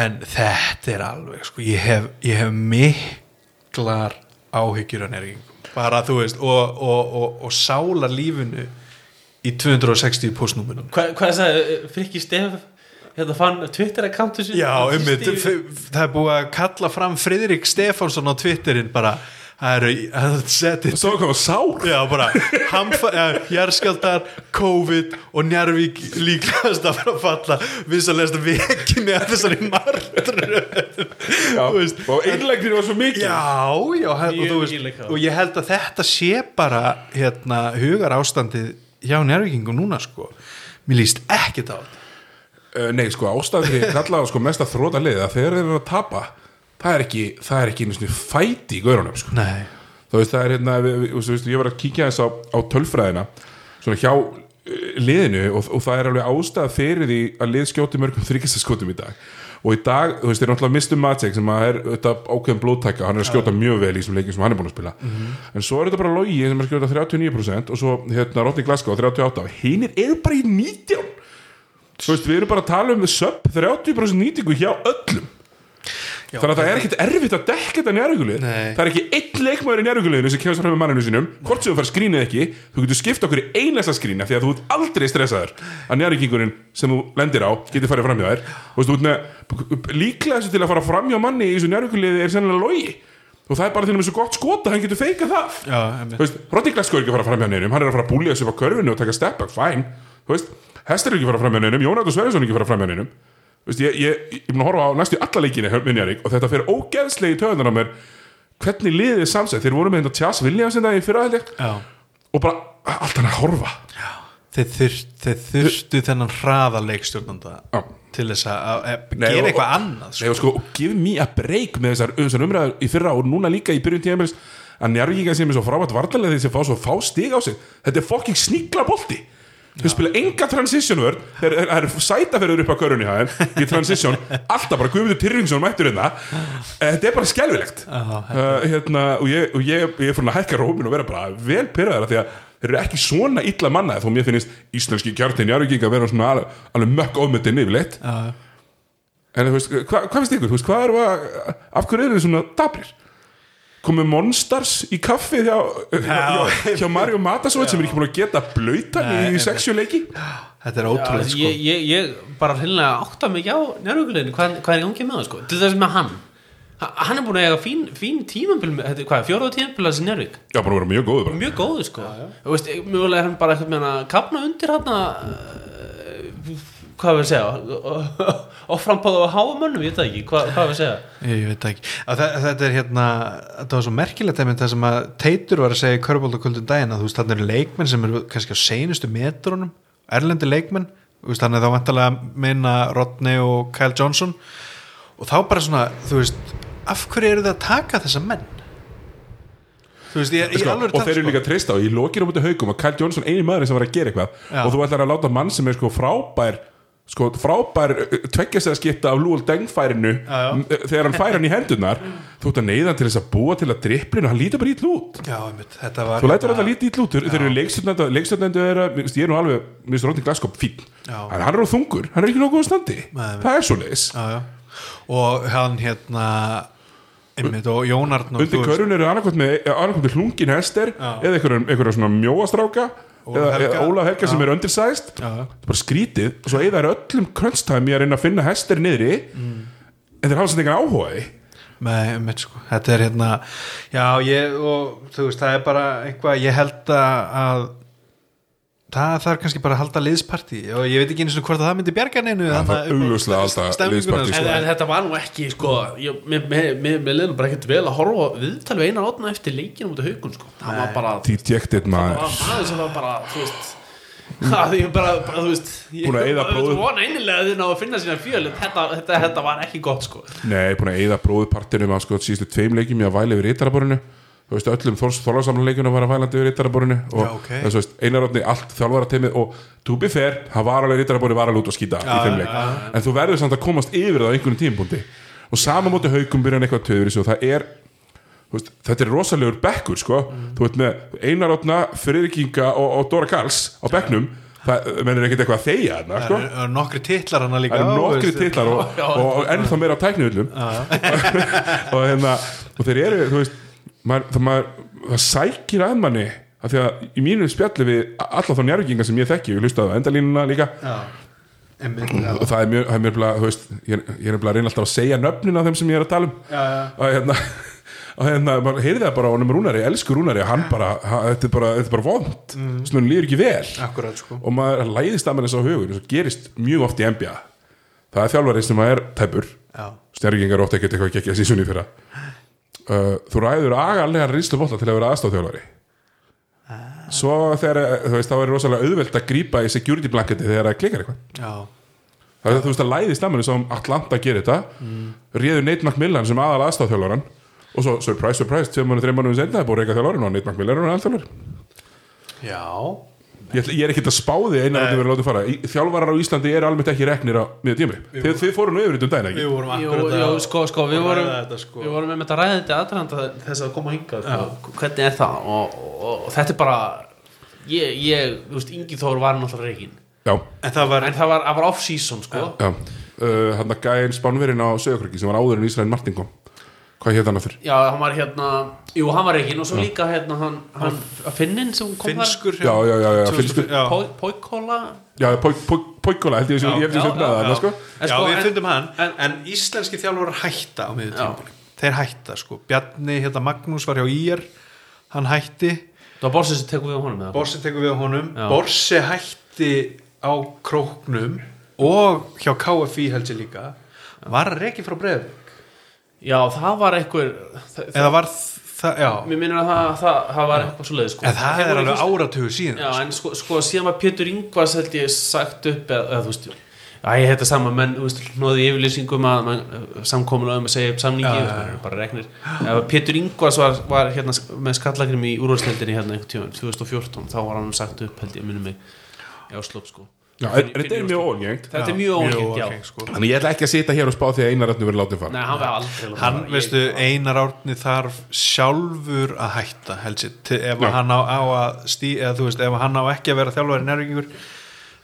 en þetta er alveg sko, ég hef, ég hef miklar áhyggjur af njárvíkingu bara þú veist og, og, og, og sála lífinu í 260 postnúmunum Hvað, hvað sagði Frikki Stef hérna fann Twitter-accountu sín Já, ummitt, það er búið að kalla fram Friðrik Stefánsson á Twitterin bara, það eru það setið Svo kom að sár? Já, bara, jarskjaldar, COVID og Njarvík líklegast að fara að falla vissalegast vekinni að þessari martru Já, Þú veist. og einlegnir var svo mikið Já, já, og, þú mikið veist, og ég held að þetta sé bara hérna, hugar ástandið hjá Njarvíkingum núna sko. Mér líst ekkert á þetta. Uh, Nei, sko, ástæður ég kallaði sko mest að þróta lið að þegar þeir eru að tapa það er ekki, það er ekki einu sinni fæti í gaurunum, sko. Þú veist, það er hérna, við, við, veist, ég var að kíkja þess á, á tölfræðina svona hjá uh, liðinu og, og það er alveg ástæða fyrir því að lið skjóti mörgum þryggjastaskotum í dag. Og í dag, þú veist, þeir náttúrulega mistum Matsek sem að er þetta ákveðin blóttækka hann er að skjóta mjög vel í þessum leikin sem hann er búin að spila. En svo er þetta bara logi sem er að skjóta 39% og svo hérna Rodney Glasgow 38% og hinir eru bara í 19 þú veist, við erum bara að tala um sub 30% nýtingu hjá öllum þannig að það er ekkert erfitt að dekka þetta njárvíkulið Nei. það er ekki einn leikmaður í njárvíkuliðinu sem kemur fram með manninu sínum. Hvort sem þú fær skrínið ekki þú getur skipt okkur í einasta skrína því að þú ert aldrei stressaður að njárvíkingurinn sem þú lendir á getur farið fram hjá þær og líklega þessu til að fara fram hjá manni í þessu njárvíkuliði er sennilega logi. Og það er bara til og með svo gott skot að hann getur feikað það. Rodney Glasgow er ekki að fara fram hjá neinum. Hann er að fara að búlja upp á körfinu og taka step back, fine. Þú veist, Hester er ekki að fara fram hjá neinum. Jónat og Sverjesson er ekki að fara fram hjá neinum veist, ég, ég, ég, ég mun að horfa á næstu alla leikinu minjarík og þetta fer ógeðslega í töðunar á mér hvernig liðið er samsett. Þeir voru með þetta Tjas Williams þetta í fyrraðileg Já. Og bara allt hann að horfa. Þeir, þurft, þeir þurftu þennan hraða leikstjórnanda Já. til þess að gera eitthvað annað Nei, og sko, og give me a break með þessar, þessar umræður í fyrra og núna líka í byrjun tíðanbils að njárvíkingar sem er svo frábært vartalega þeir sem fá svo fá stig á sig. Þetta er fokking sníkla bolti þau spila enga transition vörd það er sætaferður upp á körunni í transition, alltaf bara Guðmundur Tyrfingsson mættur hérna. Þetta er bara skelfilegt. Uh, hérna, og ég, og ég, ég er fyrir að hækka rómin og vera bara vel pyrraðar því að þeir eru ekki svona illa mannaði þó mér finnst íslenski kjartin njárvíkingar að vera svona alveg, alveg mökk ofmyndin yfirleitt. En þú veist, hva, hvað finnst ykkur? Veist, hvað er að, af hverju eru þið svona dabrir? Komið Monstars í kaffið hjá, hjá, hjá Mario Matasovit sem er ekki búin að geta blöytan Nei, í sexjuleiki? þetta er Já, ótrúlega sko. ég, ég, ég bara hreinlega átta mig ekki á njárvíkuleginu hvað, hvað er í gangi með það sko? Til þess með hann. Ha- hann er búin að eiga fín, fín tímambil með- þetta er hvað, fjóraða tímambil að þessi Njárvík Já, bara vera mjög góður bara. Mjög góðu sko. Þú veist, mjögulega er hann bara eitthvað með hann að kapna undir hann að hvað við segja? Og frambáða á háamönnum, ég veit ekki. Hvað, hvað við segja? Ég, ég veit ekki. Að þe- þetta er hérna, þetta var svo merkilegt einmitt það sem að Teitur var að segja í Körbóltakvöldum daginn að þú veist, þannig eru leikmenn sem eru kannski á seinustu metrónum, erlendi leikmenn. Þannig þá vantarlega minna Rodney og Kyle Johnson. Og þá bara svona, þú veist af hverju eru þið að taka þessa menn? Veist, ég, ég sko, alveg og þeir eru líka að treysta á í lokinu á mútið haugum að Kyle Johnson eini maður sem var að gera eitthvað. Já. og þú ætlar að láta mann sem er sko frábær sko frábær tveggjast að skipta af Lúal Dengfærinu þegar hann fær hann í hendunar þú ert að neyða hann til þess að búa til að driplinu hann lítur bara ítl út. Já, var þú lætur alltaf lítið ítl út þeir þeir eru leikstjórnendu er að ég er nú alveg mér finnst Rodney Glaskop fín hann er á þungur hann er ekki nokkuð á standi. Það er svo já. og hann hérna einmitt og Jón Arnór undir körun eru annarkvæmt með, hlungin hester eða einhverjum svona mjóastráka Ólaf Helga. sem er undersized er bara skrítið og svo eða er öllum í að reyna að finna hester niðri Mm. en þeir hafa samt engan áhuga í Með, með, sko. þetta er hérna já ég og þú veist það er bara eitthvað ég held að það þarf kannski bara að halda liðsparti og ég veit ekki eins og hvort að það myndi bjarga neinu það þarna þarf upp á augljóslega að halda stemninguna, liðspartí, en, sko. en þetta var nú ekki sko, ég, mér, mér, mér, mér leðum bara ekkert vel að horfa á viðtal við einar átna eftir leikinu út af haugun sko. það var bara það maður. Var maður sem var bara þú veist Það ég bara, bara, þú veist ég ég vona einilega að þið ná að finna sína fjöl þetta, þetta, þetta var ekki gott sko. Nei, búin að eða bróðpartinu með sko, síðustu tveim leikjum í að væla yfir yttaraborinu þú veist, öllum þorlarsamleikjunum var að vælandi yfir yttaraborinu og Já, ok. þessu veist, einarotni allt þjálfara og to be fair, hann var alveg yttaraborinu var alveg út að skýta í þeim leik. en þú verður samt að komast yfir það á einhvern tímpúndi og sama móti haugum byrjan eitthvað töður og það er veist, þetta er rosalegur bekkur sko. þú veit með einarotna Friðrikinga og, og Dóra Karls á bekknum það menn er ekkert eitthvað að þegja þarna sko. það eru nokkri titlar hana líka það eru nokkri titlar og, og, og ennþá meira á tækniullum og, hérna, og þeir eru þú veist, maður, það, maður, það sækir að manni af því að í mínu spjalli við alla þá njárvíkinga sem ég þekki, við hlustaðu á endalínuna líka. Já, og það er mjög, það mjög þú veist, ég, ég er að reyna alltaf að segja nöfnin á þeim sem ég er að tala um. Já, já. og hérna og hérna, maður heyrði það bara á honum Rúnari, elsku Rúnari hann bara, þetta er bara, þetta er bara vond. Mm. svona líður ekki vel. Akkurat sko. Og maður læðist að mann þess á hugur og gerist mjög oft í NBA það er þjálfari sem er tæpur. Já, stjárgingar ótt ekkert eitthvað geggja sísunni fyrra uh, þú ræður agalega rýslu bolla til að vera aðstofþjálfari svo þegar þú veist, þá er rosalega auðvelt að grípa í security blanketi þegar það klikkar eitthvað. Já, það er þú veist að mann eins og Atlanta gerir þetta mm. réður Nate McMillan sem aðal aðstofþjálfaran og svo surprise, surprise, tveim mánu, þreim mánu senna er búið að reyka þjálfarin og Nate McMillan er aðalþjálfari. Já Ég, ég er ekkert að spáði einar að þið verið látið fara Þjálfarar á Íslandi eru almennt ekki reknir á miða tími Þið, þið fóru nú yfir þetta um daginn ekki? við vorum akkurat jú, að- sko, sko, við að vorum ræða þetta, sko. við vorum með þetta þetta aðranda þess að koma hingað sko. hvernig er það og, og, og þetta er bara ég, ég þú veist, Ingi Þór var náttúrulega reygin Já, en það var en það var, var off-season sko. já uh, Hann að gæðin spánverinn á Söðakröki sem var áður en Ísrael Martin kom Hvað hétt hann að fyrir? já, hann var hérna jú, hann var reygin og svo líka hérna hann, hann Finnin sem kom finskur Já, já, já, já, 2000 finnskur- þar Poikola? Já, Poikola held ég sem ég hef þessu upplæða já, þarna sko. En já, sko, við fundum hann en, en- íslenski þjálfur hætta á miður tímpúli þeir hætta sko, Bjarni, hérna Magnús var hjá IR hann hætti. Það var bossið sem tekur við á honum eða? Borsi tekur við á honum. Já. Borsi hætti á króknum og hjá KFI held ég líka. Var að reki frá breið já, það var einhver það, eða var það, já. Mér minnir að það, það, það var eitthvað svo leið sko. en það er alveg áratugur síðan Já, en sko, sko síðan var Pétur Ingvars held ég sagt upp eða, eða þú veist Já, ég heita sama, menn, þú veist, hnóði yfirlýsingum að man, samkomulega um að segja upp samningi Já, já, er bara regnir Pétur Ingvars var, var hérna með skallagrim í úrvalstildinni hérna einhvern tíma 2014, þá var hann sagt upp held ég minnum mig í Áslóp sko Já, en þetta er mjög ógengt Þetta er mjög óhengt, já sko. Þannig ég ætla ekki að sita hér og spá því að einar öllum verið látið fara Nei, hann var aldrei hann, fara. Ég- veistu, Einar Árni þarf sjálfur að hætta til, ef Já. hann á, á að stí, eða þú veist, ef hann á ekki að vera þjálfari nærvíkingur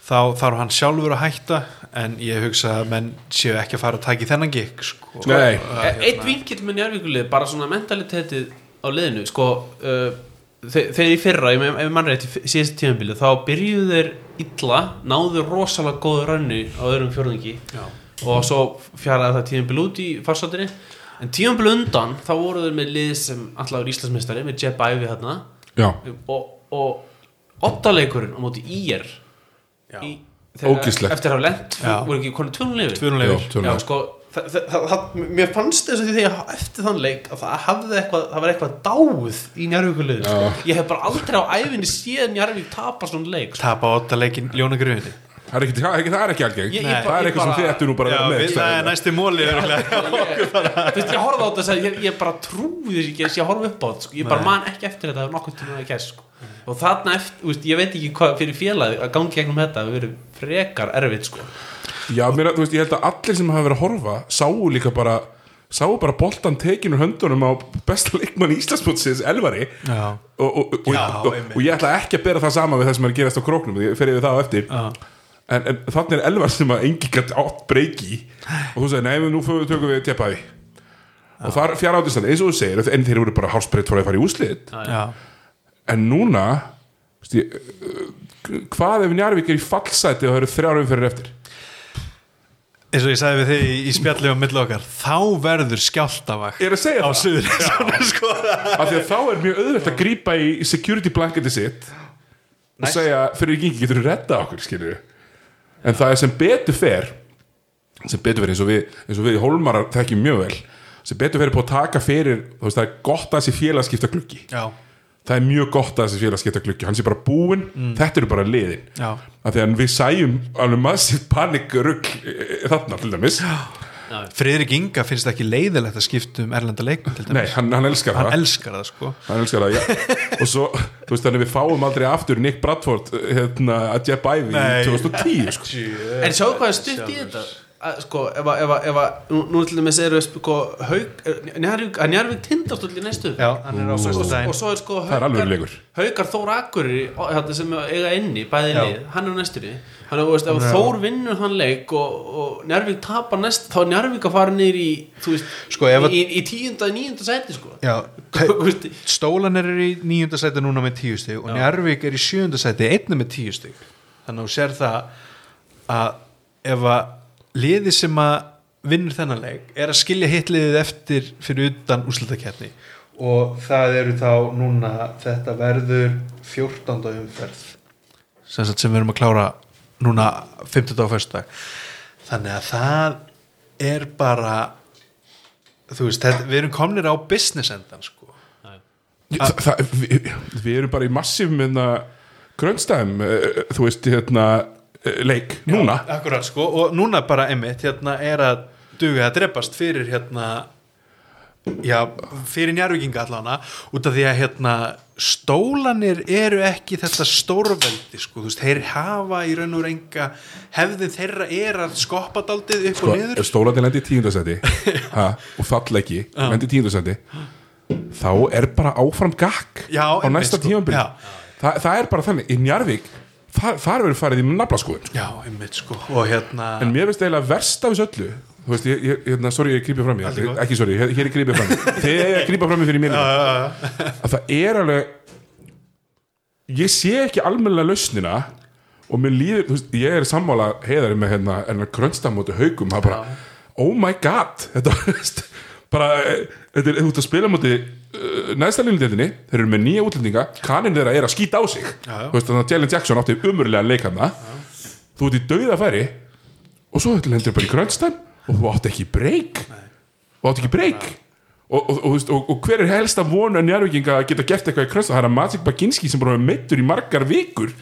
þá þarf hann sjálfur að hætta en ég hugsa að menn séu ekki að fara að taka í þennan gig sko. Nei. E- Eitt vinkill með njárvíkulið, bara svona mentalitetið á liðinu, sko uh, þegar í fyrra, ef ef mann rétt í síðast tímabilið, þá byrjuðu þeir illa, náðu rosalega góðu rönni á öðrum fjörðingi Já. og svo fjaraði það tímabil út í farsáttinni en tímanbíl undan þá voru þeir með lið sem allavega Íslandsmeistari með Jeb Ævi hérna. Og, og ottaleikurinn á móti í, Ógeðslegt. eftir að hafa lent voru ekki konið tölum Já, sko, það, það, það, það, mér fannst þess að því að eftir þann leik að það hafði eitthvað, það var eitthvað dáð í Njarvíkulið sko. ég hef bara aldrei á æfinni séð Njarvík tapa svona leik sko. tapa átta leikin ljónagriðinni það er ekki, það er ekki, það er ekki algeng Ég- ég Það er ég eitthvað sem bara- þið ættu nú bara að Já, vera með við, það er næsti móli ég, þú veist, ég horfði á þetta ég, ég bara trúi þess ekki að ég horfði upp á þetta sko. ég bara man ekki eftir þetta nokkuð tíma að gæst sko. og þarna eftir, ég veit ekki hvað fyrir félagi að gangi gegnum þetta hefur verið frekar erfitt sko. Já, mér, þú veist, ég held að allir sem hafa verið að horfa sáu líka bara sáu bara boltan tekinur höndunum á besta leikmann Íslandsbútsins Elvari. Já. og, og, og, Já, og, ég ætla ekki að bera það sama við það sem er að gerast á króknum ég fer yfir það á eftir. Já. en, en þannig er Elvar sem að engi gætt átt breyki og þú segir, nei, nú fyrir- tökum við teppaði og það er fjara áttist eins og þú segir, en þeir eru bara hálsbreytt frá að fara í úslið Já. en núna ég, uh, hvað ef Njarvík er í fallsæti og það eru þrjára umferðir eftir eins og ég sagði við þig í, í spjalli á milli okkar þá verður skjáltavakt á suður sko. af því að þá er mjög auðvelt að grípa í security blanketi sitt og segja fyrir ekki getur þú redda okkur skilur en það er sem betur fer sem betur fer eins og við, eins og við í Hólmarar þekkjum mjög vel sem betur fer er búið að taka fyrir þú veist það er gott að þessi félagskipta gluggi Já. Það er mjög gott að þessi félagskipta gluggi. Hann sé bara búinn, þetta eru bara liðin. Já. af því að við sæjum alveg massíft panikrugg þarna til dæmis. Friðrik Inga finnst ekki leiðilegt að skipta um erlenda leikmenn til nei, dæmis. hann, hann elskar hann það. elskar það sko. Hann elskar það, já. Og svo, þú veist þannig við fáum aldrei aftur Nick Bradford, hérna, að Jeff Ivey í Nei. 2010, sko. En sjáu hvað er stutt í þetta að, sko, ef að, ef að, ef að nú, nú til dæmis eru sko, haug, Njarvík, að Njarvík tindast allir næstu. Já, hann er á og, og, svo er sko Það er alveg leikur. Haukar Þór hérna, sem eiga inni, bæði Já. lið hann er næstur í hann er, veist, ef Þór vinnur hann leik og, og Njarvík tapar næst þá er Njarvík að fara nýr í þú veist, Sko, ef að- í, í tíunda, níunda sæti sko. Já, Þú veist, Stólanir er í níunda sæti núna með tíu stig og Njarvík er í sjöunda sæti einnig með tíu stig. Þannig að þú sér það að ef að liði sem að vinnur þennan leik er að skilja hitliðið eftir fyrir utan úrslutakeppni og það eru þá núna þetta verður 14. umferð sem, sem við erum að klára núna 15. og 1. þannig að það er bara þú veist, þetta, við erum komnir á business endan sko Þa, það, við, við erum bara í massífum hérna, grönnstæðum uh, þú veist, hérna uh, leik, núna Akkurat sko og núna bara einmitt hérna er að duga að drepast fyrir hérna já, fyrir njárvíkinga allana út af því að hérna stólanir eru ekki þetta stórveldi sko, þú veist, þeir hafa í raun og veru enga hefðin þeirra er að skoppa daldið upp sko, og niður ef stólandin lendi í tíundasæti ha, og fall ekki, lendi í tíundasæti þá er bara áfram gakk Já, á næsta sko. tímanbyrg Já. Þa, það er bara þannig, í Njarvík þar, verður farið í naflaskoðun. Sko. já, einmitt sko. Og hérna en mér finnst eiginlega verst af þessu öllu þú veist, ég, ég, hérna, sorry, ég grípið fram í ekki sorry, hér er grípið fram í. Þegar ég grípið fram í fyrir mér að það er alveg ég sé ekki almennilega lausnina og mér líður, þú veist, ég er sammála heiðari með hérna, hérna grönstamóti haugum, það bara, oh my god þetta, bara eh, þetta er, þú veist að spila móti næsta línudeldinni, þeir eru með nýja útlendinga kanin þeirra er að skýta á sig. Já, já. veist, þannig að Jalen Jackson átti umurlega leikanna þú ert í dauðafæri og svo lendir bara í grönstam og þú átti ekki breyk þú átti ekki breyk og, og, og, og, og hver er helst að vona njárvíkinga að geta gert eitthvað í grönstam það er að Magic Baginski sem bara meittur í margar vikur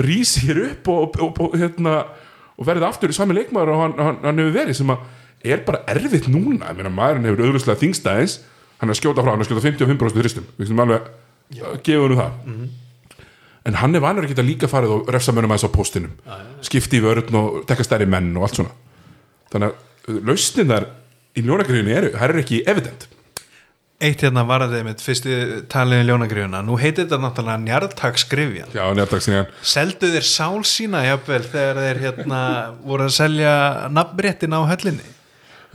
rýs hér upp og, hérna, og verði aftur í sami leikmaður og hann, hann, hann hefur verið sem að er bara erfitt núna. Ég meina maðurinn hefur auðvitað þingstæðins hann er að skjóta frá, hann er að skjóta 55% þristum við sem alveg gefa hennu það. En hann er vanur ekki að líka farið og refsa mönnum aðeins á postinum skipti í vörðn og tekka stærri menn og allt svona. Þannig að lausnin þar í ljónagriðinu eru, það er ekki evident. Eitt hérna var að þeim fyrstu taliðin ljónagriðuna nú heitir þetta náttúrulega njarðtagsgrifjan já, hann seldu þeir sál sína jafnvel þegar þeir hérna voru að selja nafnbrettin á höllinni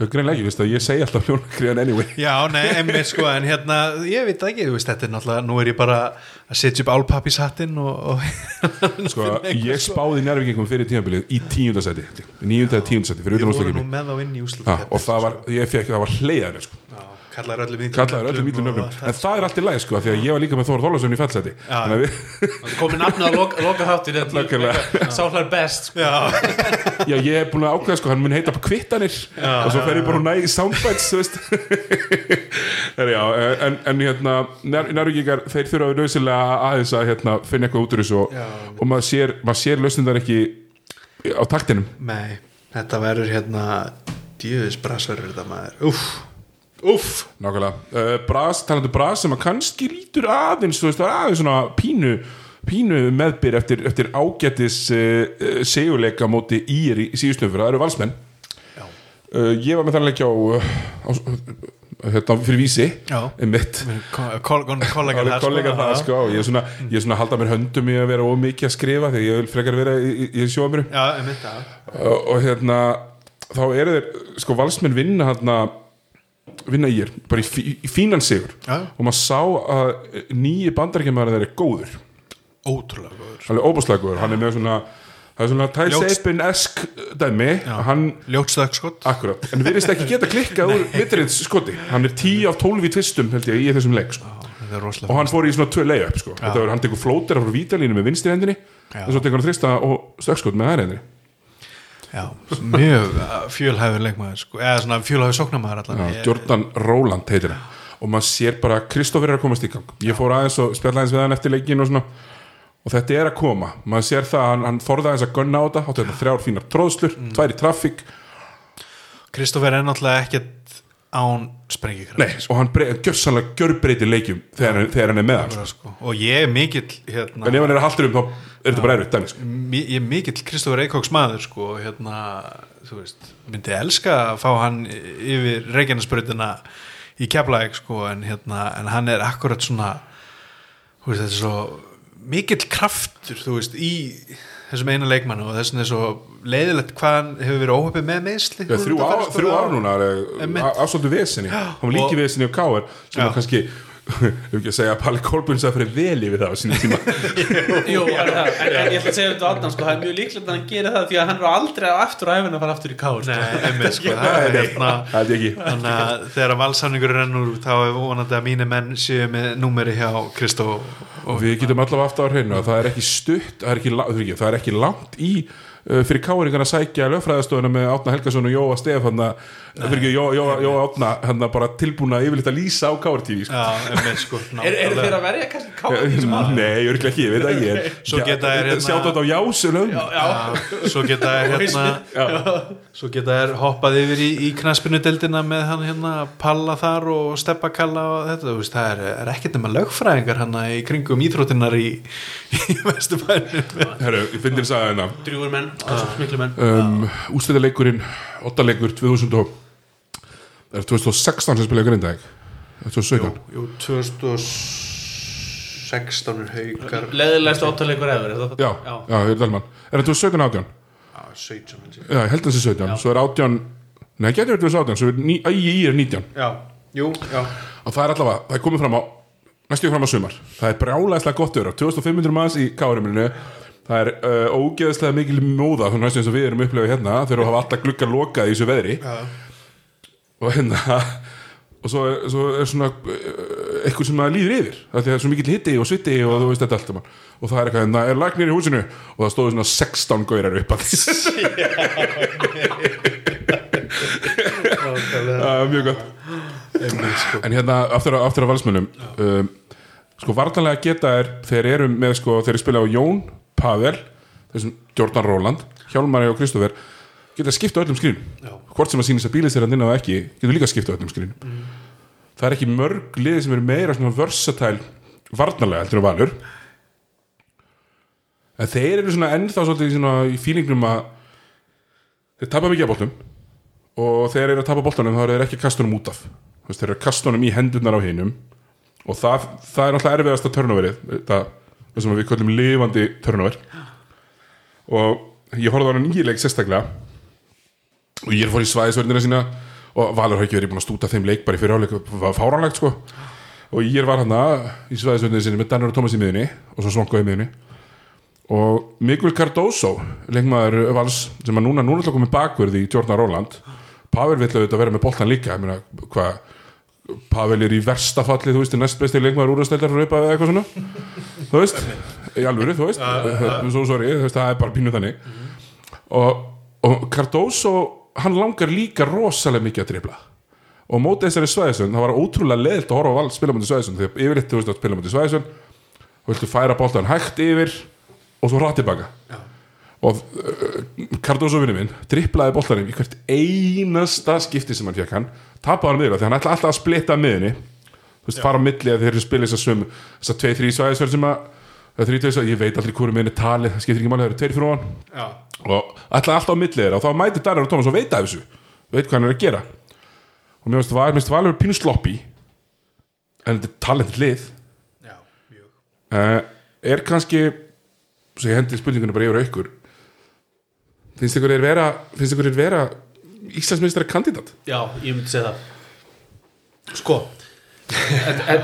greinlega ekki, veist að ég segi alltaf ljónakríðan anyway. Já, nei, emmi sko, en hérna ég veit ekki, þú veist, þetta er náttúrulega nú er ég bara að setja upp álpappishattinn og, og sko, ég spáði njárvíkingum fyrir tímabilið í tíundasæti eða tíundasæti fyrir ég voru nú með þá inn í úslut og það var, ég fekk, það var hleiðar sko. Kallaður öllum ítlum nöfnum en það er allt í lagi sko, því að ég var líka með Þór Þólasson í að við, komið nafnið að loka, loka Nákvæmlega. sálar best sko. Já, já, ég er búin að ákveða sko, hann mun heita kvittanir. Og svo fer ég bara að næ í soundbites já, en, en hérna nærvíkingar, þeir þurfa nöðsilega aðeins að hérna, finna eitthvað út úr þessu og, Já. og maður sér, maður sér lausnindar ekki á taktinum. Nei, þetta verður hérna djöðis brasverður þetta maður. Úff, úff Nákvæmlega, uh, Bras, talandu Bras sem að kannski lítur aðeins, þú veist, það er aðeins svona pínu, pínu meðbyr eftir, eftir ágætis uh, uh, seguleika móti í, í síðustöfur, það eru valsmenn. Ég var með það leikja á, á hérna, fyrir vísi. Já. einmitt. Kollegan Kollega, kollega það sko, ég er svona, ég er svona að halda mér höndum í að vera ómikið að skrifa þegar ég vil frekar vera í, í, uh, og hérna þá eru þeir, sko valsmenn vinna hérna vinna í er, bara í, í fínan sigur. Já. og maður sá að nýji bandarækjumæður þeir er góður. Ótrúlega góður. Hann er óbúslega góður, hann er með svona það er svona Ty Ljóts- Seipin-esk dæmi, hann, Ljótstökk skott akkurat. En virðist ekki geta klikkað úr mitriðs skoti. Hann er 10 af 12 í tvistum held ég í þessum leik sko. Og hann fór í svona tvö layup sko. þetta var, hann tekur flótera frá vítalínu með vinstri hendinni Já. og svo tekur hann þrista og stökkskot með hendinni Já, mjög fjölhæfur leikmaður sko, eða svona fjölhæfur sóknarmaður allan Já, Jordan Roland heitir hann. Og maður sér bara að Kristoffer er að komast í gang. Ég fór aðeins og spjalla aðeins við hann eftir leikin og svona. Og þetta er að koma, maður sér það hann, hann þorða aðeins að gunna á þetta. Áttu þetta þrjár fínar tróðslur, Mm. tvær í traffík Kristoffer er náttúrulega ekkert án sprengikraft Nei, og hann brey- gjörsanlega gjörbreytir leikjum þegar, hann- þegar hann er með hann sko. sko. og ég er mikill hérna, en ef hann er að haldur um þá er þetta bara erfitt dæmi sko. ég er mikill Kristoffer Eikóks maður sko, hérna, þú veist myndi elska að fá hann yfir Reykjanesbrautina í Keflæk sko, en, hérna, en hann er akkurat svona veist, þetta er svo mikill kraftur þú veist, í þessum eina leikmannu og þess vegna er svo leiðilegt hvað hann hefur verið óhöpið með meðsli þrjú, ár núna afsóldu vesinni, hann var líki Og- vesinni á Káar sem var kannski ef ekki að segja að Palli Kolbjörns að fyrir vel yfir það á sinni tíma Jú, er en ég ætla að segja þetta á Adnan sko, það er mjög líklegt að hann gerir það því að hann er aldrei á aftur á æfina að fara aftur í káur sko. Nei, sko, það er hérna það er ekki þannig að þegar valsamningur rennur þá er vonandi að mínir menn séu með númeri hjá Kristó og við getum allavega aftur á hreinu að það er ekki stutt það er ekki, er langt í fyrir káringar að sækja lögfræðastofuna með Átna Helgason og Jóa Stef hann að Jóa, Jóa, Jóa Átna hann bara tilbúna yfirleitt að lýsa á káartífi sko. Sko, er, er þeir að verja kannski þessum aðeins? Nei, örglega ekki, ég veit það ekki Svo geta þeir hérna- Sjátt þetta á jásunum. Já, svo geta þær hérna svo geta þær hoppað yfir í, í knaspinu-deldina með hann hérna Palla þar og Steppa Kalla og þetta, þú veist, það er, er ekkert nema lögfræðingar hann í kringum íþróttinnar í, í Vesturbænum. Herru, ég finn þér að hérna. Drjúur menn, miklu menn um, Úsliðarleikurinn, ottaleikur 2000 og það er 2016 sem spilaði grindaðeg 2017 Jú, 2016 er haukar. Leðilegst áttaleikur eður er það- Já, já, ég er Dalman Er það 2017 átján? Já, 17 held ég. Já, ég held að það sé 17 Svo er átján Nei, getur verið 2018 Svo er ní- æ, í er 19 Já, jú, já. Og það er allavega, það er komið fram á Næstu fram á sumar. Það er brjálæðislega gott öru 2500 manns í kárimilinu Það er uh, ógeðslega mikil móða Þannig og við erum upplifað hérna Þegar þú hafa alltaf gluggar lokað í þessu veðri Já. Og hérna Og svo er, svo er svona uh, eitthvað sem það líður yfir Það er svo mikill hitti og sviti og þú veist þetta allt saman. Og það er eitthvað, hérna, er lagnir í húsinu Og það stóðu svona 16 gaurar upp að því Það er mjög gott sko. En hérna, aftur, að- aftur að valsmönnum um, Sko, vartanlega geta er Þeir eru með, sko, þeir spila á Jón Pavel, þessum Jordan Roland Hjálmari og Kristoffer Geta skipta öllum skrýn Já. Hvort sem að sýnist að bílið sér að inn á ekki Getur líka skipta öllum skrýn Það er ekki mörg liði sem eru meira svona versatile Vartanlega heldur en valur. En þeir eru svona ennþá svolítið svona í fílingnum að Þeir tapa mikið af boltum og þeir eru að tapa boltanum þá eru þeir ekki að kasta honum út af. Þeir eru að kasta honum í hendurnar á hinum og það, það er náttúrulega erfiðasta törnuverið það, það sem við köllum lifandi törnuver og ég horfði á hann nýjileik sérstaklega. Og ég fór í svæðisvörnina sína og Valur hafi ekki verið búin að stúta þeim leik bara í fyrirháleik var fáránlegt sko. Og ég var hann í svæðisvöndinu sinni með Danur og Tómas í miðunni og svo Svonko í miðunni og Miguel Cardoso leikmaður Vals sem að núna núna ætla að koma bakverð í Jordan Róland Pavel vill auðvitað vera með boltan líka hvað Pavel er í versta falli, þú veist, er næst besti leikmaður úrastældar frá upp eða eitthvað svona. Þú veist, í alvöru, þú veist. Svo sorry, þú veist, það er bara pínu þannig. Og, og Cardoso hann langar líka rosalega mikið að dribla. Og mótið þessari Svæðisund það var ótrúlega leðilt að horfa á val spila mútið Svæðisund þegar yfirleitt þú veist að spila mútið Svæðisund og viltu færa boltan hægt yfir og svo hratt tilbaka og uh, Cardoso vinnu minn driplaði boltanum í hvert einasta skipti sem hann fekk hann tapaði hann miður því hann ætla alltaf að splitta miðinni þú veist, fara á milli að þeir eru að spila þess að sum þess að 2-3 svæðisverð sem að eða 3-2 svæðisverð, ég veit aldrei hverju miðinni tali það skiptir ekki máli, það eru 2 fyrir hann Já. og ætla alltaf á milli þeirra og þá mætir Darjar og Thomas og veit af þessu veit hvað hann er að gera. Og mér finnst Val- mér finnst Valur pínu sloppy en þetta er talent lið. Já, mjög. Uh, er kannski svo ég hendi spurningunni bara yfir á ykkur finnst ykkur er vera finnst ykkur er vera Íslandsmeistari kandidat Já, ég myndi segja það Sko en, en,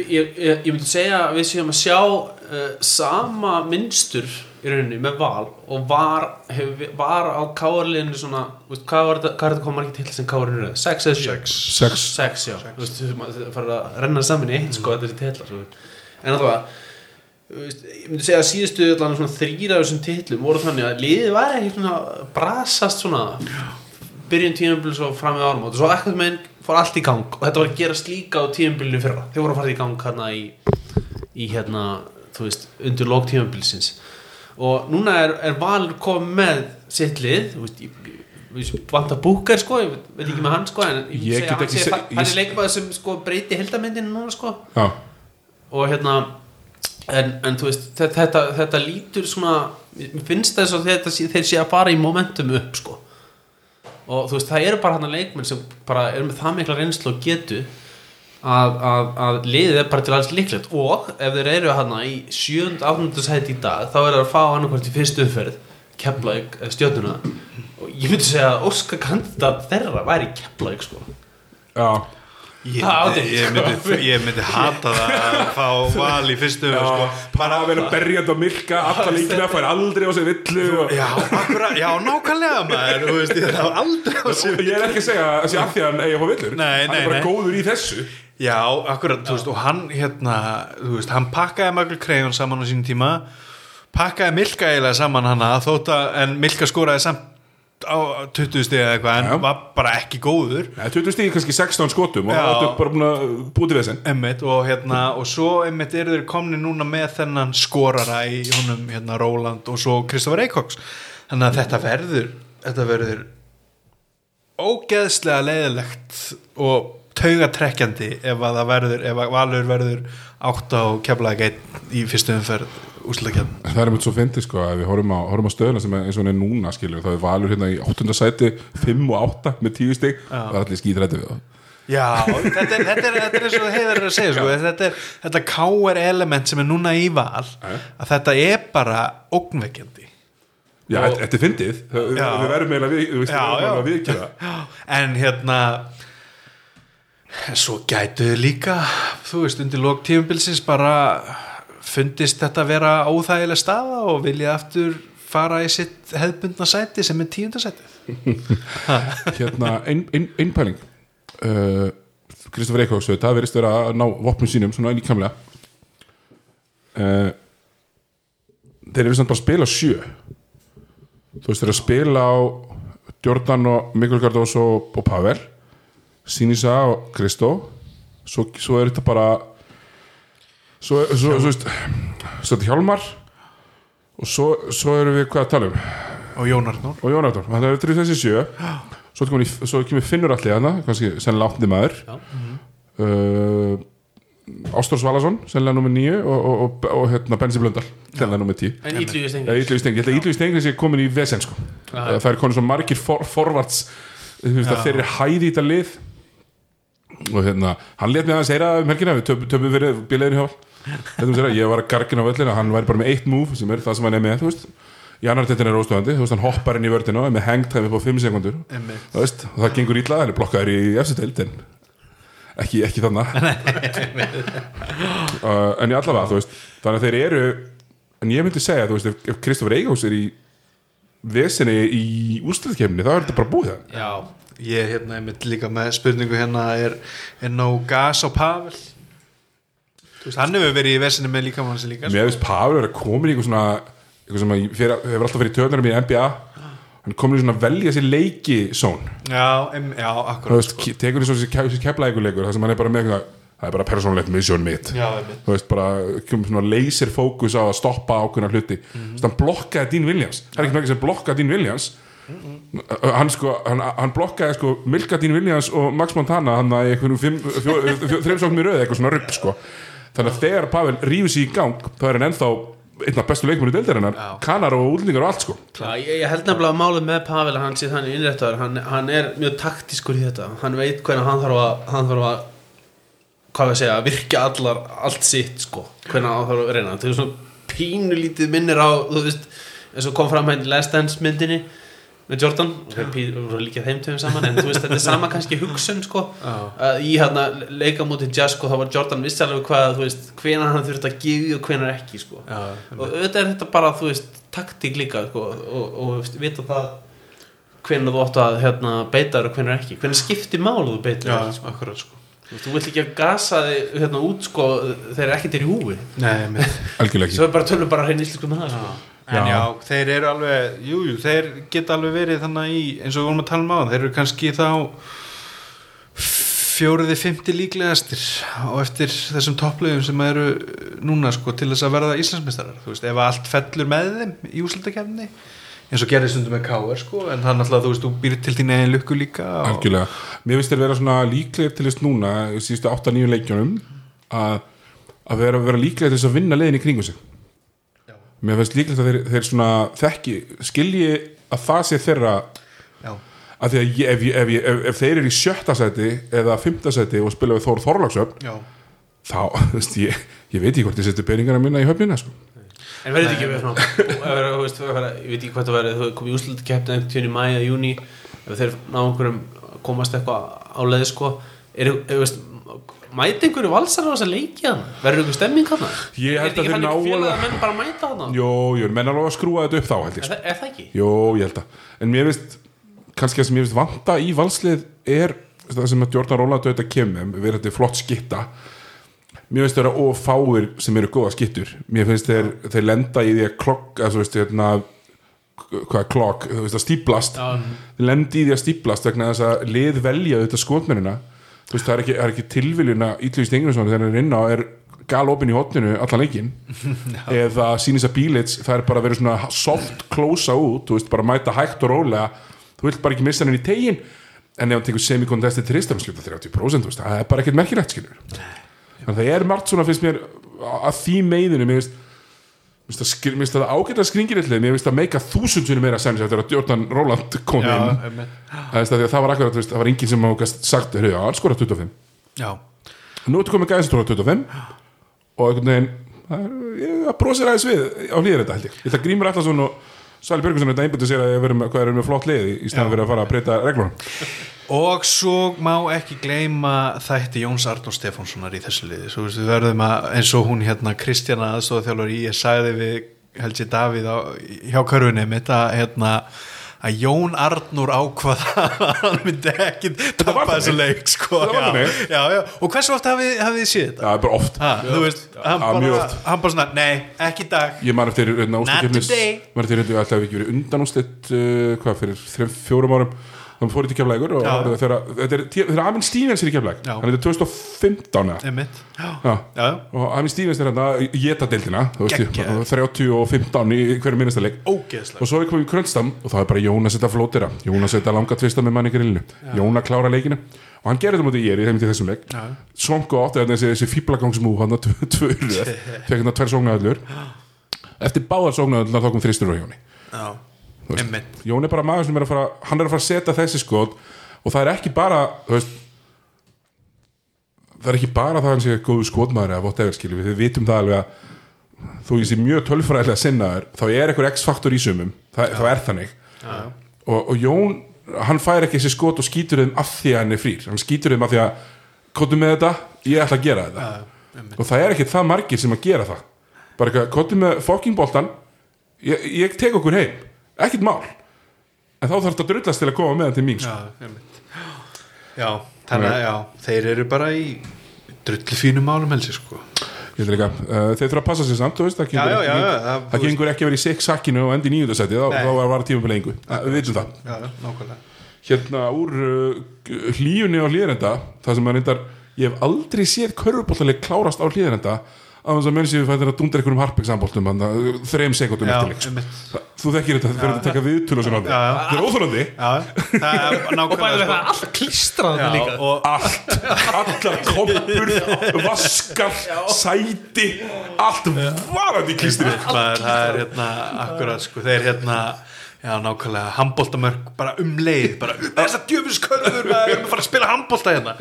ég, ég, ég myndi segja að við séum að sjá uh, sama mynstur í rauninni með val og var, hef, var á káarliðinu svona, veist, hvað var þetta hvað er þetta koma ekki til sem káarliðinu er? Sex eða sjö? Sex. sex Sex, já Þú veist, það farið að renna saman í eitt sko, þetta er svo. en alltaf veist, ég myndi segja að síðustu þrýra þessum titlum voru þannig að liðið var svona brasast svona byrjun tímabili svo fram með árum og svo ekkert með fór allt í gang og þetta var að gerast líka á tímabilinu fyrra. Þeir voru að fara í gang hérna í, í hérna, þú veist, undir lók tímabilisins og núna er, er Valur komið með sitt lið þú veist, ég, vant að búka sko, ég veit, veit ekki með hann sko en ég, Ég get að hann sé, hann er leikmaður sem sko breyti heldamyndinu núna sko. Já, og hérna en, en þú veist, þetta, þetta, þetta lítur svona, finnst þess að þetta, þeir sé að fara í momentum upp sko. Og þú veist, það eru bara hann leikmenn sem bara eru með það mikla reynslu og getu að, að, að liðið er bara til alls líklegt. Og ef þeir eru hann í sjönd afnundasæti í dag þá er það að fá annarkvæmt í fyrstu umferð eða stjórnuna og ég myndi segja að Óskar kandidat þeirra væri Keflavík sko. Já, Ég Það myndi, ég, myndi, ég myndi hata það að fá val í fyrstu já sko. bara að vera berjandi á milka alla líkina, fær aldrei á sig villu og... Já, akkurat, já, nákvæmlega maður þú veist, ég það aldrei á sig ég er ekki að segja að sé af því að hann eigi að fá villur Nei, hann nei, er bara nei. góður í þessu Já, akkurat, þú veist, og hann hérna, þú veist, hann pakkaði Michael Crayon saman á sínum tíma pakkaði Milka eiginlega saman hana þótt að, en Milka skoraði samt á 20 stiga eða eitthvað en Já. var bara ekki góður Nei, 20 stíði kannski 16 skotum og Já. það er bara búin að búti við þessin Emmitt og hérna og svo Emmitt eru þeir komni núna með þennan skorara í honum hérna Róland og svo Kristoffer Eikóks þannig að þetta verður þetta verður ógeðslega leiðilegt og taugatrekkjandi ef að það verður ef að Valur verður átt á keflaði geitt í fyrstu umferð úslakefn það er mjög svo fyndið sko að við horfum á, horfum á stöðuna sem er eins og hann er núna skilur það er valur hérna í 8. sæti 5 og 8 með 10 stig. Það er allir skítrætti við það. Já, þetta er, þetta er, þetta er eins og heiðar er að segja sko, þetta er þetta KR element sem er núna í val að þetta er bara ógnveikjandi Já, Og- þetta er fyndið. Það- við verðum eiginlega við, við, við, Já, já. við, við, við, við, en hérna svo gætu þið líka þú veist, undir lók tímubilsins bara fundist þetta vera óþægileg staða og vilja aftur fara í sitt hefðbundna sæti sem er tíundasæti hérna ein, ein, einpæling. Uh, Kristoffer Eikóks það verðist vera að ná vopnum sínum svona líkamlega uh, þeir eru samt bara að spila sjö. Þú veist þeir eru að spila á Jordan og Mikkel Gardós og, og Pavel Sinisa og Kristó. Svo, svo er þetta bara svo, svo þetta Hjálmar. Og svo, svo erum við hvað að tala um? Og Jón Arnór. Og Jón Artur, það er fyrir þessi sjö. Svo kemur, í- svo kemur Finnur allir hana kannski sennilega áttni maður. Uh, Ástór Svalason sennilega nummer níu og, og, og, og hérna Benzi Blöndal sennilega nummer tí en Ítlu í stengi Eða Ítlu í Stengri, ég held að Ítlu í Stengri sé komin í vesen sko. Já. það er konið svo margir for, forvarts að þeir eru hæði í þetta lið og hérna hann let mig aðeins heyra um helgina við töpum töp fyrir bíleginu hjá að ég var að gargina á völlina hann væri bara með eitt move sem er það sem hann er með þú veist. Í annar tettin er óstöðandi, þú veist, hann hoppar inn í vördina og er með upp á 5 sekundur þú veist, og það gengur illa, hann er blokkaður í eftir deild en ekki, ekki þannig uh, en í allavega, þú veist þannig að þeir eru, en ég myndi segja þú veist, ef, ef Kristofur Eikós er í vesinni í úrstöðkemni þá er þetta bara búið það Já, Ég er hérna einmitt líka með spurningu hérna er, er nóg gas á Pavel veist, hann hefur verið í vesinni með líkamann sem líka sko. Mér finnst Pavel vera komin í eitthvað svona eitthvað sem að hefur alltaf verið töðnarum í NBA hann komin í svona velja sér leiki són, Já, em, já, akkurat veist, sko. tekur þessi keflaðikuleikur, það sem hann er bara með eitthvað það er bara persónulegt mission mitt Já, þú veist, bara kemur svona laser fókus á að stoppa ákveðna hluti mm. -hmm. hann blokkaði Dean Williams, það er ekki náttúrulega sem blokkaði Dean Williams hann sko hann, hann blokkaði sko Milka Dean Williams og Max Montana hann að einhvern þreim sóknum í röð eitthvað svona rugg sko. Þannig að þegar Pavel rífur sig í gang þá er hann ennþá einn af bestu leikmúri deildarinnar Já. kanar og útlendingar og allt sko. Já, ég, ég held nefnilega að málið með Pavel hann sé þannig innrættar, hann, hann er mjög taktískur í þetta, hann veit hvernig hann þarf að, hann þarf að hvað við segja, að virka allar allt sitt sko, hvernig hann þarf að reyna. Það er svona pínulítið minnir á þú veist, eins og kom fram hægt Last Dance myndinni með Jordan. Og þeir pí- voru líka þeim tveim saman en þú veist, þetta er sama kannski hugsun sko. Að í hérna leika mútið jazz sko, þá var Jordan vissi alveg hvað, þú veist, hvenar hann þurft að gefa og hvenar ekki sko. Já, og auðvitað er þetta bara þú veist taktík líka sko, og, og veist, vita það hvernig þú átt að hérna, beita þér og hvernig ekki. Hvernig skiptir málu þú beitir já, þér sko. akkurat sko. Þú, vilt ekki að gasa þig hérna út sko, eru ekkert er í húfi. Nei, algjörlega ekki. Svo er bara tölum bara hrein íslensku með það sko. En Já. þeir eru alveg, jú, jú, þeir geta alveg verið þannig í, eins og við vorum að tala um á þeir eru kannski þá fjóriði, fymti líklegastir og eftir þessum topplegum sem eru núna sko til þess að verða Íslandsmeistarar, þú veist, ef allt fellur með þeim í úslutakefni eins og gerði stundum með K.R. sko en það náttúrulega, þú veist, þú býr til þín egin lukku líka og, algjörlega, mér finnst þér vera svona líklegir til þess núna, síðustu 8-9 leikjunum að, að vera, vera líklegir til þess að vinna leiðin í kringu sig. Mér finnst líklegt að þeir, þeir svona þekki, skilji að það sé þeirra Já, að því að ég, ef, ég, ef, ég, ef, ef þeir eru í sjötta seti eða fymta seti og spila við Þór Þorlagsöfn já, þá, þú veist, ég, ég veit ekki hvort ég seti peningarna minna í höfnina sko. en verður ekki við svona ég veit ekki hvað það verður þú komið í úslutakefni einhvern tíðan í mæja, júni ef þeir ná einhverjum komast eitthvað á leið sko. Er, er, veist, mæti einhverju valsar á þess að leikja hann? Verður einhver stemming hann Ég held að þeir ná að menn bara mæta hann Jó, jú, menn alveg að skrúa þetta upp þá held ég er, sko. það- er það ekki? Jó, ég held að. En mér finnst, kannski það sem ég finnst vanta í valslið er það sem að Jordan Róland auðvitað kemur með, við þetta flott skitta. Mér finnst þeirra of fáir sem eru góða skittur Mér finnst þeir, þeir lenda í því að klokk að þú veist, hérna hvað er klokk, þú veist að stíplast Já. þeir lendi í því að stíplast vegna þess að lið velja auðvitað skotmennina veist, það er ekki, ekki tilviljun að Ítlvíð Stengurinsson þegar hann er inn á er galopin í hotninu allan leikin eða sýnis að bílits það er bara að vera svona soft close út þú veist, bara mæta hægt og rólega. Þú vilt bara ekki missa hann í tegin en ef hann tekur semi-contested tristar og sluta 30% þú veist, það er bara ekkert merkilegt skilur. Þannig að það er margt svona finnst mér að því meiðinu mér finnst Mér finnst það skri- mér finnst það ágæta skringirillið mér finnst það meika þúsundsunum meira sens eftir að Jordan Roland kom inn. það, að að það var akkurat, það var enginn sem hafa sagt, já, hann skora 25 já, nú ertu komið gæðis skora 25 og einhvern veginn það er- brosir aðeins við á hlýðir þetta held ég. Að Grímur Allarsson og Sali Björgvinsson þetta einbættu sér að ég verið með, er flott lið í Já. fyrir að fara að breyta reglunum Og svo má ekki gleyma þætti Jóns Arnór Stefánssonar í þessu liði svo við verðum að, eins og hún hérna Kristjana aðstofa þjálfur í, ég sagði við held ég Davíð á, hjá körfunni mitt að hérna að Jón Arnór ákvaða að hann myndi ekki þannig. þessu leik sko. Já, já, já. og hversu oft hafið, þið séð þetta? er bara oft Ha, þú veist, hann Já, bara, hann bara svona, nei, ekki í dag ég man eftir hérna, úrstakefnis today. man eftir hérna, alltaf ekki verið undan úrslit uh, hvað fyrir þrem, fjórum árum þannig fór þetta keflægur og Já. þegar, þetta er, Amin Stevens er í keflæg Já. hann er 2015 eða. Einmitt. Já, Já. já, og Amin Stevens er hérna í geta-deildina þú veist, Geggjaður. 30 og 15 í hverju minnasta leik. Ógeðslega og svo er komið í krönstam og þá er bara Jón að setja flótira Jón að setja langa tvista með manni í grillinu. Jón að klára leikinu og hann gerir þetta mútið ég er í þessum leik. Svongu átt þessi, þessi fýblagangsmú hann að tvöru fekk hérna tvær sóknaröllur eftir báðar sóknaröllunar þá kom þristur á Jóni Já, veist, Jón er bara maður sem er að fara hann er að fara að setja þessi skot og það er ekki bara þú veist það er ekki bara það að hann sé góðu skotmaður eða whatever skilur við, vitum það alveg að þó ég sé mjög tölfræðilega sinnaður þá er eitthvað x-faktor í sumum. Það, þá er þannig. Og, og Jón, hann fær ekki þessi skot og skýtur þeim af því að hann er frýr. Hann skýtur þeim af því að, kottum með þetta ég ætla að gera þetta. Og það er ekki það margir sem að gera það. Bara eitthvað, kottum með fucking boltan ég, ég tek okkur heim ekkert mál. En þá þarf þetta að drullast til að koma með hann til mín sko. já, já, þannig að já, þeir eru bara í drullu fínum málum helsi sko. Uh, þeir þurfa að passa sér samt veist, það gengur já, já, já, það- það gengur ekki að vera í 6 sakkinu og endi í nýjúndasæti, þá, þá var það tíma lengu, við vitum það. Hérna úr uh, hlíunni á hlýðrenda það sem að reyndar, ég hef aldrei séð körfuboltaleg klárast á hlýðrenda á þess að menn séu fættir að dundra einhverjum harpegsamboltum þreim sekundum Já, eftir. Það- þú þekkir þetta, þeir eru að taka viðtölu og svona. Þetta er það er og bæði nákvæmlega það sko. allt klístrað Já, líka. og allt, allar kompur vaskar, sæti allt varandi maður, það er hérna akkurat sko, þeir hérna já, nákvæmlega, handbóltamörk bara um leið, bara um þess að djöfuskörður maður, við erum að fara að spila handbólta hérna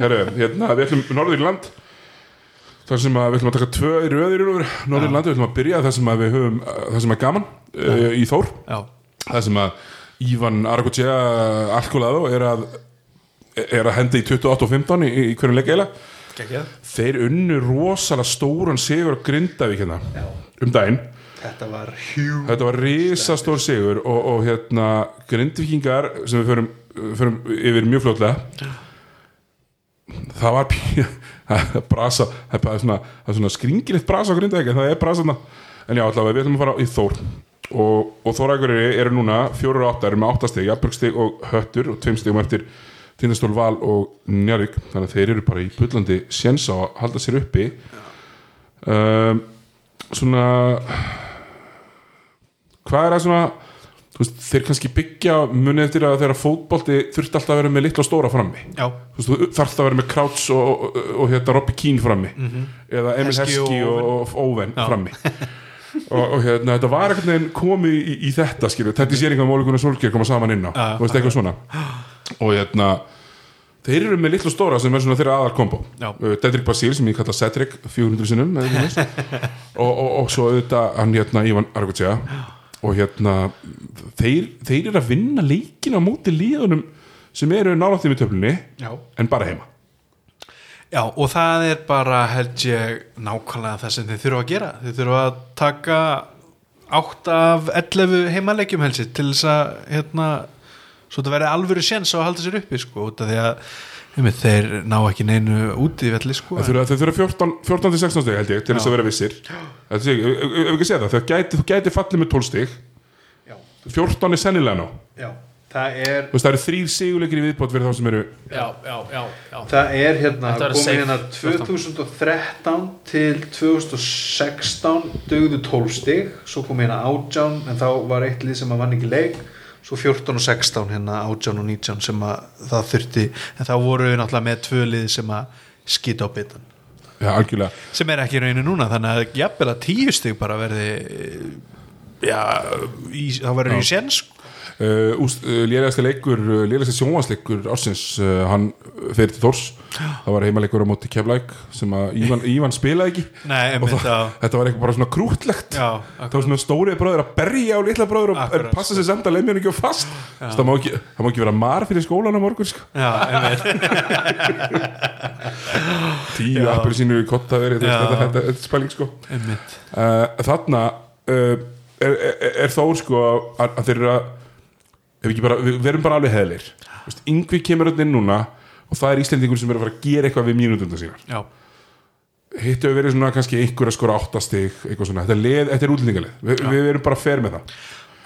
Herru, hérna, við ætlum Norðurland þar sem að við ætlum að taka tvö í röðir Norðurland, við ætlum að byrja þar sem að við höfum það sem að gaman uh, í Þór. Það sem að Ívan Aragotsja Alkolado er að er að henda í 28 og 15 í, í hverjum leik eila þeir unnu rosalega stóran sigur á Grindavík hérna um daginn. Þetta var var risastór sigur og, og hérna grindvikingar sem við förum, förum yfir mjög fljótlega. Það var brasa það er svona, svona skringilegt brasa á grindvikingar, það er brasa þarna. en já, allavega við ætlum að fara í Þór. Og, og Þórækuriri eru núna fjóru og átta, eru með áttastig, jafnbjörgstig og höttur og tveim stigum eftir Tindastól Val og Njarvík þannig að þeir eru bara í bullandi séns á að halda sér uppi. Um, svona hvað er það svona veist, þeir kannski byggja munið eftir að þeirra fótbolti þurfti alltaf að vera með litla og stóra frammi. Veist, þarft að vera með Krauts og, og, og, og hérna Robby Keane frammi. Eða Emil Mhm. Heskey og Owen. frammi. Og, og hérna, þetta var einhvern veginn komið í, í þetta, skilju, þetta sér einhvern mólikunar solskjör koma saman inn á, Já, þú veist, eitthvað svona. Og hérna þeir eru með litla og stóra sem er svona þeirra aðal kombo uh, Dedrick Basíl sem ég kalla Cedric 400 sinnum eða eitthvað þess. og, og, og svo auðvitað hann hérna Ívan Argótsja og hérna þeir, þeir eru að vinna leikin á móti líðunum sem eru nálættið í töflunni já. en bara heima. Já, og það er bara held ég nákvæmlega það sem þið þurfa að gera. Þið þurfa að taka 8 af 11 heimaleikjum helsi til þess að hérna, svo þetta verði alvöru séns á að halda sér uppi sko, því að einmitt, þeir ná ekki neinu út í velli sko, þeir þurfa, þeir þurfa 14, 14 til 16 stig held ég til þess að vera vissir. Ef ef- ef ekki segja það, þú gæti, gæti fallið með 12 stig. Já, 14 er sennilega ná já, það er Þú veist, það eru þrýr siguleikir í viðbót fyrir þá sem eru já, já, já, já. það er hérna komið hérna 2013 til 2016 dögðu 12 stig svo kom hérna 18 en þá var eitt lið sem að vann ekki leik svo 14 og 16 hérna 18 og 19 sem að það þurfti en þá voru við náttúrulega með tvö lið sem að skita á bitan algjörlega. Sem er ekki rauninu núna þannig að jafnvel að 10 stig bara verði já, í, þá verður í séns úst, uh, lélegasti leikur lélegasti sjónvarsleikur ársins uh, hann fyrir til Þórs það var heimaleikur á móti Keflæk sem að Ívan, Ívan spilaði ekki. Nei, og það, já. þetta var eitthvað bara svona krútlegt Já, það var svona stórið bróður að berja á litla bróður og Akkurat, passa sér samt að mér ekki á fast. Það má ekki, það má ekki vera mar fyrir skólan á morgun sko. tíu appur sínu kottaður þetta, er spæling sko. Uh, þarna uh, er, er, er þó sko að, að þeir eru að bara, við verum bara alveg heðlir yngvi kemur öll inn núna og það er Íslendingur sem er að fara að gera eitthvað við mínútundar sínar. Já, hittu að verið svona kannski einhver að skora áttastig eitthvað svona, þetta er, leð, þetta er útlendingalið. Vi, við erum bara fer með það.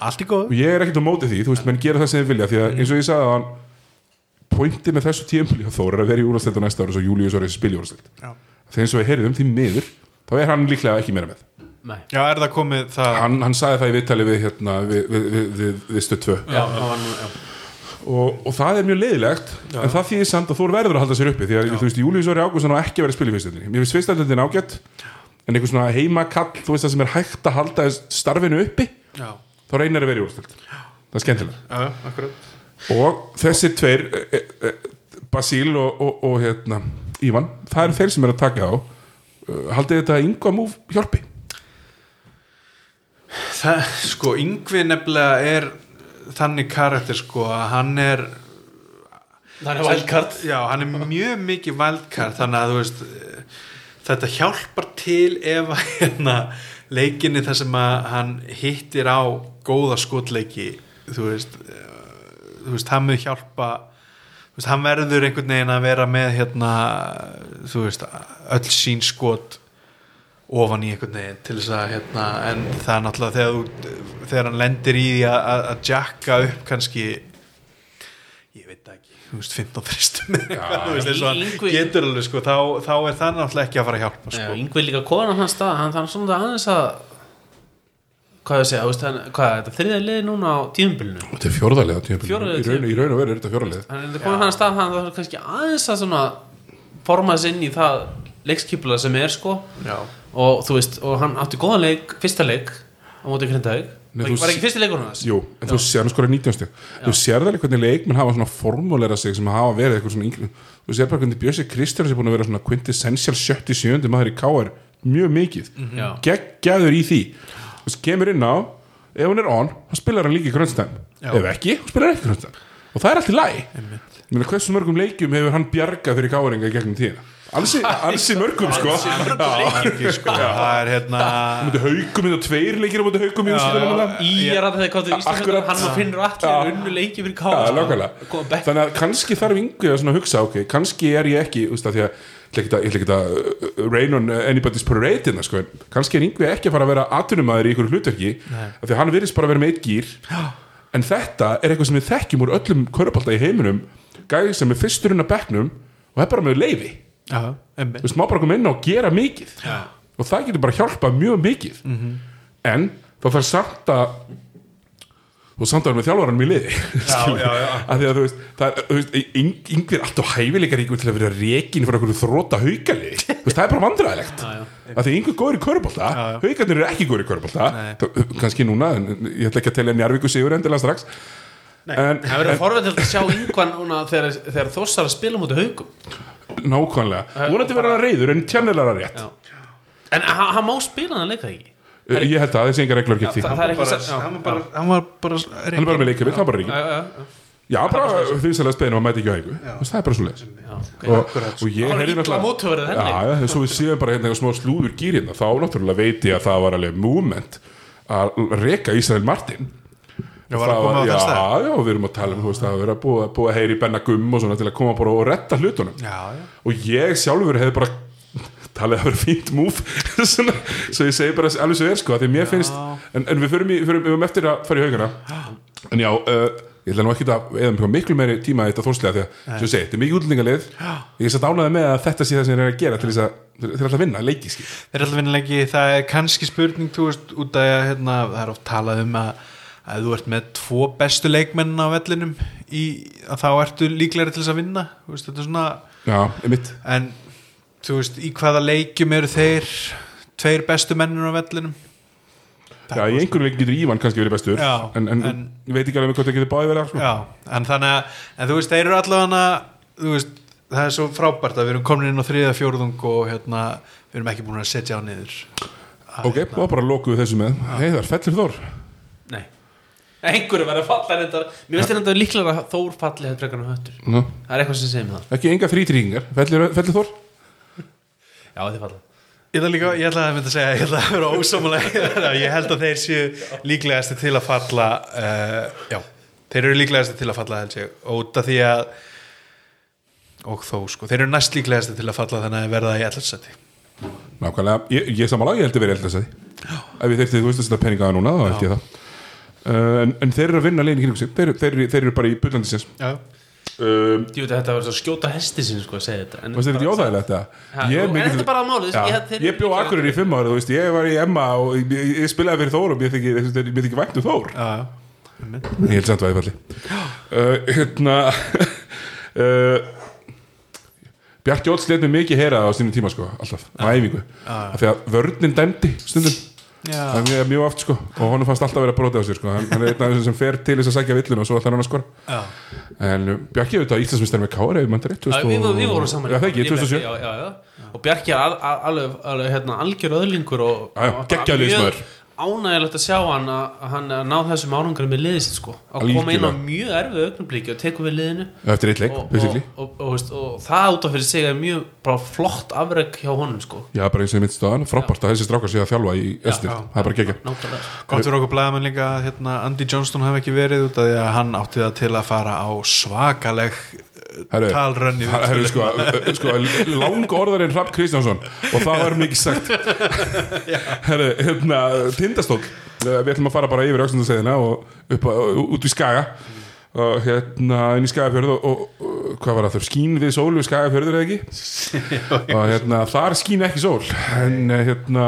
Allt í góð og ég er ekkert á móti því, þú veist, menn gera það sem þið vilja því að eins og ég sagði að hann pointið með þessu tímpli Þór er að vera í úrvarsleild á næsta ári svo Július orðið spil í úrvarsleild Já. þegar eins og við heyrðum því miður þá er hann líklega ekki meira með. Já, er það komið það hann, hann sagði það í viðtali við, hérna, við, við, við, við, við stöð 2 Já, það var nú, já. og, og það er mjög leiðilegt en það þýðir samt að Þór verður að halda sér uppi því að þú veist, Július Orri Ágússon á ekki að vera að spila í fyrstöldinni mér finnst fyrstöldin ágætt en einhver svona heimakall, þú veist það sem er hægt að halda starfinu uppi, Já, þá reynir að vera í úrstöld það er skemmtilega já, og þessir tveir e, e, e, Basíl og, og, og hérna, Ívan, það eru þeir sem er að taka á. Haldið þetta að yngva múf hjálpi Það, sko, Yngvi nefnilega er þannig karakter sko að hann er það er wildcard. Já, hann er mjög mikið valdkart þannig að þú veist þetta hjálpar til ef að hérna, leikinni þar sem að hann hittir á góða skotleiki þú veist eh, þú veist, hann mun hjálpa þú veist, hann verður einhvern veginn að vera með hérna, þú veist öll sín skot ofan í einhvern veginn til þess að hérna, en það er náttúrulega þegar, þú, þegar hann lendir í því að, að, að jacka upp kannski ég veit ekki, þú veist 15 þristum þú veist eins og hann Yngvi- getur alveg sko, þá, þá er það náttúrulega ekki að fara að hjálpa Já, sko. Yngvi líka konan á hans stað hann þarf svona aðeins að hvað ég segja, hann, hvað er þetta þriðja liði núna á tíðumbilinu Þetta er fjórðarlega tímabil. Fjórða liða í, raun, í raun og veru er þetta fjórðarlega hann er komin á hans stað hann þarf kannski aðeins að svona forma sig inn í það leikskipula sem er sko Já. Og þú veist, og hann átti góðan leik fyrsta leik á móti Grindavík Nei, var, ekki fyrsti leikur hans? Jú, en þú sér hann skora 19 stygg Þú sér það alveg hvernig leikmenn hafa svona formulera sig sem hafa verið eitthvað svona yngri Þú sér bara hvernig Bjössi Kristjáns er búin að vera svona quintessential 77. maður í K.R. mjög mikið Já. geggjaður í því Þú veist, kemur inn á ef hann er on, þá spilar hann líka í grönnstæm Já. ef ekki, þá spilar hann ekki grönnstæm og það er allt í læg Meina, hversu mörgum leikjum hefur hann bjargað fyrir K.R.inga gegnum tíðina? Alsi, alsi mörgum sko. Já, Ekki, sko, það er hérna haugum, þetta tveir leikir á móti haugum í Já, úrslitunum já. þarna. Í er að það komið til Ísland Akkurat. hann Finnur allir unnu leiki fyrir nákvæmlega. Þannig að kannski þarf yngvið að hugsa ok, kannski er ég ekki, því að ég ætla ekki að- uh, rain on anybody's parade hérna, sko, kannski er yngvið ekki að fara að vera atvinnumæður í ykkur hlutverki af því að hann virðist bara að vera með eitt gýr en þetta er eitthvað sem við þekkjum úr öllum körpálta í heiminum. Gæði sem er fyrsturinn að bekknum og það er bara með Já, einmitt. þú veist, má bara koma inn og gera mikið. Já. og það getur bara hjálpað mjög mikið. En þá þarf samt að þú samt að vera með þjálfaranum í liði. Af því að þú veist, það þú veist yng- yngvi er alltaf hæfileikar ykkur til að vera rekin fyrir okkur þróta haugaliði það er bara vandræðilegt. Af því að yngvi er góður í já. haugarnir eru ekki góður í körubólta Nei. kannski núna, en ég ætla ekki að telja Njarvíku sigur endilega strax. En, Það verður forveitilegt að sjá yngvan núna þegar, þegar þossar að spila mútið haugum nákvæmlega, vonandi verður hann reyður en tjannilega rétt. Já. En hann, má spila hann leika ekki ég held að þessi enga reglur ekki því. það, það er hann, var bara, hann var bara hann bara með leikjavill, hann bara reygin já, já, já, Já, bara því sem að speina og mæti ekki á einhver Það er bara svo ok. og, og ég Það var heyrði illa náttúrulega þess að við séum bara hérna smá slúður gýr hérna. Þá náttúrulega veit ég að það var alveg movement að reka Ísrael Martin. Já, var já, já, við erum að tala um þú veist, að vera búið, búið að heyri Benna Gumm og svona til að koma bara og retta hlutunum. Já, já. og ég sjálfur hefði bara talið að vera fínt múf svo ég segi bara alveg svo er sko að því mér finnst, en, en við förum, í, förum, við eftir að fara í haugana. En já, uh, ég ætla nú ekki að eða miklu meiri tíma þetta þórslega því að, svo ég segi, þetta er mikið útlendingalið. Ég er satt ánæði með að þetta sé það sem ég er að gera til þess að, til þess að vinna, leikiski Þeir er alltaf vinnilegi, það er kannski spurning þú veist, út að hérna, það er oft talað um að, að þú ert með tvo bestu leikmenn á vellinum í, að þá ertu líklegri til þess að vinna. Veist, þetta er svona, já, en þú veist, í hvaða leikjum eru þeir tveir bestu mennir á vellinum? Já, í einhverju leik getur Ívan kannski verið bestur Já, en, en, en- ég veit ekki alveg hvað það getur báði verið sko. Já, en þannig að, en þú veist, þeir eru allavega þú veist, það er svo frábært að við erum komin inn á þriða fjórðung og hérna, við erum ekki búin að setja á niður Að, ok, og bara lokuðu þessu með. Heiðar, fellir Þór? Nei. Einhverju verður að falla þetta Mér finnst þetta líklega að Þór falli þetta frekar en höttur Nú, Það er eitthvað sem segir mig það. Ekki enga þrítrýkingar, fellir, fellir Þór Já, þið falla Ég ætla líka, ég ætla að mynda að segja, ég ætla að vera ósámulega, ég held að þeir séu líklegasti til að falla, uh, já, þeir eru líklegasti til að falla held ég, af því að, og þó sko, þeir eru næst líklegasti til að falla þannig að verða í allarsæti. Nákvæmlega, ég, ég samanlega, ég held að vera að því Ef ég þurfti, þú veist að setja peninga að núna þá held ég það. Uh, en, en þeir eru að vinna leginn í kringum sig. Þeir, þeir, þeir eru bara í bullandi sins Já, um, Ég að þetta verður svo skjóta hesti sinni sko að segja þetta En Varst þetta ekki óþægilegt það? Ég jú, er ég- Ég bjó á Akureyri í fimm ára, þú veist, ég var í Emma og ég, ég, ég spilaði fyrir Þór og mér þykir, mér þykir, mér þykir vænt um Þór. Já, Ég held samt að ég falli uh, Hérna uh, Bjarki Óts let mig mikið heyra á sínum tíma sko, alltaf, á æfingu. Af því að vörnin dæmdi stundum. Það er mjög, mjög oft sko. Og honum fannst alltaf að vera brotið á sér sko. Hann, hann er einn af þessum sem fer til þess að sækja villuna og svo ætlar hann að skora. En uh, Bjarki auðvitað Íslandsmeistar með Já, við, vorum- saman Já, það ekki, Ég- 2007 já, já, já. og Bjarki er al, al, alveg, alveg hérna, algjör öðlingur og, geggjaður liðsmaður. Ánægilegt að sjá hann að að hann er að ná þessum ánangur með liðið sitt sko. Að koma inn á mjög erfið augnablíki og tekur við liðinu. Leik, og, og, basically og, og, veist, og það út af fyrir sig er mjög bara flott afreg hjá honum sko. Já, bara eins og ég myndist á hann, frábært að þessi strákar sé að þjálfa í Östir, það er bara gegja fyrir okkur blæðamenn líka að hérna, Andy Johnston hafi ekki verið út af því að hann átti það til að fara á svakaleg talrönni sko, sko, lang orðarinn Rapp Kristjánsson og það var mikið sagt. Herru, hérna Tindastól, uh, við ætlum að fara bara yfir aukstundarsæðina og upp út í Skaga. Og hérna inn í Skagafjörð og, og, og hvað var það þurr, skín við sól við Skagafjörður eða ekki? Og hérna þar skín ekki sól en uh, hérna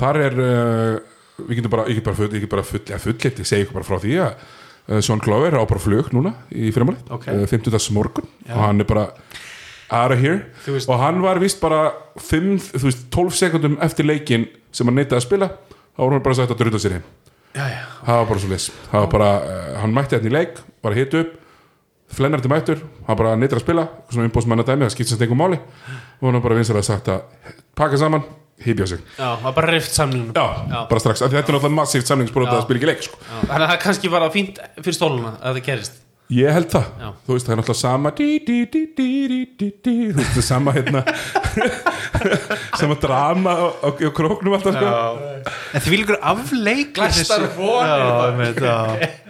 þar er uh, við getum bara, ég get bara full, ég get bara full, ja, fullleitt, ég segi bara frá því að uh, Sean Clover á bara flug núna í fyrirmáli, Ok. uh, 50. morgun og hann er bara out of here veist- og hann var vist bara 5, þú veist, 12 sekundum eftir leikin sem hann neitaði að spila þá var hann bara sagt að drutta sér heim. Já, já, það var bara svo var bara, uh, hann mætti hérna í leik var að hita upp, flennarti mættur hann bara neitar að spila, svona umbóðsmanna dæmi það skipt sem stengum máli. Og hann bara vinsar að sagt að pakka saman, hýbja sig já, það var bara rift samningnum já, Já. bara strax, af því þetta er náttúrulega massíft samningsbróta að spila ekki leik sko. Já, þannig að það kannski var það fínt fyrir stóluna að það gerist ég held það, Já. þú veist það er náttúrulega sama dí, dí, dí, dí, dí, dí, dí, þú veist það er sama hérna sama drama á, á, á króknum alltaf sko. En því líkur afleikur Glæstar vonir.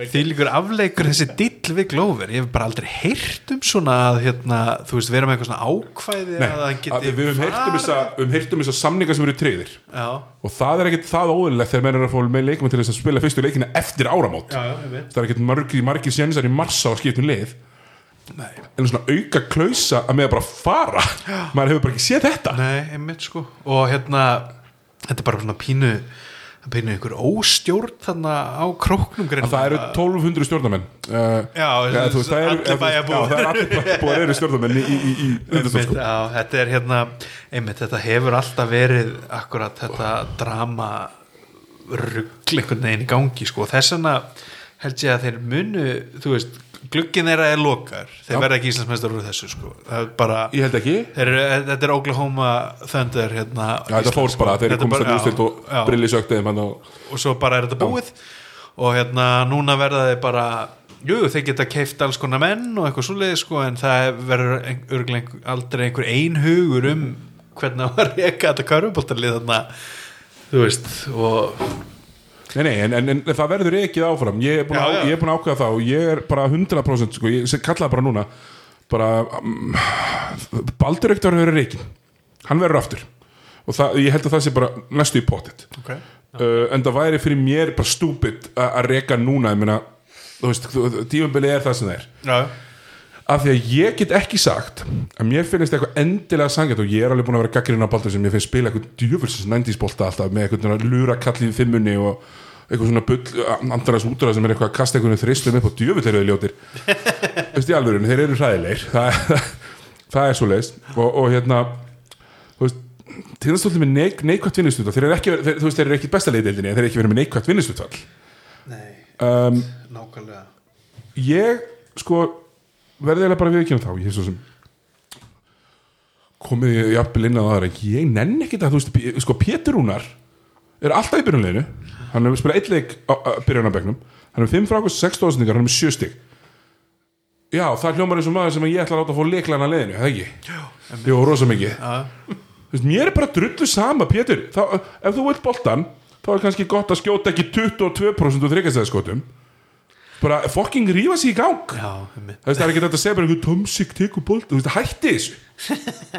Því líkur afleikur þessi dill við Glover. Ég hef bara aldrei heyrt um svona að hérna, þú veist, vera með eitthvað svona ákvæði Nei, að hann að geti við höfum heyrt um höfum heyrt um samninga sem eru treyðir Já, og það er ekkert það óðurlegt þegar menn er að fá með leikmenn til þess að spila fyrstu leikina eftir áramót. Já, veit það er ekkert margir, margir sénsar í marsa á skiptum lið. Nei. en svona auka klausa að með að bara fara. Maður hefur bara ekki séð þetta. Nei, einmitt sko. Og hérna, þetta er bara svona pínu það pínu einhver óstjórn þannig á króknum að það eru 1200 stjórnamenn uh, Já, þú veist, það eru allir það er allir bæjarbúar eru stjórnamenn í, í, í, Einmitt, sko. já, þetta er hérna einmitt, þetta hefur alltaf verið akkurat þetta drama ruggl einhvern veginn í gangi sko. þess vegna held ég að þeir munu þú veist, glugginn þeirra er lokar. Þeir Já. verða ekki íslensmestar úr þessu sko. er bara, ég held ekki. Þeir eru, þetta er Oklahoma Thunder hérna, Já, þetta fór bara, þeir er komast bara- að ústilt og já, brilli söktiðum hann og og svo bara er þetta búið. Og hérna núna verða þeir bara jú, þeir geta keift alls konar menn og eitthvað svoleiði sko, en það verður aldrei einhver einhugur um hvernig það var reyka þetta körfuboltarlið þarna. Þú veist og Nei, nei, en, en, en það verður ekki áfram. Ég er búin Já, að, já. ég er búin að ákveða það og ég er bara 100% sko, ég kallaði bara núna bara um, Baldur ekkert verður reikin hann verður aftur. Og það, ég held að það sé bara næstu í pottit okay. uh, en það væri fyrir mér bara stúpid að reka núna ég meina, þú veist, tímabili er það sem það er. Já, af því að ég get ekki sagt að mér finnst eitthvað endilega sangjart og ég er alveg búin að vera gaggrinn á Baldur sem ég finnst spila eitthvað djöfulsins 90s bolta alltaf með eitthvað lura kallið fimmunni og eitthvað svona bull, andaras útrað sem er eitthvað að kasta eitthvað þristum upp og djöfull eru þau ljótir. Veist í alvörunni, þeir eru hræðilegir. Það, það er svo leist og, og hérna þú veist, tindastóldi með neik, neikvægt vinnustutall þeir eru ekki, þeir, veist, þeir eru ekki besta leiðildinni en þeir eru ekki verið með neikvægt vinnustutall nei, um, nákvæmlega. ég sko verði eiginlega bara viðkynna þá ég er svo sem komið ég jafnvel inn á það að ég nenn ekki það, þú veist, sko Pétur Rúnar er alltaf í byrjunleginu hann hefur spilað eitt leik á, byrjunarbegnum hann hefur 5 frákvæmst 6 stóðsendingar, hann hefur 7 stig. Já, það hljómar eins og maður sem ég ætla að láta að fá leiklana leðinu, það ekki? Jú, rosa mikið. Já, Þú veist, mér er bara drullu sama, Pétur. Þá, ef þú vilt boltan, þá er kannski gott að skjóta ekki 22% úr þryggastæðaskotum bara fucking rífa sig í gang. Já, það er ekki þetta að segja bara Tomsik tekur bolt, þú veist, hætti þessu.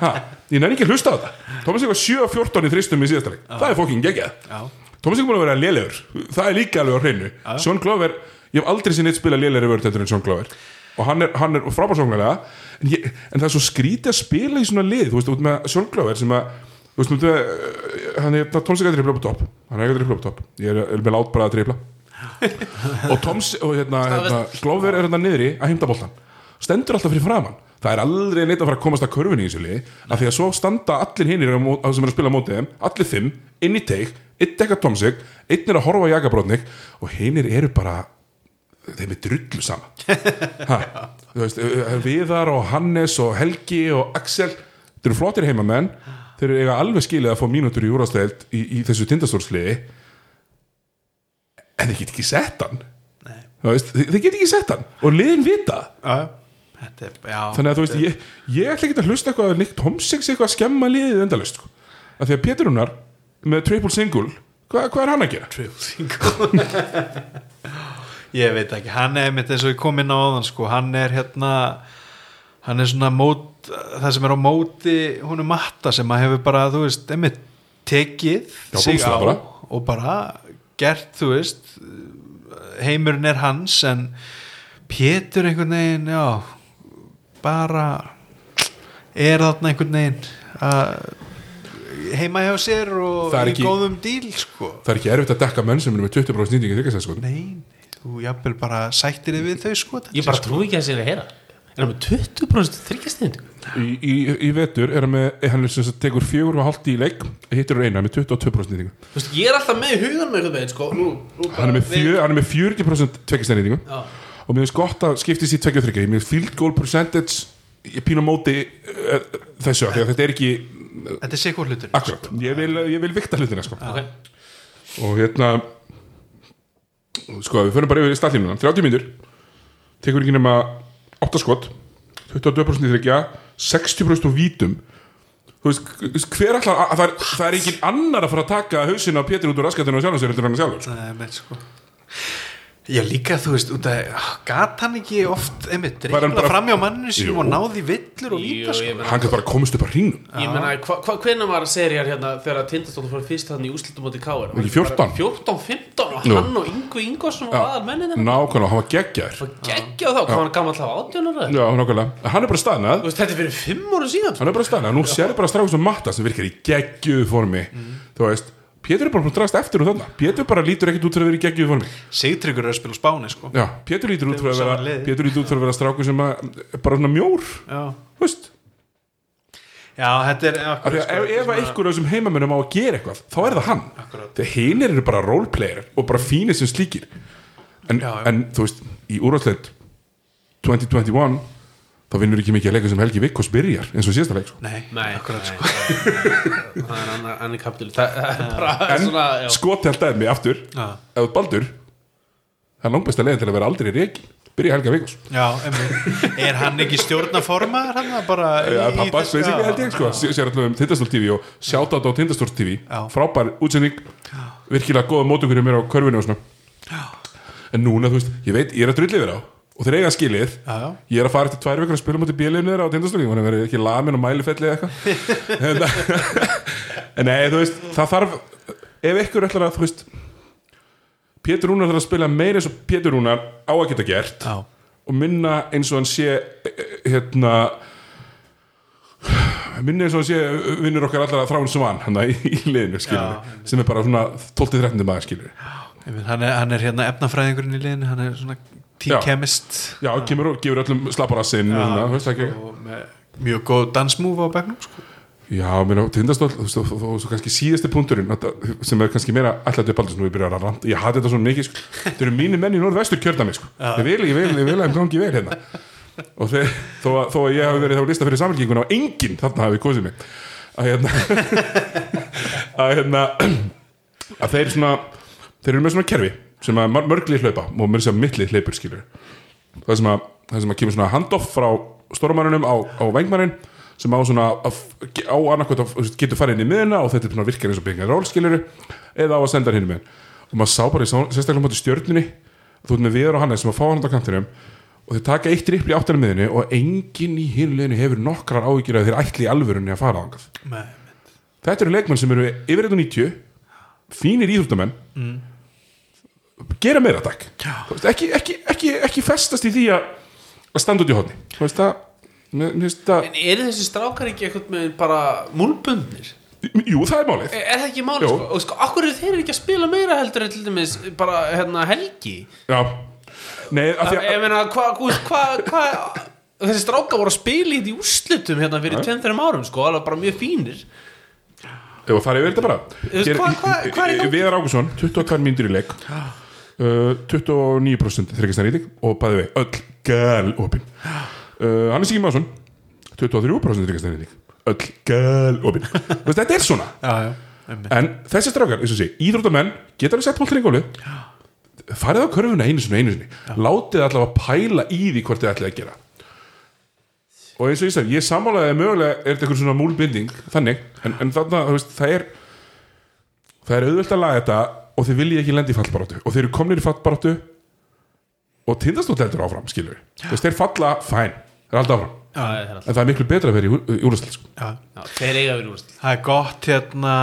Ha, ég nefn ekki að hlusta á þetta Tomsik var 7 af 14 í þristum í síðasta leik. Það er fucking geggjað. Tomsik er búin að vera lélegur, það er líka alveg á hreinu. Sjón Glover, ég hef aldrei sér neitt spila lélegri vörð en Sjón Glover. Og hann er, hann er frábærsóknarlega en, en það er svo skrítið að spila í svona lið. Þú veist, út með Sjón Glover sem að þú veist, út með, uh, hann er Tomsik að drifla upp á topp. Hann er ekki að drifla upp á topp. Ég er, er með lát bara að drifla og Toms og hérna, hérna Glover er hérna niðri að heimta boltan stendur alltaf fyrir framann það er aldrei neitt að fara að komast að körfunni í þessu liði af því að svo standa allir hinnir sem er að spila mótið þeim, allir fimm, inn í teik einn dekka Tomsik, einn er að horfa á Jakabrotnik og hinnir eru bara þeim er drullu sama ha, þú veist, eh, Viðar og Hannes og Helgi og Axel þeir eru flottir heimamenn. Þeir eru eiga alveg skilið að fá mínútur í úrastæld í, í þessu tindastórsliði en þeir get ekki sett hann. Þeir get ekki sett hann. Og liðin vita. Já, þetta er, já. Þannig að þú veist, ég, ég ætla ekki að hlusta eitthvað að Nick Tomsik sé eitthvað að skemma liðið endalust sko. af því að Pétur Rúnar með triple single, hvað, hvað er hann að gera? ég veit ekki, hann er mitt eins og ég kom inn á áðan sko, hann er hérna hann er svona mót það sem er á móti hún er matta sem að hefur bara, þú veist, einmitt tekið Já, sig á bara. og bara gert, þú veist heimurinn er hans en Pétur einhvern veginn, já bara er þarna einhvern veginn að heima hjá sér og Það er í góðum díl sko það er ekki erfitt að dekka menn sem er með 20% nýtingi þryggast sko. Nei, þú jafnvel bara sættir þið við þau sko Ég bara trú ekki að sér að heyra Er hann með 20% þryggjastindu? Í, í, í vetur er hann með hann er sem sagt tekur fjögur og hálft í leik hittur er eina með 22% nýtingu Þú veist, ég er alltaf með í hugan með eitthvað sko. Nú, nú hann er með, fjö, hann er með 40% tveggjast nýtingu Já, og mér finnst gott að skiptist í tveggja þryggja mér finnst field goal percentage ég pína móti uh, þessu af því að þetta er ekki Þetta er sikur hlutur akkurat, ég vil, ég vil vikta hlutina sko. ok. Og hérna sko við förum bara yfir í stallínuna 30 mínútur. Tekur ekki nema 8 skot. 22% í þryggja 60% úr vítum. Veist, hver allar að, það, er, það er engin annar að fara að taka hausin á Pétur út úr raskatinu og heldur en hann sjálfur? Sko. Sko Já, líka, þú veist, út að gat hann ekki oft, einmitt, Var hann dreifla fram hjá manninu Jú. og náði villur og víta, sko? hann kann bara komast upp að hringnum Ég meina, hva, hva, hvenær var serjar hérna þegar Tindastóttur fór fyrst þannig í úslitum átti? Ekki 14? 14, 15 og hann og Ingo Ingvarsson og aðal mennin nákvæmlega, hann var geggjaður. Og geggja þá, hvað var hann gammal alltaf átjónur já, nákvæmlega, hann er bara staðnað. Þú veist, þetta er fyrir 5 ára síðan hann er bara staðnað, nú sér bara strákum sem Matta sem virkar í geggjuðu formi. Þú veist, Pétur er bara að dragast eftir úr þarna. Pétur bara lítur ekkert út fyrir að vera í geggjuðu formi. Sigtryggur er að spila spáni, sko. Já, Pétur lítur út fyrir að vera. Pétur lítur út fyrir að vera stráku sem að bara svona mjór, Já, veist. Já þetta er Af akkurat, því að ef, ef að einhver af þessum heimamennum á að gera eitthvað þá er það hann, þegar hinir eru bara roleplayer og bara fínir sem slíkir. En, Já, já. en þú veist í úrvarsleitt 2021 þá vinnur ekki mikið að leika sem Helgi Vikkos byrjar eins og síðasta leik sko. Nei, Nei, akkurat, nei, sko. Það er annar, annar kapitúli Það er bara en svona, já. skoti alltaf mig aftur. Já, ef þú ert baldur það er langbæsta leiðin til að vera aldrei reiki byrja Helga Vikkos já einmitt. Er hann ekki stjórnaforma, hann er bara í- Ja, í pappa þessu- spesíki já, held ég sko. Sér alltaf um Tindastól TV og sjáta á Tindastól TV Já. frábær útsending. Virkilega góða mótugur mér á körfinu og svona. En núna þú veist, ég veit, ég er að drulli þér á og þeir eiga skilið. Já, já. Ég er að fara eftir tvær vikur að spila mútið þeirra á Tindastól þannig að vera ekki lamin og mælifelli eða eitthvað. En, en nei, þú veist, það þarf ef ykkur ætlar að, þú veist Pétur Rúnar þarf að spila meira eins og Pétur Rúnar á að geta gert Já, og minna eins og hann sé hérna minna eins og hann sé vinnur okkar allar að þráin svan hann í, í liðinu skilur Já, sem er bara svona 12-13 maður skilur einmitt, hann, er, hann er hérna efnafræðingurinn í liðinu Hann er svona team chemist. Já, kemur og gefur öllum slapparassin og ekki. Og með mjög góð dansmúf á bekknum sko. já, mér þú veist, og, kannski síðasti punkturinn sem er kannski meira alltaf til baldur sem við byrjar að randa ég hati þetta svona mikið, sko. þeir eru mínir menn í norðvestur kjördami, sko, ég vil, ég vil, ég vil að þeim gangi vel hérna. Og þeir, þó, að, þó að ég hafi verið þá lista fyrir samfélkinguna og enginn þarna hafi kosið mig. Að hérna að hérna að þeir svona þeir eru með svona kerfi sem að mar- mörg lið hlaupa og mér sé að mitt lið hlaupur skilur það sem að, það sem að kemur svona handoff frá stórmannunum á, á vengmannin sem á svona að, á annarkvæmt að þú veist, getur farið inn í miðuna og þetta er svona virkar eins og byggja ról skilur eða á að senda hinn með og maður sá bara í sérstaklega mjög stjörnunni þú ert með viður og Hannes sem að fá hann á kantinum og þeir taka eitt rippli áttan miðunni og enginn í hinleginu hefur nokkrar áhyggjur að þeir ætli í alvörunni að fara ángað þetta eru leikmenn sem eru yfir 190 fínir íþróttamenn gera meira takk ekki, ekki, ekki, ekki festast í því að að standa út í hodni það það- En eru þessi strákar ekki eitthvað með bara múlbundnir? jú það er málið Er er það ekki máli Jú. sko? Og sko, akkur eru þeir ekki að spila meira heldur en til dæmis bara hérna helgi? já Nei, af því Ég að, meina, hvað, hvað, hvað, þessi stráka voru að spila í þetta í úrslutum hérna fyrir 2-3 árum sko, alveg bara mjög fínir Ef að fara yfir þetta bara Hér- hvað- hvað- hvað er? Viðar Ágússon, 22 mínútur í leik uh, 29% þryggjastann rýting og bæði vei, öll gal opin. Uh, Hannes Ingi Másson 23% þryggjastann rýting öll gal opin. Veist, Þetta er svona. Já, já. En þessi strákar, eins og sé, íþróttamenn geta alveg sett í gólfið. Farið á körfuna einu sinni einu sinni. Látið allavega pæla í því hvort þið ætlið að gera. Og eins og ég sagði, ég sammálaði að mögulega er þetta einhver svona múlbinding þannig, en, en þarna, veist, það er það er auðvelt að laga þetta og þið viljið ekki lendi í fallbaráttu og þeir eru komnir í fallbaráttu og tindastótt heldur áfram, skilur við veist, þeir falla, fæn, þeir er alltaf áfram Já, það er alltaf. en það er miklu betra að vera í úrstæð sko. Já. Já, þeir eiga við úrslut það er gott hérna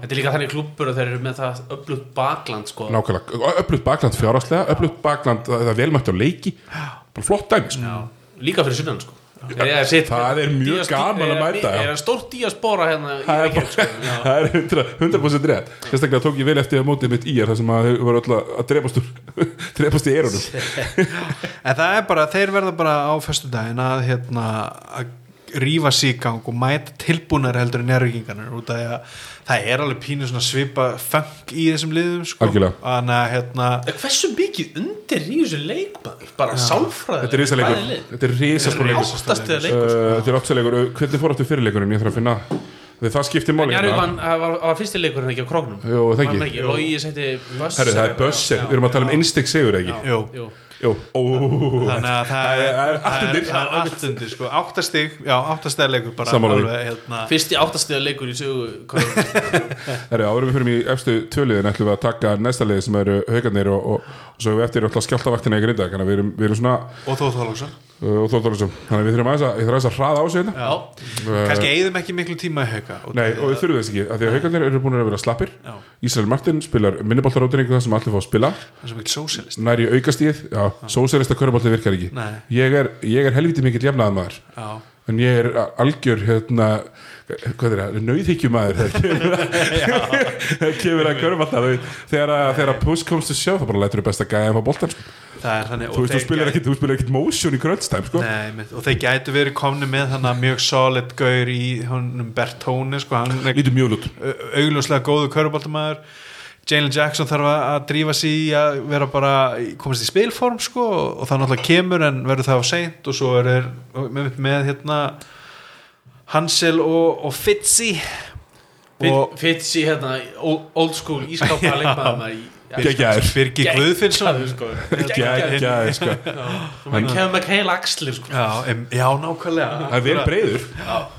Þetta er líka þannig klúbbur og þeir eru með það öflugt bakland sko. nákvæmlega, öflugt bakland fjárhagslega öflugt bakland, það er velmætt á leiki bara flott dæmi sko. Já, líka fyrir sunnan sko. Það er mjög gaman að er- mæta. Er það stórt díaspora hérna í er, Reykjavík, sko. Já. það er 100%, 100 rétt sérstaklega tók ég vel eftir að mótið mitt í er það sem að þau voru alltaf að drepast í erunum en það er bara, þeir verða bara á föstudaginn að hérna að rífa sig í gang og mæta tilbúnar heldur en nærvíkingarnir út af því að það er alveg pínu svona svipa fang í þessum liðum sko. Að hérna Hversu mikið undir í þessu leikmaður? Bara sálfræði þetta er risaleikur þetta er leikur. leikur sko. Þetta er áttaleikur, hvernig fór áttu fyrirleikurinn ég þarf að finna, það skiptir máli Njarvík hérna. það var, var fyrsti leikurinn ekki á króknum? Jú, það ekki. Ekki, Logi Herru, það er Bösser, við erum að tala um einstek segur ekki? Jú, þannig að það er, Það er allt það undir. það er allt undir sko. áttastig, já áttastæðleikur bara alveg hérna. Fyrsti áttastuða leikur í sögu krónum Herru, árum við fyrir í efstu tvöliðin ætlum við að taka næsta liði sem eru haugarnir og, og, og svo við eftir alltaf skjáltavaktina í grinda þannig að við erum, við erum svona og Þóð Þorlóksson uh, og Þórþórsson þannig að við þurfum aðeins að, aðeins að hraða á sig Já, Uh, kannski eigðum ekki miklu tíma í hauka. Nei, og við þurfum þess ekki, af því að haugarnir eru búin að vera slappir. Ísrael Martin spilar minniboltaróteringu þar sem allir fá að spila. Það svo mikil sósjalist nær í aukastíð, já, sósælista körubolti virkar ekki. Ég er, ég er helviti mikill jafnaðan maður en ég er algjör hérna, hvað er það, nauðhyggjumæður þegar kemur að- að körubolta þegar, að- að puss komst til sjá þá bara lætur þú best að gæja þannig þú veist, þú þeir spilar gæ- ekkit, þú spilar ekkit motion í kröldstæm sko. Og þeir gætu verið komni með þannig að mjög solid gaur í honum Bertóni sko, hann er lítur mjög út au- augljóslega góðu köruboltamæður Jalen Jackson þarf að drífa sig í að vera bara komast í spilform sko og það náttúrulega kemur en verður það á seint og svo er þeir með, með hérna Hansel og, og Fitzy. Fitsi hérna old school ískápa leikmaður maður í- geggjaður Birgir Guðfinnsson Geggjaður, sko. sko. Hann kemur með heil axlir sko. já, já, nákvæmlega það er vel breyður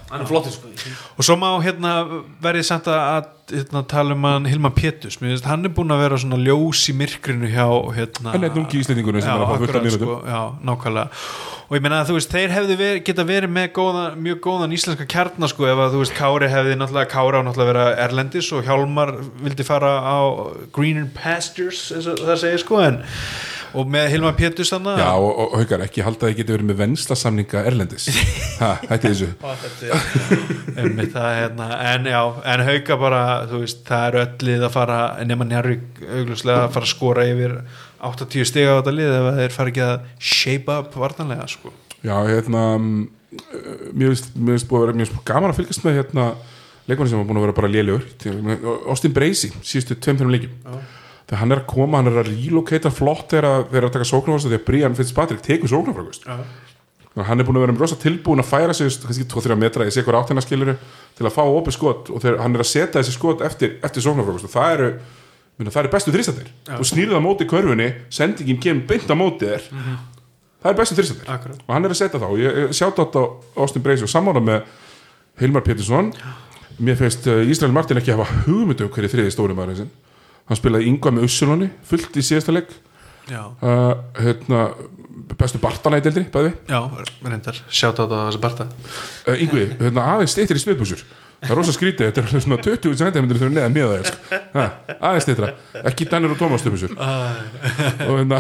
Hann er flottur sko. og svo má hérna verið samt að hérna, tala um hann Hilma Pétus finnst, hann er búin að vera svona ljós í myrkrinu hjá hérna, hann er núngi íslendingunum sem já, er að fá fullt af akkurat, mínútum. sko, já, nákvæmlega. Og ég meina að þú veist, þeir hefðu verið, geta verið með góðan, mjög góðan íslenska kjarnar sko, ef að þú veist, Kári hefði náttúrulega Kári á náttúrulega vera Erlendis og Hjálmar vildi fara á Greener Pastures, og það segir sko en, og með Hilma Pétus þannig já, og, og haukar, ekki halda að þið getur verið með venslasamninga erlendis. Ha, hætti þessu. Einmitt, það, er hérna, en já, en hauka bara þú veist, það er öll lið að fara nema Njarvík augljóslega að fara að skora yfir 80 stiga á þetta lið ef þeir fara ekki að shape up vartanlega sko. Já, hérna mm, mér finnst búið að vera finnst gaman að fylgast með hérna leikmanni sem var búin að vera bara lélugur Austin Bracey, síðustu tveim fyrir leikjum þegar hann er að koma, hann er að relocata flott þegar að, þegar að taka sóknarfragust því að Brian Fitzpatrick tekur sóknarfragust hann er búin að vera rosa tilbúin að færa sig kannski 2-3 metra, ég sé hver áttina skilur til að fá opið skot. Og þegar hann er að setja þessi skot eftir, eftir sóknarfragust og það eru minna, það eru bestu þrýstandir þú snýrið á móti körfunni, sendingin kemur beint á móti þér. Það er bestu Akkurat. og hann er að setja þá. Ég, ég sjátt átt á Austin Bracey og sammála með Hilmar Pétursson. Mér finnst uh, Ísrael Martin ekki hafa hugmyndu um hverju þriði stóri maður hann spilaði yngva með Ussulóni fullt í síðasta leik. Já, uh, hérna, bestu Bartana í deildri bæði. Já, reyndar. Sjátt á þessi Barta. Uh, yngvi, hérna, aðeins steytir í smiðbúsur það er rosa skrítið, þetta er svona 20 cm þegar neða mjög það sko. Ha, aðeins steytra, ekki Danir og Thomas stöpusur og hérna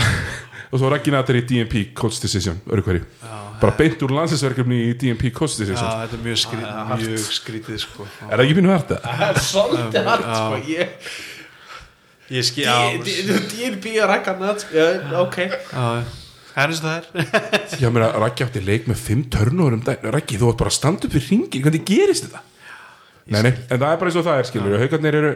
og svo Raggi Natter í DMP Coach Decision öru hverju, bara beint úr landsinsverkefni í DMP Coach já, Decision. þetta er mjög skrítið, mjög skrítið sko. er það ekki pínu harta? Það er svolítið hart sko. Ég já, DNB að rækka nætt sko. Já, ok. Já, það er eins og það er. Já, mér að Raggi átti leik með fimm törnur um dag Raggi, þú átt bara að standa upp við ringin hvernig gerist þetta? Nei, nei, en það er bara eins og það er, skilur Haukarnir eru,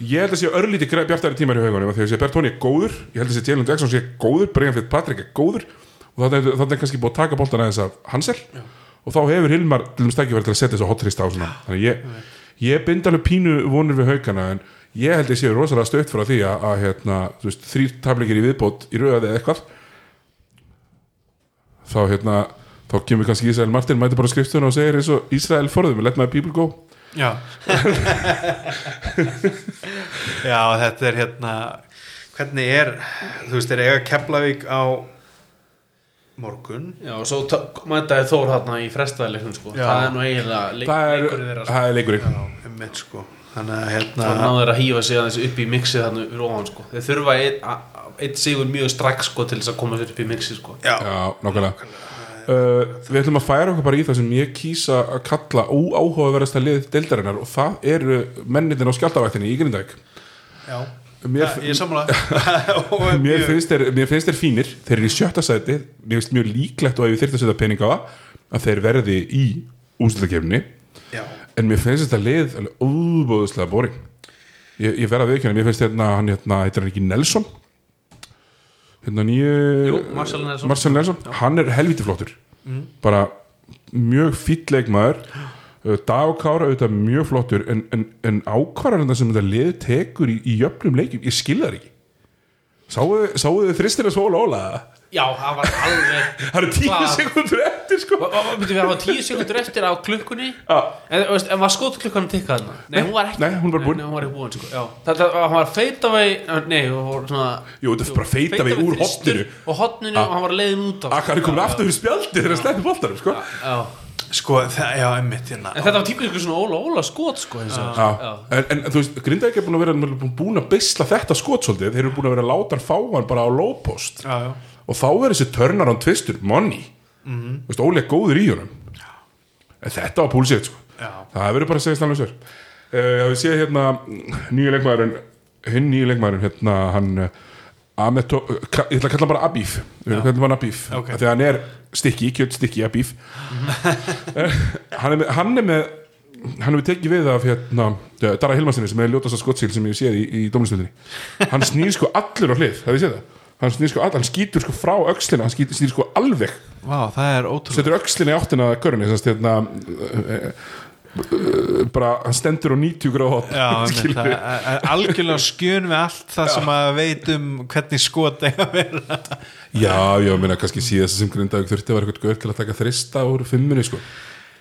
ég held að sé örlíti bjartari tímar í haugunum þegar ég sé Bertoni er góður. Ég held að sé Jalen Jackson sé góður, Brian Fitzpatrick er góður. Og þannig er, er kannski búið að taka boltan aðeins af Hansel. Og þá hefur Hilmar til stækki verið til að setja þessu hotrist á svona. Þannig ég, ég bind alveg pínu vonur við haugana en ég held að ég sé rosalega stökt frá því að, að hérna, veist, þrýr tablikir í viðbót í rauðaði eða eitthvað þá hérna þá kemur kannski Ísrael Martin mæti bara á skrifstuna og segir eins og Ísrael forðum let my people go Já Já, þetta er hérna hvernig er, þú veist, er eiga Keflavík á morgun Já, og svo ta- mætaði Þór hérna í frestaðileiknum sko. Já. það er nú eiginlega er, leikurinn þeirra sko. það er leikurinn sko Þannig að hérna það náður að hýfa sig aðeins upp í mixið þannig fyrir ofan sko. þeir þurfa eitt, sigur mjög strax sko, til þess að koma sér upp í mixið sko. Já, Já, nákvæmlega. Uh, Við ætlum að færa okkur bara í það sem ég kýsa að kalla óáhugaverðasta lið deildarinnar og það eru mennitin á skjáltavættinni í Grindavík. Já, Mér, já ég er Og mér, finnst þeir, mér finnst þeir fínir. Þeir eru í sjötta sæti. Mér finnst mjög líklegt og ef ég þyrfti að setja pening á það að þeir verði í úslutakefni Já, en mér finnst þetta lið óbúðslega boring. Ég, ég verða að viðkjöna, mér finnst hérna hann hérna, heitir hann ekki Nelson? Hérna nýju Marcel Nelson. Marcel Nelson, hann er helviti flottur. Bara mjög fýll leikmaður. Uh, Dag Kára auðvitað mjög flottur en, en, en ákvarðan sem þetta lið tekur í, í jöfnum leikjum, ég skil það ekki Sáuðu sáu þið þristina svo óla? Já, það var alveg Það eru tíu sekundur eftir sko. Við hafa tíu sekundur eftir á klukkunni. En, var skot klukkan að tikka þarna? Nei, hún var ekki. Nei, hún var búin. Var sko. Það, það, hann var feit af vei Nei, hún var svona Jú, þetta er bara feit af vegi úr hotninu Og hotninu og hann var leiðin út af. Akkar er komin aftur fyrir spjaldi þegar hann sleppi boltarum sko. Já. Sko, það, já, einmitt hérna. En þetta var típilega svona óla óla skot sko, eins og- Já, Já. en, en þú veist, Grindavík er búin að vera búin að beisla þetta skot svolítið, þeir eru búin að vera að láta hann fá hann bara á low post. Já, já, og þá er þessi törnar án tvistur, money. Mhm. þú veist, Óli er góður í honum. En þetta var púlsitt sko. já, það verður bara að segja stannlega sér uh, við séð hérna nýja leikmaðurinn hinn nýja leikmaðurinn hérna hann uh, Ameto, uh, ég ætla að kalla bara Abif. Við erum kallum hann Abif. Ok. okay. þegar hann er stikki, kjöld stikki Abif. Eh, hann er með hann er með hann hefur tekið við af hérna eh, Dara Hilmarsinni sem er ljótast að skottsíl sem ég séð í, í dómlistöldinni hann snýr sko allur á hlið, það við séð það? Hann snýr sko all, hann skýtur sko frá öxlina hann skýtur, snýr sko alveg. Er ótrúlega setur öxlina í áttina að að hérna uh, uh, bara hann stendur á 90 gráð Já, algjörlega skjön við allt það sem að veit um hvernig skot eiga að vera. Já, já, minna kannski síðast sem grindaði þurfti að vera eitthvað gaur til að taka þrista úr fimmunni sko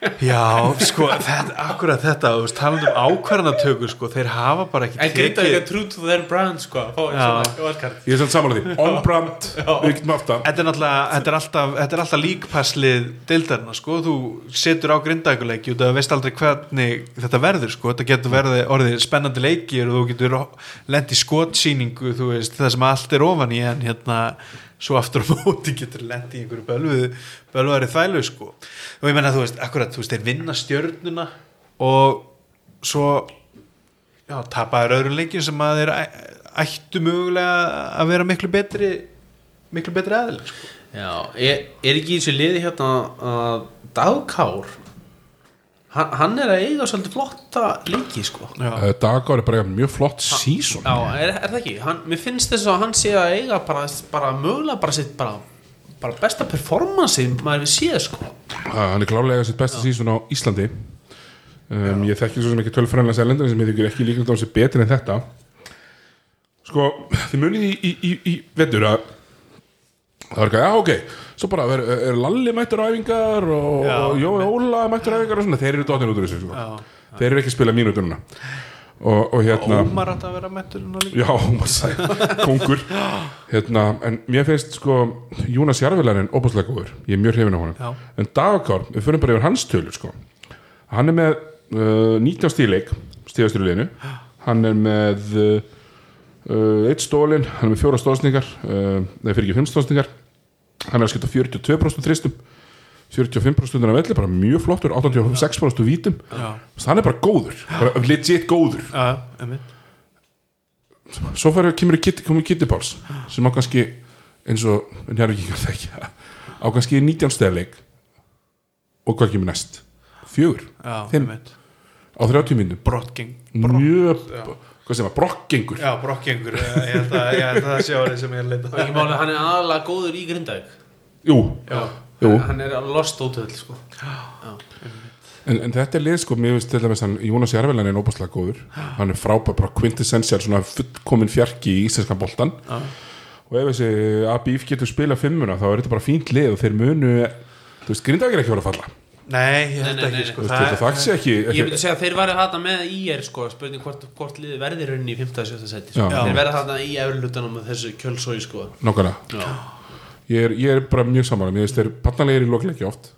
Já, sko, þetta, akkurat þetta þú veist, talandi um ákvarðanatöku sko, þeir hafa bara ekki En grinda ekki true to their brand sko ég er samt samanlega því, on brand við getum haft það. Þetta er er alltaf, þetta er alltaf líkpasslið deildarna, sko, þú setur á grindækuleiki og það veist aldrei hvernig þetta verður, sko, þetta getur verið orðið spennandi leikir og þú getur lent í skotsýningu, þú veist, það sem allt er ofan í en hérna svo aftur á móti getur lent í einhverju bölvuðu bölvaðari þvælu, sko og ég menna, þú veist, akkurat, þú veist, þeir vinna stjörnuna og svo já, tapaður öðrum leikjum sem að þeir ættu mögulega að vera miklu betri miklu betri aðileg sko. Já, er, er ekki í þessu liði hérna að Dagkár hann, hann er að eiga svolítið flotta leiki sko. Já. uh, Dagar er bara mjög flott season. Já, er, er það ekki? Hann, mér finnst þess að hann sé að eiga bara, bara mögulega bara sitt bara, bara besta performance maður við séð sko. Hann er klárlega sitt besta season á Íslandi. Um, ég þekki svo sem ekki tölfræðanlega selendin sem ég þykir ekki líka á þessi betur en þetta. Sko, þið munið í, í, í, í vetur að það var ekki, já ok. Svo bara er, er Lalli mættur æfingar og, Já. og Jói Óla mættur æfingar og svona, þeir eru dottin út úr þessu sko. þeir eru ekki að spila mínúturna og, og hérna Ómar átt að vera mettur núna líka. Já, Ómar Sæ, kongur. Hérna, En mér finnst sko Jónas Jarvilarinn óbúslega góður. Ég er mjög hrifin á honum. Já. En Dagakár, við fyrir bara yfir hans tölur sko. Hann er með uh, 19 stíleik Stíðastur í liðinu Hann er með uh, Eitt stólin, hann er með fjóra stóðsningar uh, Nei, fyrir ekki fimm stóðsningar Hann er að skipta 42% þristum 45% af velli, bara mjög flottur 86% vítum. Já. Hann er bara góður, bara legit góður. Einmitt. Svo fyrir kemur Kitty, komið Kitty Páls sem á kannski eins og þekkja á kannski 19 stefleik og hvað kemur næst? Fjögur, einmitt. á 30 minnum mjög, hvað sem að brokkgengur já, brottgengur, ég held að, ég held að það sé árið sem ég er leita ekki máli, hann er aðalega góður í Grindavík. Jú, já, jú. Hann er alveg lost út öll sko. En, en þetta er lið sko, mér finnst til dæmis Jónas Jarvelan er óbærslega góður. Hann er frábær, bara quintessential svona fullkomin fjarki í íslenskan boltan og ef þessi ABF getur spila fimmuna þá er þetta bara fínt lið og þeir munu þú veist, Grindavík er ekki verið að falla nei, ég held ekki sko, veist, þetta þakks ekki, Ég myndi segja að þeir væri þarna með IR sko, spurning hvort, hvort liði verði rauninni í 15. seti sko. Þeir verði þarna í eflutunum með þessu kjölsói sko. nákvæmlega Já. ég er, ég er bara mjög samanlega, mér finnst þeir pannanlegir í lokleiki oft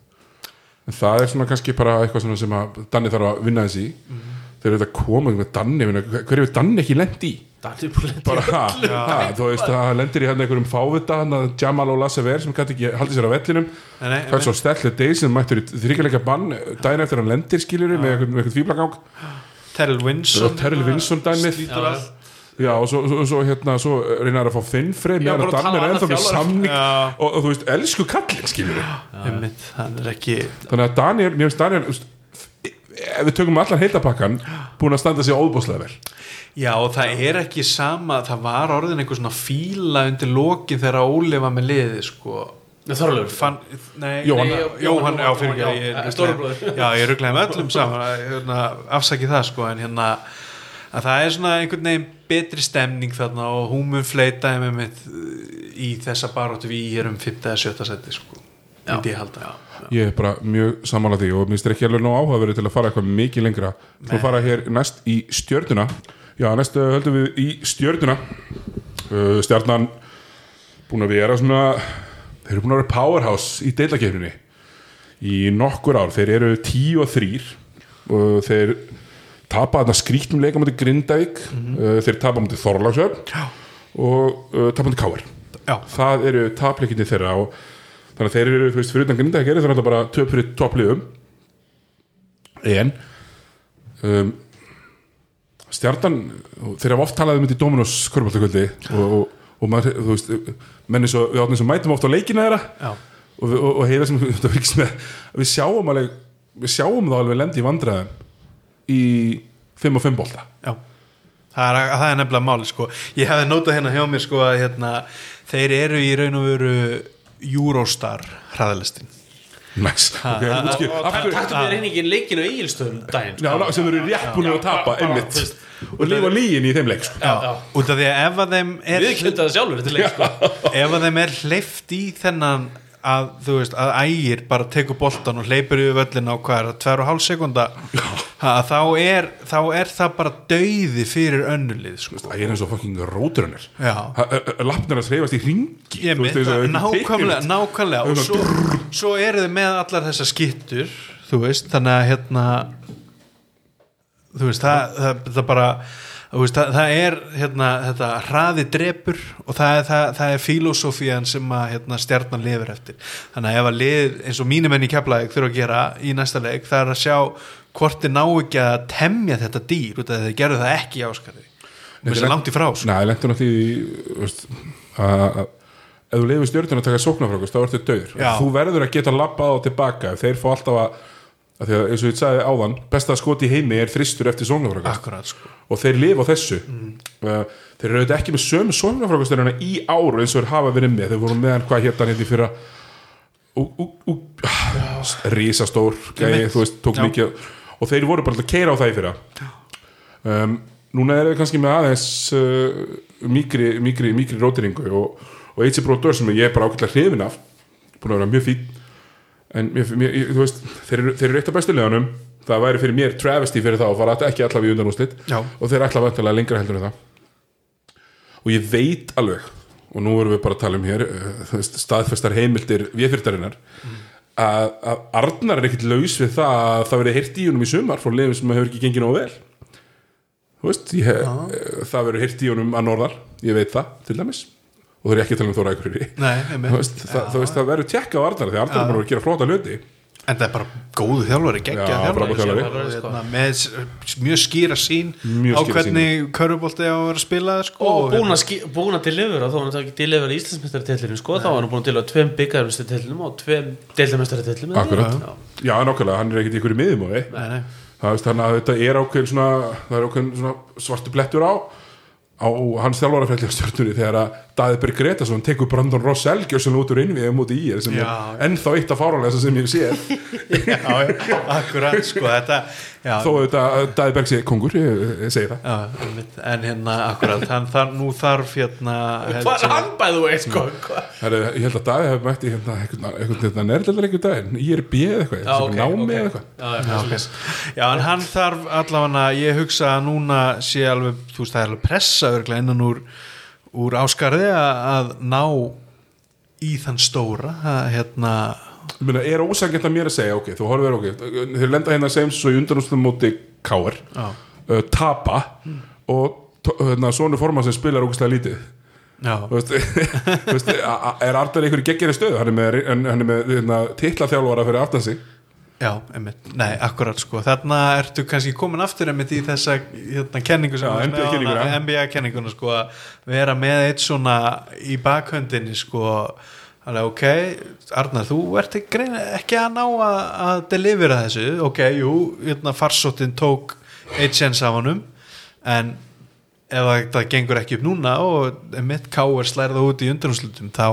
en það er svona kannski bara eitthvað svona sem að Danni þarf að vinna þessi mm. þeir eru þetta komið með Danni minna, hver hefur Danni ekki lent í? Bara, ha, ha, þú veist, það lendir í hérna einhverjum fávita, hann að Jamal og Lasse Ver sem gæti ekki haldið sér á vellinum. Nei, nei, hvað er svo stellið Day sem mættur í þryggjaleika bann daginn eftir hann lendir skiljur með einhvern fýblagang Terrell Winsson Terrell Winsson dæmið. Já. og svo, svo, svo, hérna, svo reynar að fá Finnfrey Já, meðan að tala er ennþá með samning. Og, og þú veist, elsku hann er ekki þannig að Daniel, mér finnst Daniel þú veist, ef við tökum allan heitapakkan búin að standa sig óbúslega vel Já, og það er ekki sama, það var orðin einhver svona fíla undir lokin þegar Óli var með liði, sko. Þorlur Jóhann. nei, Jóhann, Jóhann, já, fyrir já, ekki, já, ég rugglaði með öllum saman, hérna, afsaki það, sko, en hérna, að það er svona einhvern veginn betri stemning þarna og hún mun fleita með mitt í þessa baróttu við erum 5. eða 7. seti, sko, myndi ég halda. ég er bara mjög samanlega því og minnst er ekki alveg nóg áhugaverið til að fara eitthvað mikið lengra þú fara hér næst í stjörnuna já, næst uh, höldum við í stjörnuna. Uh, stjarnan búin að vera svona þeir eru búin að vera powerhouse í deilakefninni í nokkur ár. Þeir eru 10 og 3 og þeir tapa þarna skrítnum leika mútið Grindavík. Uh, þeir tapa mútið Þorlagsöf og uh, tapa Káir Já, það eru tapleikinni þeirra og þannig að þeir eru, þú veist, fyrir utan Grindavík eru þeir alltaf bara töp fyrir toppliðum. En um, stjartan þeir hafa oft talað um þetta í Dominos körbáltakvöldi og, og, og maður, þú veist menni svo, við áttum sem mætum oft á leikina þeirra og, við- og, og heiða sem þetta fyrst með við sjáum alveg við sjáum þá alveg lendi í vandræðum í 5 og 5 bolta já. Það er, það er nefnilega máli, sko. Ég hefði notað hérna hjá mér, sko, að hérna, þeir eru í raun og veru Eurostar hraðalistin. Næs, ok, ha, útskýr og- af hverju Taktu mér reyningin leikinu í Egilstöðum daginn. Sem eru rétt búin að tapa einmitt. og lifa lígin í þeim leik sko. Út af því að ef að þeim er Við kynntu það sjálfur þetta leik sko. ef að þeim er hleyft í þennan að þú veist, að ægir bara tekur boltan og hleypur yfir völlin á er það, tvær og hálf sekunda ha, þá, er, þá er það bara dauði fyrir önnulið sko. það er eins og fucking róturunir Já. lappnir að þreifast í ringi Ég veist, og- nákvæmlega, nákvæmlega. Og svo, svo eru þið með allar þessar skittur þú veist, þannig að hérna þú veist, það, það, það bara veist, það, það er hérna, þetta hraði drepur og það er, það, það er filosófían sem að hérna, stjarnan lifir eftir. Þannig að ef að lið, eins og mínumenn í keflaðik þurfa að gera í næsta leik, það er að sjá hvort þið ná ekki að temja þetta dýr út af því að þið gerðu það ekki áskarði og þess að langt í frá. Nei, lentur náttúrulega í þú veist, að ef þú lifir stjórnum að taka sóknarfrákust þá ertu döður þú verður að geta labbað á tilbaka. Ef þeir fá alltaf að, að því að eins og ég sagði áðan besta skot í heimi er þristur eftir sóknarfrákust akkurat sko. og þeir lifa á þessu. Uh, þeir eru auðvitað ekki með sömu sóknarfrákusturina í áru eins og þeir hafa verið með. Þeir voru með hann hvað hann hérna í fyrra? Risastór gæi, þú veist, tók Já. mikið og þeir voru bara að keira á það í fyrra. Um, núna er það kannski með aðeins uh, mikri, mikri, mikri rótiringu og, og Eitsi Bróður sem ég er bara ákveðlega hrifin af. Búin að vera mjög fín en mér, mér, þú veist, þeir eru, þeir eru eitt af bestu leðanum það væri fyrir mér travesti fyrir þá að fara ekki allavega í undanúslit Já. og þeir ætla vantilega lengra heldur en það. Og ég veit alveg og nú erum við bara að tala um hér þú veist, staðfestar heimildir viðfyrtarinnar að, að Arnar er ekkit laus við það að það verið heyrt í honum í sumar frá lefum sem hefur ekki gengið nógu vel. Þú veist ég, uh, það verið heyrt í honum að norðar ég veit það til dæmis og það er ekki að tala um Þóra Akureyri. Nei, þú veist, það, þú veist, það verður tjekka á Arnar því Arnar er bara að gera flóta hluti. En það er bara góðu þjálfari, geggja þjálfari, hérna, með mjög skýra sín Mjög á hvernig körfubolti á að vera að spila sko, og búin hérna- að, ski- búin að delivera þó hann ekki delivera í Íslandsmeistaratillinu sko, þá var hann búin að delivera tveim byggarmeistaratillinu og tveim deildameistaratillinu Akkurat. Já, nákvæmlega, hann er ekkert í ykkur í miðum Nei, nei. það veist þannig að þetta er ákveðin svona það er ákveðin svona svartu blettur á á hans stjórnunni þegar að Daði Berg Gretarsson tekur Brandon Rossell gjössan út úr innvið múti í er sem Já. er ennþá eitt af fáranlega sem ég sé já, akkurat sko, þetta já, þó auðvitað að Daði Berg sé kongur ég, ég segi það. Já, en hérna akkurat hann, þar, nú þarf hérna hvað er ég- hann bæðu sko? Hvað- Heru, ég held að Daði hefði mætti hérna, hérna, nærlega einhvern daginn. Í er bíð eitthvað, Já, sem ok, námi ok. eða eitthvað. Já, já, Já, en hann þarf allavega ég hugsa að núna sé alveg þú veist, það er alveg pressa örglega innan úr, úr áskarði að, að ná í þann stóra að hérna Ég meina, er ósangjönd að mér að segja, ok, þú horfir ok þeir lenda hérna sem svo í undanústum móti Káar, uh, tapa og to- hérna, svona forma sem spilar ógustlega lítið. Veist, veist, er Arnar einhverju geggjari stöðu? Hann er með, hann er með hérna, titlaþjálfara fyrir aftan sig. Já, einmitt, nei, akkurat sko. Þarna ertu kannski komin aftur einmitt í þessa hérna kenningu sem Já, þú varst með NBA áðan, kenninguna. NBA kenninguna sko. Að vera með eitt svona í bakhöndinni sko alveg ok, Arnar þú ert ekki, ekki að ná að, að delivera þessu, ok, jú hérna farsóttin tók eitt sens af honum en ef það, gengur ekki upp núna og mitt káir slærða út í undanúslutum þá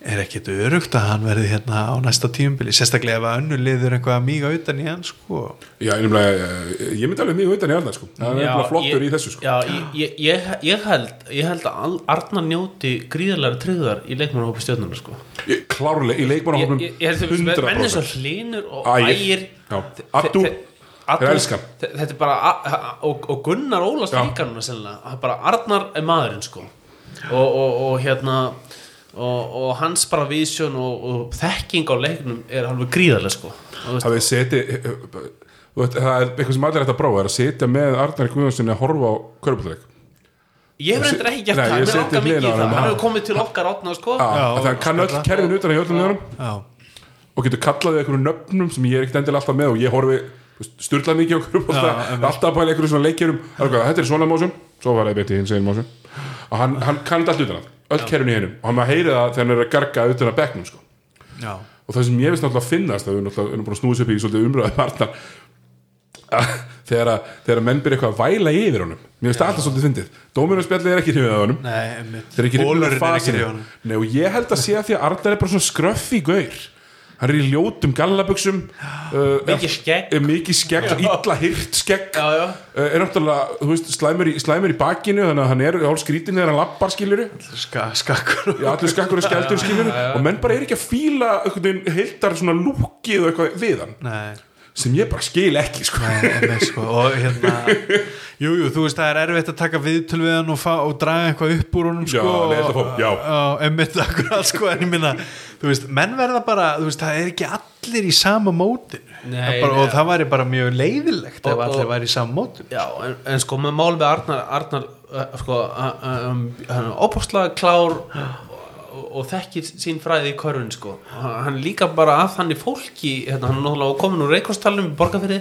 er ekkit örugt að hann verði hérna á næsta tíumbili, sérstaklega ef að önnu liður eitthvað mýga utan í hann sko Já, ég, nefnilega, eh, ég myndi alveg mjög utan í Arnar sko. hann er Já, bara flottur ég- í þessu sko. Já, ég, ég, ég, ég, held, ég held að Arnar njóti gríðarlega tryggðar í leikmannahópi stjórnunar sko. Klárlega, í ég, leikmannahófnum ég, ég held að menn eins og 100% Hlinur og Ægir. Þe- þetta er bara og, og Gunnar Ólafs Já. líka núna sennilega, bara Arnar er maðurinn sko og, og, og hérna og, og hans bara vísjón og, og þekking á leiknum er alveg gríðarlega sko. Veist, hafið seti það er eitthvað sem allir ætti að prófa er að setja með Arnar Guðjónssoni að horfa á körbúðleik ég hef Ég reyndar ekki gert það, mér langar mikið í það. hann hefur komið til okkar átna sko. Það hann kann öll kerfin utan í öllum og getur kallaði einhverjum nöfnum sem ég er ekkert endilega alltaf með og ég horfi styrla mikið á einmitt. alltaf að pæla einhverjum svona leikjurum þetta er svona mósum, svo var það í og hann, hann kann þetta allt utan að öll kerfin í hennum og hann maður heyri það þegar hann er að garga utan að bekknum sko. og það sem ég veist náttúrulega að finnast það er náttúrulega búin að snúða sér upp í svolítið að þegar, að, þegar að menn byrja eitthvað að væla yfir honum. Mér það alltaf svolítið fyndið. Dómurarspjallið er ekki hrifið af honum. Nei, þeir eru ekki hrifið af fasinu í og ég held að sé að því að Arnar er bara svona skröffi gaur hann er í ljótum gallabuxum uh, Mikið skegg. er mikið skegg, illa hyrt skegg. Já, já. Uh, er náttúrulega, þú veist, slæmur í, slæmur í bakinu þannig að hann er hálf skrítin þegar hann lappar skiluru Ska, skakkur Já, allir skakkur og skældur skilur og menn bara er ekki að fíla heildar svona lúkið og eitthvað við hann. Nei, sem ég bara skil ekki sko. nei, sko og hérna jú, jú, þú veist það er erfitt að taka viðtöl við hann og, fa og draga eitthvað upp úr honum sko já. og einmitt akkurat sko en ég minna, þú veist, menn verða bara þú veist, það er ekki allir í sama mótin Nei, bara, og það væri bara mjög leiðilegt Og- ef allir og- væri í sama mótin Já, en, en sko með mál við Arnar, Arnar uh, sko, uh, um, hann er klár og, þekkir sín fræði í körfun sko. hann líka bara að þannig fólki hérna, hann er náttúrulega komin úr reikostalum í borgarfyrði,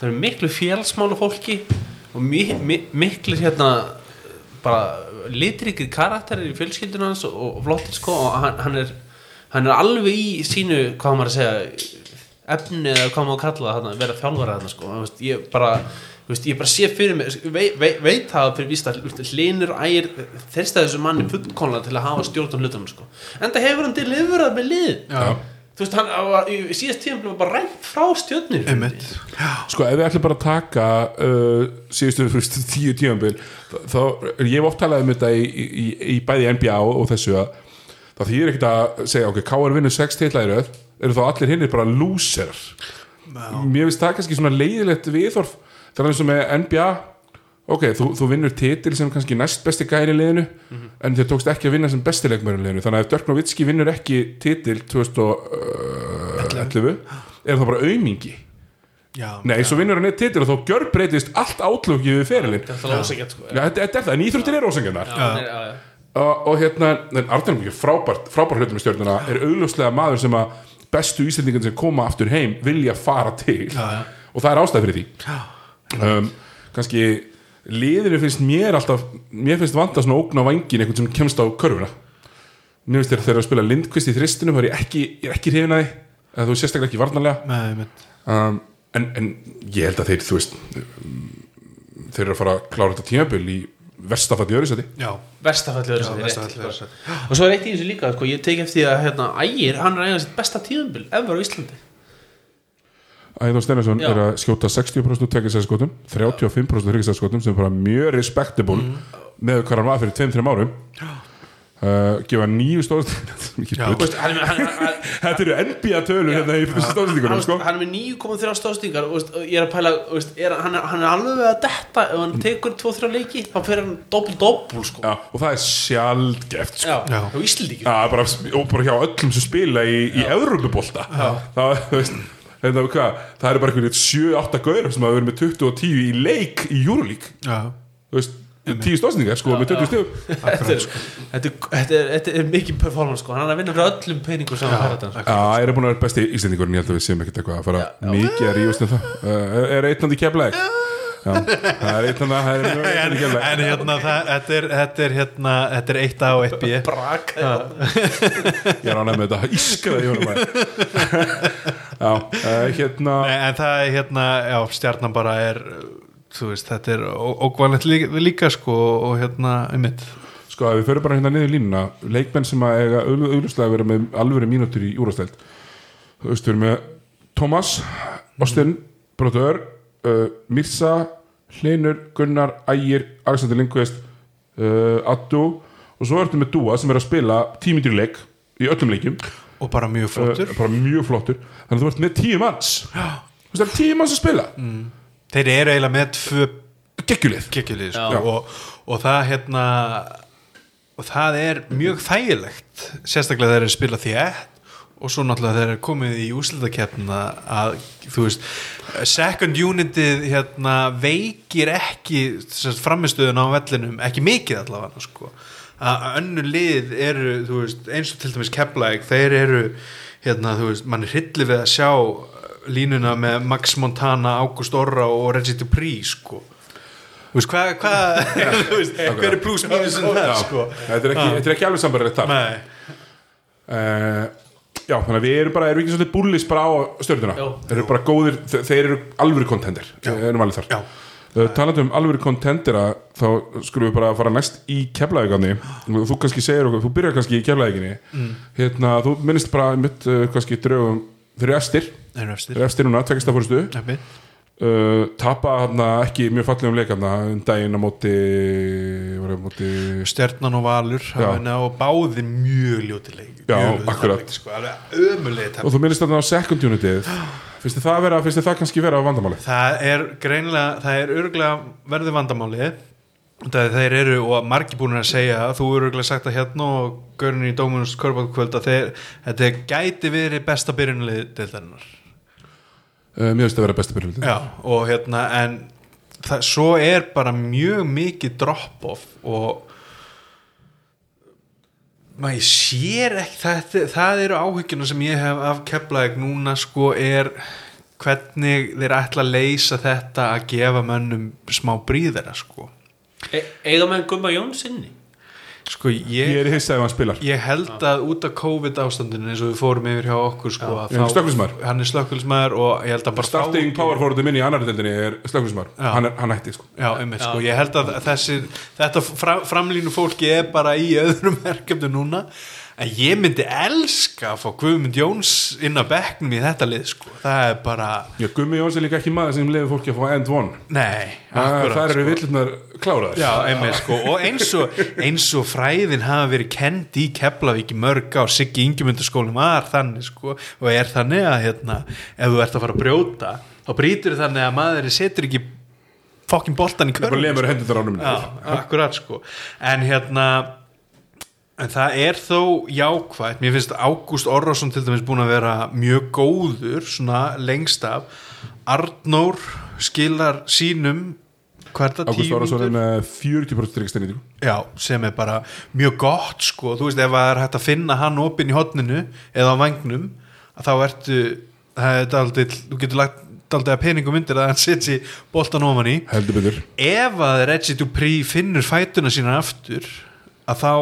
það eru miklu fjálsmálu fólki og mi, mi, miklu hérna bara litrikir karakterir í fjölskyldunum hans og, og flottir sko og hann, hann, er, hann er alveg í sínu hvað maður að segja efni eða hvað maður að kalla það vera þjálfara þarna sko, ég bara þú veist, ég bara sé fyrir mig, vei, vei, veit það fyrir víst að hlinur ægir þyrsta þessu manni fullkonlega til að hafa stjórn á hlutunum sko, en það hefur hann deliverað með lið, Já. þú veist, hann var, í síðast tíðan var bara rænt frá stjórnir einmitt, sko ef við ætlum bara að taka uh, síðustu fyrst tíu tíumbil þá, ég hef oft talað um þetta í, í, í bæði NBA og, og þessu að það þýðir ekkert að segja ok, K.R. vinnur 6 titlæðir eru þá allir hinnir bara lúserar? Mér finnst það kannski svona leiðilegt viðhorf það er eins og með NBA ok, þú, þú vinnur titil sem kannski næst besti gæri í liðinu en þér tókst ekki að vinna sem besti leikmæri í liðinu. Þannig að ef Dirk Nowitzki vinnur ekki titil 2011 er það bara aumingi? Já, Nei, svo vinnur hann eitt titil og þá gjör breytist allt átlökið við ferilinn. Þetta er sko. Já, þetta er það, en íþróttir er Já, já, já. og, og hérna, en Arnur er frábært frábært hlutum í stjórnuna, er augljóslega maður sem að bestu íslendingan sem koma aftur heim vilja fara til. Já. og það er ástæð fyrir því um, kannski liðinu finnst mér alltaf mér finnst vanta svona ógn á vangin einhvern sem kemst á körfuna. Mér finnst þér þegar að spila Lindqvist í þristinum þá er ég ekki, ekki hrifin að því eða þú er sérstaklega ekki varnarlega. Nei, um, en, en ég held að þeir þú veist um, þeir eru að fara að klára þetta tímabil í verstafalli öðru seti já, Vestafalli öðru Já, sæti, versta rétt, falli öðru sko. sæti. og svo er eitt í þessu líka sko, ég teki eftir því að hérna, Ægir, hann er eiginlega sitt besta tíðumbil ever á Íslandi Æðar Steinarsson er að skjóta 60% tekisæðskotum 35% hryggisæðskotum sem er bara mjög respectable með hvað hann var fyrir 2-3 árum. Uh, gefa nýju stóðst Já. Þú veist, hann, með- hann, hann, þetta eru NBA tölur hérna í stóðstíkunum hann, sko. hann er með 9,3 stóðstingar og ég er að pæla veist, er, hann, er, hann er alveg við að detta ef hann tekur 2-3 leiki þá fyrir hann doppel-doppel sko. Og það er sjálfgeft sko. já, á Íslandi og bara hjá öllum sem spila í, í Evrópubólta það, þú veist, þetta, hvað, það eru bara einhvern 7-8 gauður sem hafa verið með 20 og 10 í leik í Euroleague. Já, þú veist, 10 stóðsningar sko, með 20 stíðum þetta er, þetta, er, þetta, er, þetta er mikið performance sko. hann er að vinna fyrir öllum peningum sem hann fær þetta. sko. Já, ég er búin að vera besti íslendingurinn, ég held að við séum ekkert eitthvað að fara mikið að rífast um það. Uh, Er- Er einnandi keflæk? Já, það er einnandi, það er en, keflæk en hérna það, þetta, er, þetta er hérna þetta er eitt A og eitt B. Braka Ég er ánægð með þetta, ískaði. Já, hérna Nei, en það er hérna, já, stjarnan bara er þú veist, þetta er ókvæmlegt líka, líka sko og hérna, einmitt. Sko, við förum bara hérna niður línuna Leikmenn sem að eiga auðvitað vera með alvöru mínútur í úrasteld Þú veist, við erum með Thomas Austin, Brotur uh, Mirsa, Hlinur Gunnar, Ægir, Alexander Lindqvist uh, Addu og svo ertu með Dúa sem er að spila tímyndir leik í öllum leikjum og bara mjög flottur. Uh, bara mjög flottur. Þannig að þú ert með tíu manns. Þú veist það er tíu manns að spila. Mm. þeir eru eiginlega með tvö geggjulið geggjulið Já. sko, og, og það hérna og það er mjög þægilegt. Sérstaklega þeir eru spila þétt. Og svo náttúrulega þeir eru komið í úslitakeppna að þú veist second unitið hérna veikir ekki framistöðun á vellinum. Ekki mikið allavega sko að önnur lið eru veist, eins og til dæmis Keflæk þeir eru hérna, þú veist, mann er hrylli við að sjá línuna með Max Montana, August Orra og Reggie Dupree sko. Þú veist, hvað hva, hver er pluss mínusin það sko? þetta er ekki, þetta er ekki alveg sambarlegt þar. Nei, uh, já, þannig að við erum bara, erum við ekki svolítið búllis bara á stjórnuna þeir eru bara góðir, þe- þeir eru alvöru kontender erum alveg þar. Já, uh, talandi um alvöru kontendera þá skulum við bara fara næst í keflaðigarni þú kannski segir okkur, þú byrjar kannski í keflaðiginni mm. hérna, þú minnist bara mitt uh, kannski draugum, þeir eru efstir þeir eru efstir núna, tekist að fórustu Nefni. uh, tapa hann ekki mjög fallegum leik hann um daginn á móti móti Stjarnan og Valur Já. hafa og báðir mjög ljótileg Já, akkurat. sko, alveg ömulegi og þú minnist þarna á second unitið finnst þið það, vera, finnst þið það kannski vera vandamáli það er greinilega, það er örgulega verður vandamáli þeir eru og margir búin að segja þú eru örgulega sagt að hérna og görnin í Dómunus Körbátkvöld að þetta gæti verið besta byrjunlið deildarinnar. Uh, mér finnst það vera besta byrjum Já, og hérna en það, svo er bara mjög mikið drop-off og maður sér ekki það, það eru áhyggjuna sem ég hef af keflaðið núna sko er hvernig þeir ætla að leysa þetta að gefa mönnum smá bríðara sko. E eiga með Gumma Jóns inni sko ég ég, er í hissa ef hann spilar. ég held að út af COVID ástandinu eins og við fórum yfir hjá okkur sko að Hann er hann er slökkulismæður og ég held að bara starting fái- power forwardum minn í annar deildinni er slökkulismar Já. hann, er- hann ætti sko. Já, einmitt, sko, ég held að þessi, þetta fra, framlínu fólki er bara í öðrum verkefni núna en ég myndi elska að fá Guðmund Jóns inn á bekknum í þetta lið, sko, það er bara Já, Gummi Jóns er líka ekki maður sem leiður fólki að fá end one. Nei, Það akkurat eru sko. villurnar kláraðar. Já, einmitt, sko, og eins og, eins og fræðin hafa verið kend í Keflavík í mörg á Siggi Ingemyndaskólum var þannig, sko, og er þannig að hérna, ef þú ert að fara að brjóta þá brýtur þannig að maður setur ekki fokkin boltan í Það honum. Já, akkurat sko. En hérna en það er þó jákvætt. Mér finnst Ágúst Orrásson til dæmis búin að vera mjög góður svona lengst af. Arnór skilar sínum. Hvert að Ágúst tíu Árásson er með 40% stryggsteinni já, sem er bara mjög gott sko, þú veist ef það er hægt að finna hann opinn í hotninu eða á vangnum að þá ertu er daldið, þú getur lagt daldið að peningum undir að hann setji boltan ofan í. Heldur betur. Ef að Reggie Dupree finnur fætuna sína aftur að þá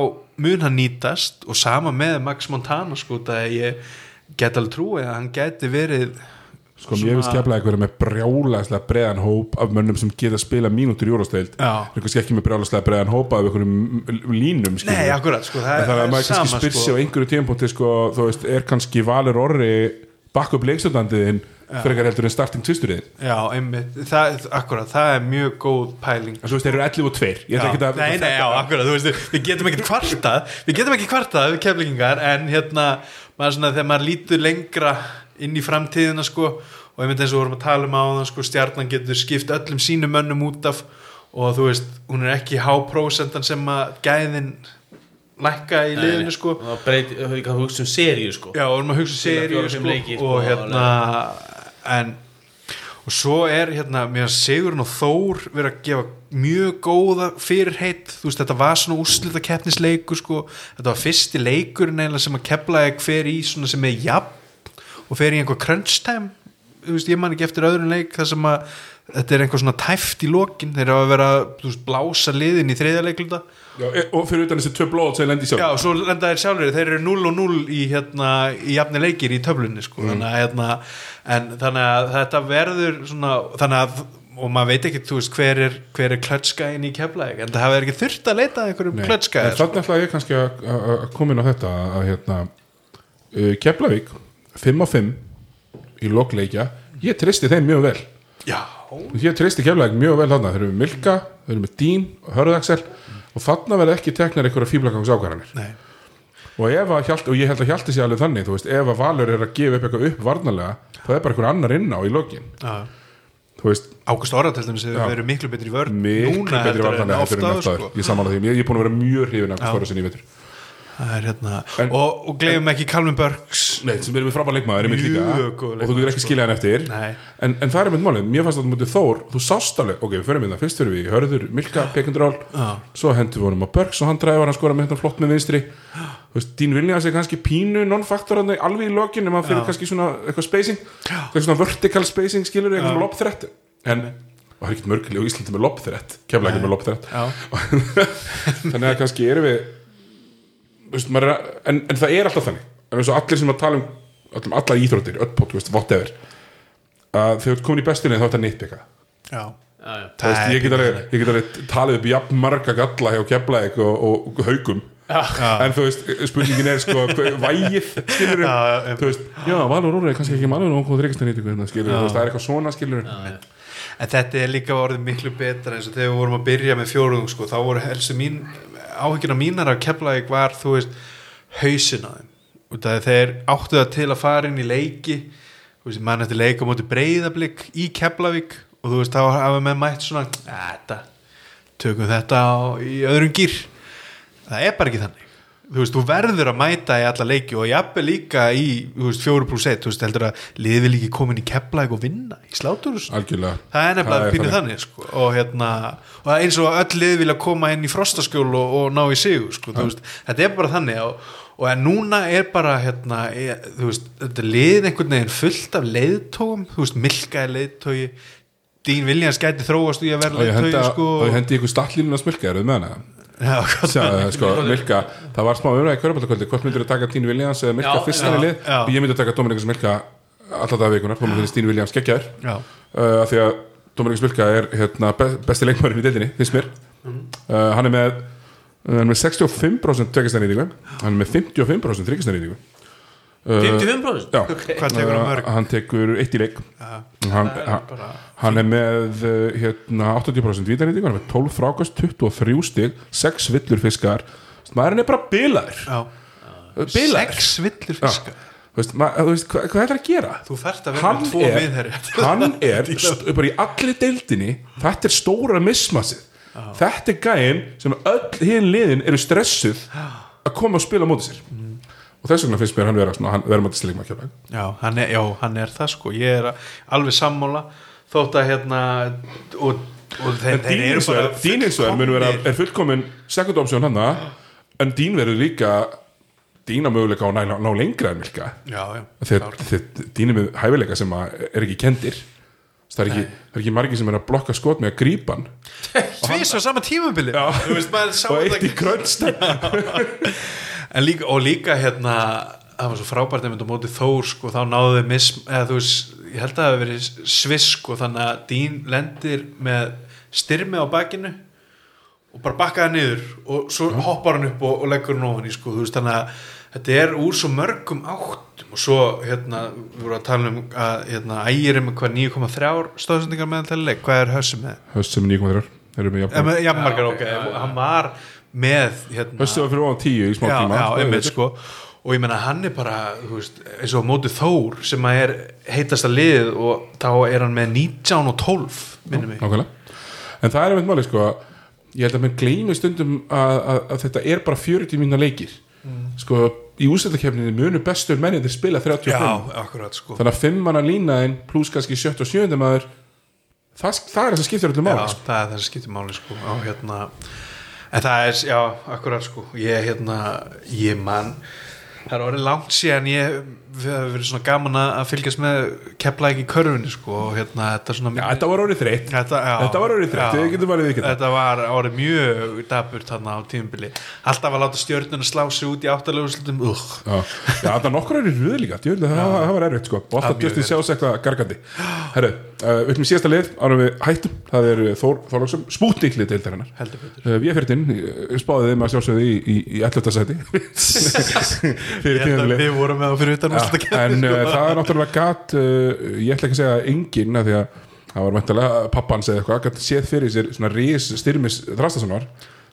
mun hann nýtast og sama með Max Montana sko það ég get alveg trúið að hann geti verið Sko mér finnst keflaði eitthvað með brjálæslega breðan hóp af mönnum sem geta að spila mínútur í Já. kannski ekki með brjálæslega breðan hóp af einhverjum línum skilur Nei, akkurat, sko, það En er- að maður sama, sko. sig á einhverju tímpúnti sko, þú veist, er kannski Valur Orri bakk upp leikstöndandiðin frekar heldur en starting tvisturiðin Já, einmitt, það, akkurat, það er mjög góð pæling. En svo veist, þeir eru 11 og 2 ég ætla Já, ekki að nei, nei, já, akkurat, þú veist, við getum ekki kvartað. Við getum ekki kvartað við keflingingar en hérna, maður svona þegar maður lítur lengra inn í framtíðina sko, og einmitt eins og við vorum að tala um á það sko, stjarnan getur skipt öllum sínum mönnum út af og þú veist, hún er ekki háprósentan sem að gæðin lækka í liðinu sko. Og breyti, það hugsa um seríu sko. Já, og erum að hugsa Spila seríu sko, leiki, sko, og hérna en og svo er hérna, mér að Sigurinn og Þór vera að gefa mjög góða fyrirheit, þú veist, þetta var svona úrslita keppnisleikur, sko, þetta var fyrsti leikurinn eiginlega sem að kepla hver í svona sem er jafn og fer í einhver crunch time, þú veist, ég man ekki eftir öðrun leik þar sem að þetta er einhver svona tæft í lokin, þeir verið að þú veist, blása liðin í þriðja leikluta Já, e- og fyrir utan þessi tvö blóð sem lendi sjálf Já, svo lenda þeir sjálfur, þeir eru 0 og 0 í, hérna, í jafni leikir í töflunni sko. þannig, að, hérna, en, þannig að þetta verður svona, þannig að og maður veit ekki, þú veist, hver er, er klötskæin í keflæk, en það hefur ekki þurft að leita að einhverjum klötskæði sko. Þannig ætla ég kannski að- að að koma inn á þetta að hérna uh, Keflavík 5 á 5 í lokleikja ég tristi þeim mjög vel. Já, ég tristi Keflavík mjög vel þarna. Þeir eru með Milka, þeir eru með Dín og Hörðaksel og þarna verða ekki teknar einhverja fíblagangs ákvarðanir nei, og, ef að hjalt, og ég held að hjalti sér alveg þannig veist, ef að Valur er að gefa upp eitthvað upp varnalega það er bara einhver annar inn á í lokin. Já. Þú veist, Ágúst Orra til dæmis hefur Já. verið miklu betri í vörn miklu núna betri varnalega sko. ég er búin að vera mjög hrifin skora sinni í vetur hérna, En- og, og gleifum ekki Calvin Burks. Nei, sem er með frábæð leikmaður og þú getur ekki leikmaður, skilja hann eftir en, en það er einmitt málið, mér fannst að það mútið Þór þú sást alveg, ok, við förum við það, fyrst fyrir við Hörður, Milka, Pekundról Já. svo hendur við honum á Börks og hann dræfar hann skora með hérna flott með vinstri. Þú veist, Dín Vilniðas er kannski pínu non-faktor hann alveg í lokin, en maður fyrir kannski svona eitthvað spacing, eitthvað svona vertical spacing skilur, en og það er ekkert mörgli á Íslandi með lobþrett kemla ekki með lobþrett Já, þannig að kannski erum við þú veist, maður er en, en það er alltaf þannig. En eins og allir sem að tala um allum, allar íþróttir, öll podcast, whatever að þegar þú ert komin í bestinni þá er þetta nýtt eitthvað já. Já, já. Þú veist, ég, get alveg, ég get alveg talið upp jafn marga galla hjá Keflæk og, og, og haugum en þú veist, spurningin er sko vægið, skilur Já, já, þú veist, já, Valur Úr er kannski ekki malur og hvað þryggast nýtt eitthvað, skilur, þú veist, það er eitthvað svona, skilur En þetta er líka orðið miklu betra eins og þegar við vorum að byrja með fjóruðum sko, þá voru helstu mín áhyggjuna mínar af Keflavík var, þú veist hausin á þeim. Þeir áttu það til að fara inn í leiki mann eftir leik á móti breyðablík í Keflavík og þú veist, þá hafa með mætt svona þetta, tökum þetta á, í öðrum gýr það er bara ekki þannig þú veist, þú verður að mæta í alla leiki og jafnvel líka í, fjóru pluss eitt, þú veist, heldur að liðið ekki komin í Keflavík og vinna í sláturus algjörlega það er nefnilega pínu þannig. sko. og, hérna, og eins og öll lið vilja koma inn í frostaskjól og, og ná í sigur sko, þú veist, þetta er bara þannig og, og en núna er bara hérna, er, þú veist, þetta er lið einhvern veginn fullt af leiðtóum þú veist, Milka er leiðtói Dín Viljans gæti þróast í að vera og ég sko, ég hendi ykkur stallínuna smilka, eruð með hana? Já, hvað- Sjá, sko, Milka, það var smá umræði kvörubaldakvöldi, hvort myndir þú taka Tín Williams eða Milka fyrst hann í lið? og ég myndi taka Dominikas Milka alltaf það vikunar, þá myndi Tín Williams geggjaður. Já. uh, af því að Dominikas Milka er hérna, be besti leikmærin í deildinni, finnst mér. Uh, hann er með hann er með 65% tveggjastæðnýtingu hann er með 55% þryggjastæðnýtingu uh, 55% Já, Hvað tekur hann mörg? Hann tekur eitt í leik. Hann, hann, hann er með uh, hérna, 80% vítanýtingu hann er með 12 frákast, 23 stig 6 villur fiskar. Maðurinn er bara bilaður. Já. bilaður. Sex villur fiska Þú veist, ma- þú veist, hvað, hvað er það að gera? þú þarft að vera Hann með tvo er, miðherri hann er bara í allir deildinni þetta er stóra mismassið. Þetta er gæinn sem öll hinn liðin eru stressuð að koma og spila móti sér og þess vegna finnst mér hann vera svona, hann vera með slegma kjörlega Já, hann er, já, hann er það sko. Ég er alveg sammála þótt að hérna og, og þeir, en Dín eins og er, Dín er, er fullkomin second option hann en Dín verður líka dýna möguleika á að ná, lengra en já, þegar þeir dýna með hæfileika sem er ekki kendir það er ekki, er ekki margir sem er að blokka skot með að grípa hann. Tvís á sama tímabili. Maður og eitt í krönst en líka, og líka hérna það var svo frábært einmitt á móti Þór sko, þá náðu þau mis eða þú veist, ég held að það hafi verið sviss sko, þannig að Dín lendir með styrmi á bakinu og bara bakkaði niður og svo hoppar hann upp og, og leggur hann ofan í sko, þú veist, þannig að þetta er úr svo mörgum áttum. Og svo hérna, við vorum að tala um að hérna, ægir er með hvað 9,3 stóðsendingar meðan til leik, hvað er Hössi með? höst sem er 9,3 erum við Jafnmargar, Já, ok, hann var með hérna, höst sem var fyrir ofan 10 í smá já, tíma já, sko, einmitt sko. Og ég menna hann er bara, veist eins og á móti Þór sem að er heitasta liðið og þá er hann með 19 og 12 minnum Nákvæmlega. en það er einmitt máli sko að ég held að mér gleymi stundum að, að, að þetta er bara 40 mínna leikir. Sko í úsættakefninni munu bestur mennið þeir spila 35 já, akkurat sko. Þannig að fimmanna línaðin pluss kannski 7 og 7 maður það, það er þess að skipta öllu já, máli sko. það er það sem skiptir máli sko. Og hérna en það er, já, akkurat sko. Ég hérna, ég mann það er orðið langt síðan ég við hefur verið svona gaman að fylgjast með kepla ekki í körfunni sko og hérna, þetta er svona já, þetta var orðið þreytt. Þetta, já, Þetta var orðið þreytt, já. við getum varðið ekki. Þetta var orðið mjög daburt þarna á tímubili Alltaf að láta stjörnuna slá sig út í áttalegu slutum uh. Já, já það er nokkur árið röð líka djöfull, það, það var erfitt sko. Og alltaf Það var mjög djöftin sjá sig eitthvað gargandi. Herru, uh, við ætlum í síðasta lið árum við hættum, það er uh, Þór deildarinnar. Heldur betur. Uh, Við fyrirtinn, spáðið þeim að sjálfsögðu í, í, í 11. sæti fyrir Ég held að tíðanlið Við vorum með á fyrir utan Já, en uh, það er náttúrulega gat uh, ég ætla ekki að segja engin af því að það var mæntalega pappans eða eitthvað gat séð fyrir sér svona rís styrmis Þrastasonar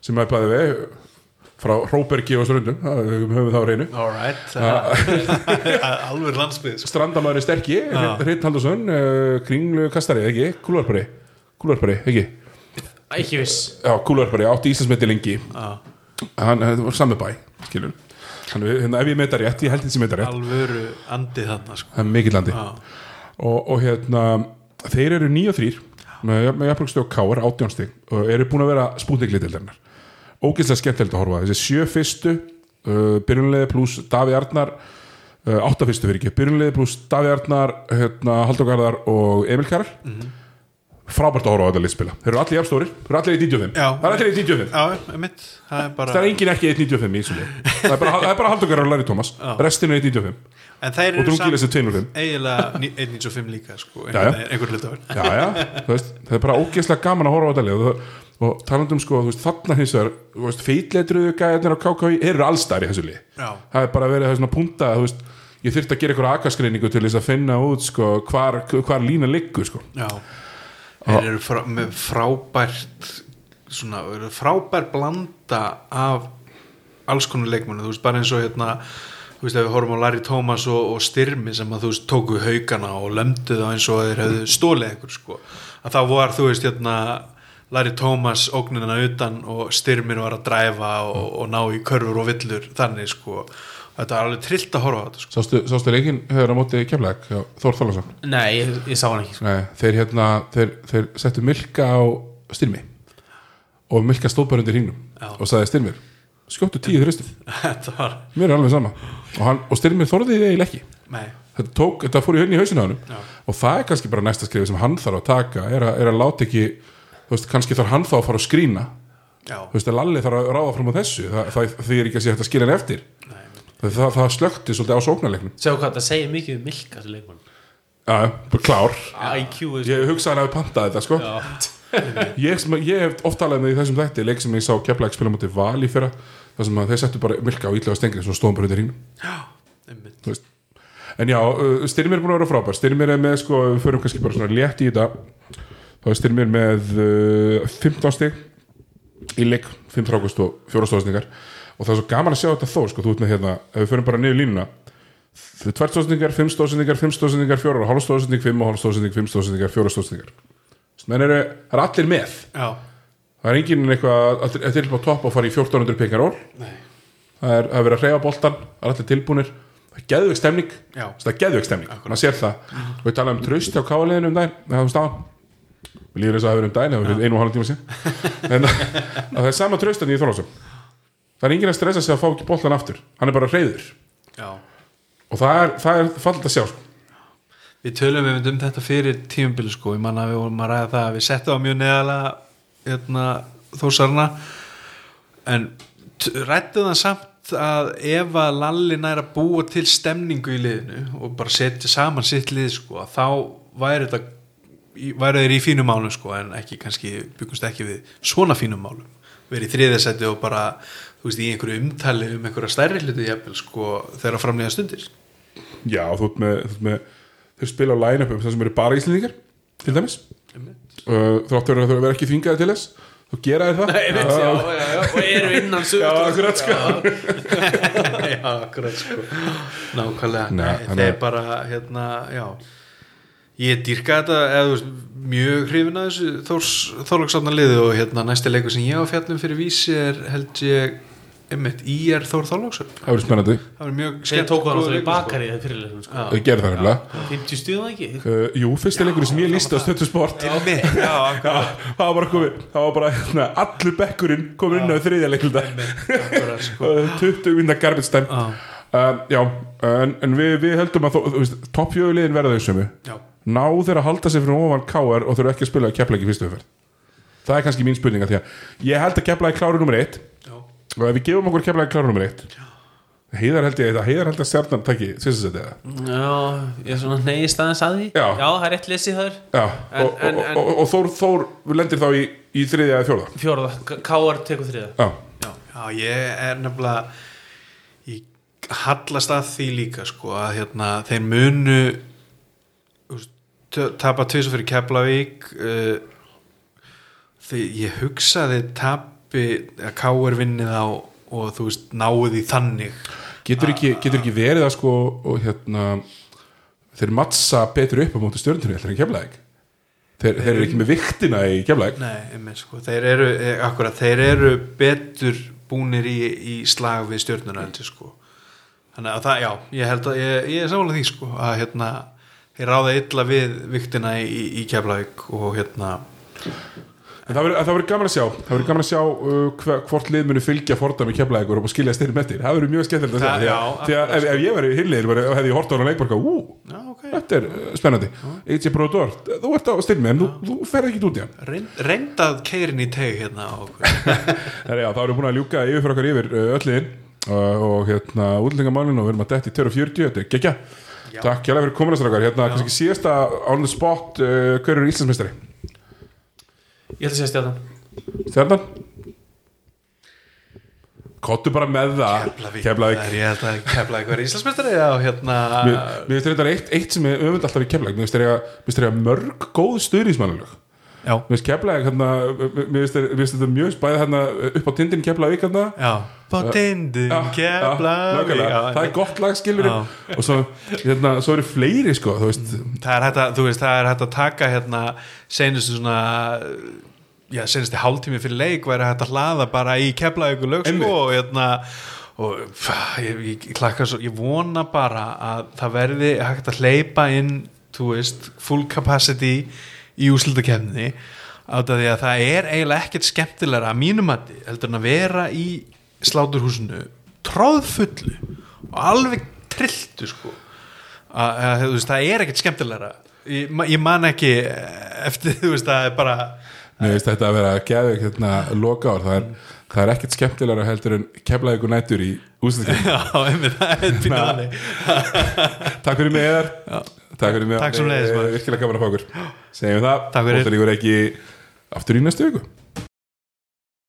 sem að bæði við frá Hróbergi og Ströndum það við höfum það á reynu Alright Alveg landsbyð sko. Strandamæri sterki, Hreinn Haldursson uh, Kringlu Kastari, ekki? Kúlarpari Kúlarpari, ekki? ekki viss Já, Kúlarpari, átti Íslandsmeti lengi Já. hann var sami bæ, skilur hann, hérna, ef ég meta rétt, ég held þessi meta rétt. Alvöru andi þarna sko. það er mikill landi Já. og, og hérna þeir eru 9 og 3 með, með og káar átjónstig og eru búin að vera spútninglitildarinnar ógeðslega skemmtilegt að horfa þessi sjö fyrstu uh, byrjunlega pluss Daví Arnar uh, átta fyrstu fyrir ekki, byrjunlega pluss Daví Arnar hérna, Haldur Garðar og Emil Karar frábært að horfa á þetta liðspila þeir eru allir jafnstórir, þeir eru allir í 95 Já. það er allir í 95 Já, mitt Það er bara það er engin ekki 1.95 í þessu lið það er bara, það er bara Haldur Garðar og Larry Thomas. Restinu er 1.95 En þeir eru er 205 eiginlega ní- 1.95 líka sko, Já, já. einhver hlutafur já, já, þú veist, það er bara ógeðslega gaman að horfa á þetta lið. Og, og talandum sko, veist, þarna hins vegar feitletruðu gæðarnir á KKI eru allstæri í þessu lið, Já. það er bara verið er svona punta, þú veist, ég þyrfti að gera eitthvað akaskreiningu til þess að finna út sko, hvar, hvar lína liggur sko. Já Þeir eru frá, með frábært svona, eru frábær blanda af alls konar leikmennu, þú veist, bara eins og hérna þú veist, ef við horfum á Larry Thomas og, og Styrmi sem að þú veist, tóku haugana og lömdu það eins og þeir hefðu stólið einhver sko, að þá var, þú veist, hérna Larry Thomas ógnina utan og Styrmir var að dræfa og, og ná í körfur og villur þannig sko, þetta var alveg trillt að horfa á þetta sko. sástu, sástu leikin höfður á móti kemleik, Þór Þorlason nei, ég, ég sá hann ekki sko. Nei, þeir hérna, þeir, þeir settu Milka á styrmi og Milka stóð bara undir hringnum Já. og sagði styrmir, skjóttu tíu þristum þetta var, mér er alveg sama. Og, hann, og styrmir þorði því eiginlega ekki. Nei. Þetta, tók, þetta fór í hönni í hausinu á hann og það er kannski bara næsta skrif sem hann þarf að taka er að, er að láta ekki veist, kannski þarf hann þá að fara að skrína veist, að Lalli þarf að ráða fram á þessu. Það, það, því er ekki að sé hægt að skilja hann eftir. Það, það, það slökti svolítið á sóknarleiknum. Sjá hvað það segir mikið um Milka þessu leikmann já, klár. IQ er ég hugsa hann að við pantað þetta sko. Já. ég, sem, ég hef oft talað með í þessum þætti leik sem ég sá keflæk spila mútið val í fyrra þar sem að þeir settu bara Milka á ítlega stengri svo stóðum bara undir hringnum. Einmitt. En já, uh, Styrmir er búin að vera frábær. Styrmir er með sko, við förum kannski bara svona létt í þetta þá er Styrmir með uh, 15 stig í leik 5 frákust og 4 stóðsningar og það er svo gaman að sjá þetta þó sko, þú ert með hérna, ef við förum bara niður línuna 2 stóðsningar, 5 stóðsningar 5 stóðsningar, 4 og hálf stóðsning 5 og hálf stóðsning, 5 stóðsningar, 4 stóðsningar menn eru, það er allir með. Já, það er enginn eitthvað að til upp á topp og fara í 1400 pekaról nei, það er að vera að reyfa boltan það er allir tilbúnir. Það er geðveik stemning. Já. það er geðveik stemning, maður sér það. Og við talaðum um tröst á káaliðinu um staðan. Við líður þess að það hefur um daginn það hefur einu og halvan tíma síðan. En að það er sama tröstan í Þorlásum það er enginn að stressa sig að fá ekki boltan aftur. Hann er bara reyður Já. og það er, það er fallit að sjá sko. Við tölum við um þetta fyrir tímubili sko, ég manna að við vorum að ræða það að við settum á mjög neðalega hérna, þósarna en rættum það samt að ef að Lalli næra búa til stemningu í liðinu og bara setja saman sitt lið sko, þá væri þetta væri þeir í fínum málum sko, en ekki kannski, byggumst ekki við svona fínum málum. Verið í þriðasætti og bara þú veist, í einhverju umtali um einhverja stærri hluti jafnvel, sko, þegar framlega stundir. Já, þú ert með, þú með þau spila á line-upum sem eru bara íslendingar til dæmis. Uh, þráttur að þau vera ekki þvingaði til þess þú gera þér það. Nei, veit, já, já, já, og eru innan sögur Já, akkurat, sko. já, akkurat sko. Nákvæmlega, Nei, Nei, þeir að- bara hérna, já. Ég dýrka þetta eða, þú veist, mjög hrifin að þessu Þórs, Þorlóksafna liði og hérna næsti leikur sem ég á fjallum fyrir vísi er held ég einmitt, í er Þór Þorlóksson það verður spennandi, það var mjög Þeir tóku hann góður alltaf í sko. bakari þegar fyrirleiknum sko. þau gerðu það nefnilega. 50 stuðum ekki? Uh, jú, fyrsti leikur sem ég lísti á stöttu sport. Einmitt, það var bara komið, það var bara hérna, allur bekkurinn komin inn á þriðja leikulda akkurat sko. 20 minna garbage time. Já, uh, já, en, en við, við heldum að þó- þú veist, topp fjögulegin verða þau sömu. Já, ná þeir að halda sig fyrir ofan káar og þurfa ekki að spila að kepla ekki fyrstu umferð? Það er kannski mín spurninga því að ég held að kepla í kláru nummer eitt. já, og ef við gefum okkur kepla í kláru nummer eitt heiðar held ég að heiðar held að stjarnan takki svissasetti eða? Já, ég er svona neðist aðeins að því. Já. það er rétt lesið þar. Já, En- og, en- og, og, og Þór, Þór lendir þá í, í þriðja eða fjórða? Fjóraða, K.R. tekur þriða já, já, já, ég er nefnilega ég hallast að því líka sko að hérna þeir munu tapa tvisar fyrir Keflavík uh, því ég hugsaði tapi að Káur vinnið á og þú veist náðu því þannig. Getur ekki, getur ekki verið að sko og hérna þeir mattsa betur upp á móti stjörntunni heldur en keflaðið þeir, þeir eru ekki með viktina í keflaðið Nei, sko, þeir eru eh, akkurat, þeir eru betur búnir í, í slag við stjörnuna heldur sko. Þannig að það, já, ég held að ég, ég er samanlega því sko að hérna þeir ráða illa við viktina í, í Keflavík og hérna En það verður- það verður gaman að sjá. Það verður gaman að sjá uh, hvort lið muni fylgja fordami keflaðið og skilja styrnum eftir Það verður mjög skemmtilegt að sjá Það- Því að, að ef, ef ég væri hillir og hefði hort á hana leikborga Ú, já, ok, þetta er uh, spennandi. AJ Brodor, þú ert á styrmi en þú, ferð ekki út í hann. Reynd, reyndað keirin í teg hérna erum við búin að ljúka yfir fyrir okkar yfir uh, öll liðin uh, og hérna útlengamálinu og við erum að detti 240, þetta er geggja Takk hjá Ég ætla að segja stjarnan Stjarnan? Kottu bara með það Keflavík, Keflavík. Það er ég held að Keflavík verið Íslandsmeistari á hérna Mér finnst þetta eitt, eitt sem er öfund alltaf í Keflæk Mér finnst þetta mörg góð stuðnismannalög Já, Mér finnst Keflæk hérna, mér finnst þetta- mjög spæði hérna upp á tindin Keflæk hérna. Já. På tindin já, Það er gott lag skilur og svo, hérna, svo eru fleiri sko þú veist, það er hægt að, þú veist, það er hægt að taka hérna senustu svona já, senustu hálftími fyrir leik væri hægt að hlaða bara í kefla ykkur lög sko og hérna og pff, ég, ég, ég, klakka svo, ég vona bara að það verði hægt að hleypa inn, þú veist full capacity í úslutakefni að það er eiginlega ekkert skemmtilega að mínum að heldur en að vera í sláturhúsinu tróðfullu og alveg trilltu sko. Að, að, veist, það er ekkert skemmtilegra. Ég, ég man ekki eftir þú veist það er bara mér finnst þetta að vera að geða hérna loka ár, það er, það er ekkert skemmtilega heldur en Keflæk ykkur nættur í úslutkefni já, einmitt, það er pínu þannig Takk fyrir mig eðar Takk fyrir mig maður. Virkilega gaman að fá okkur Segjum það Takk fyrir. Bóttalíkur ekki aftur í næstu viku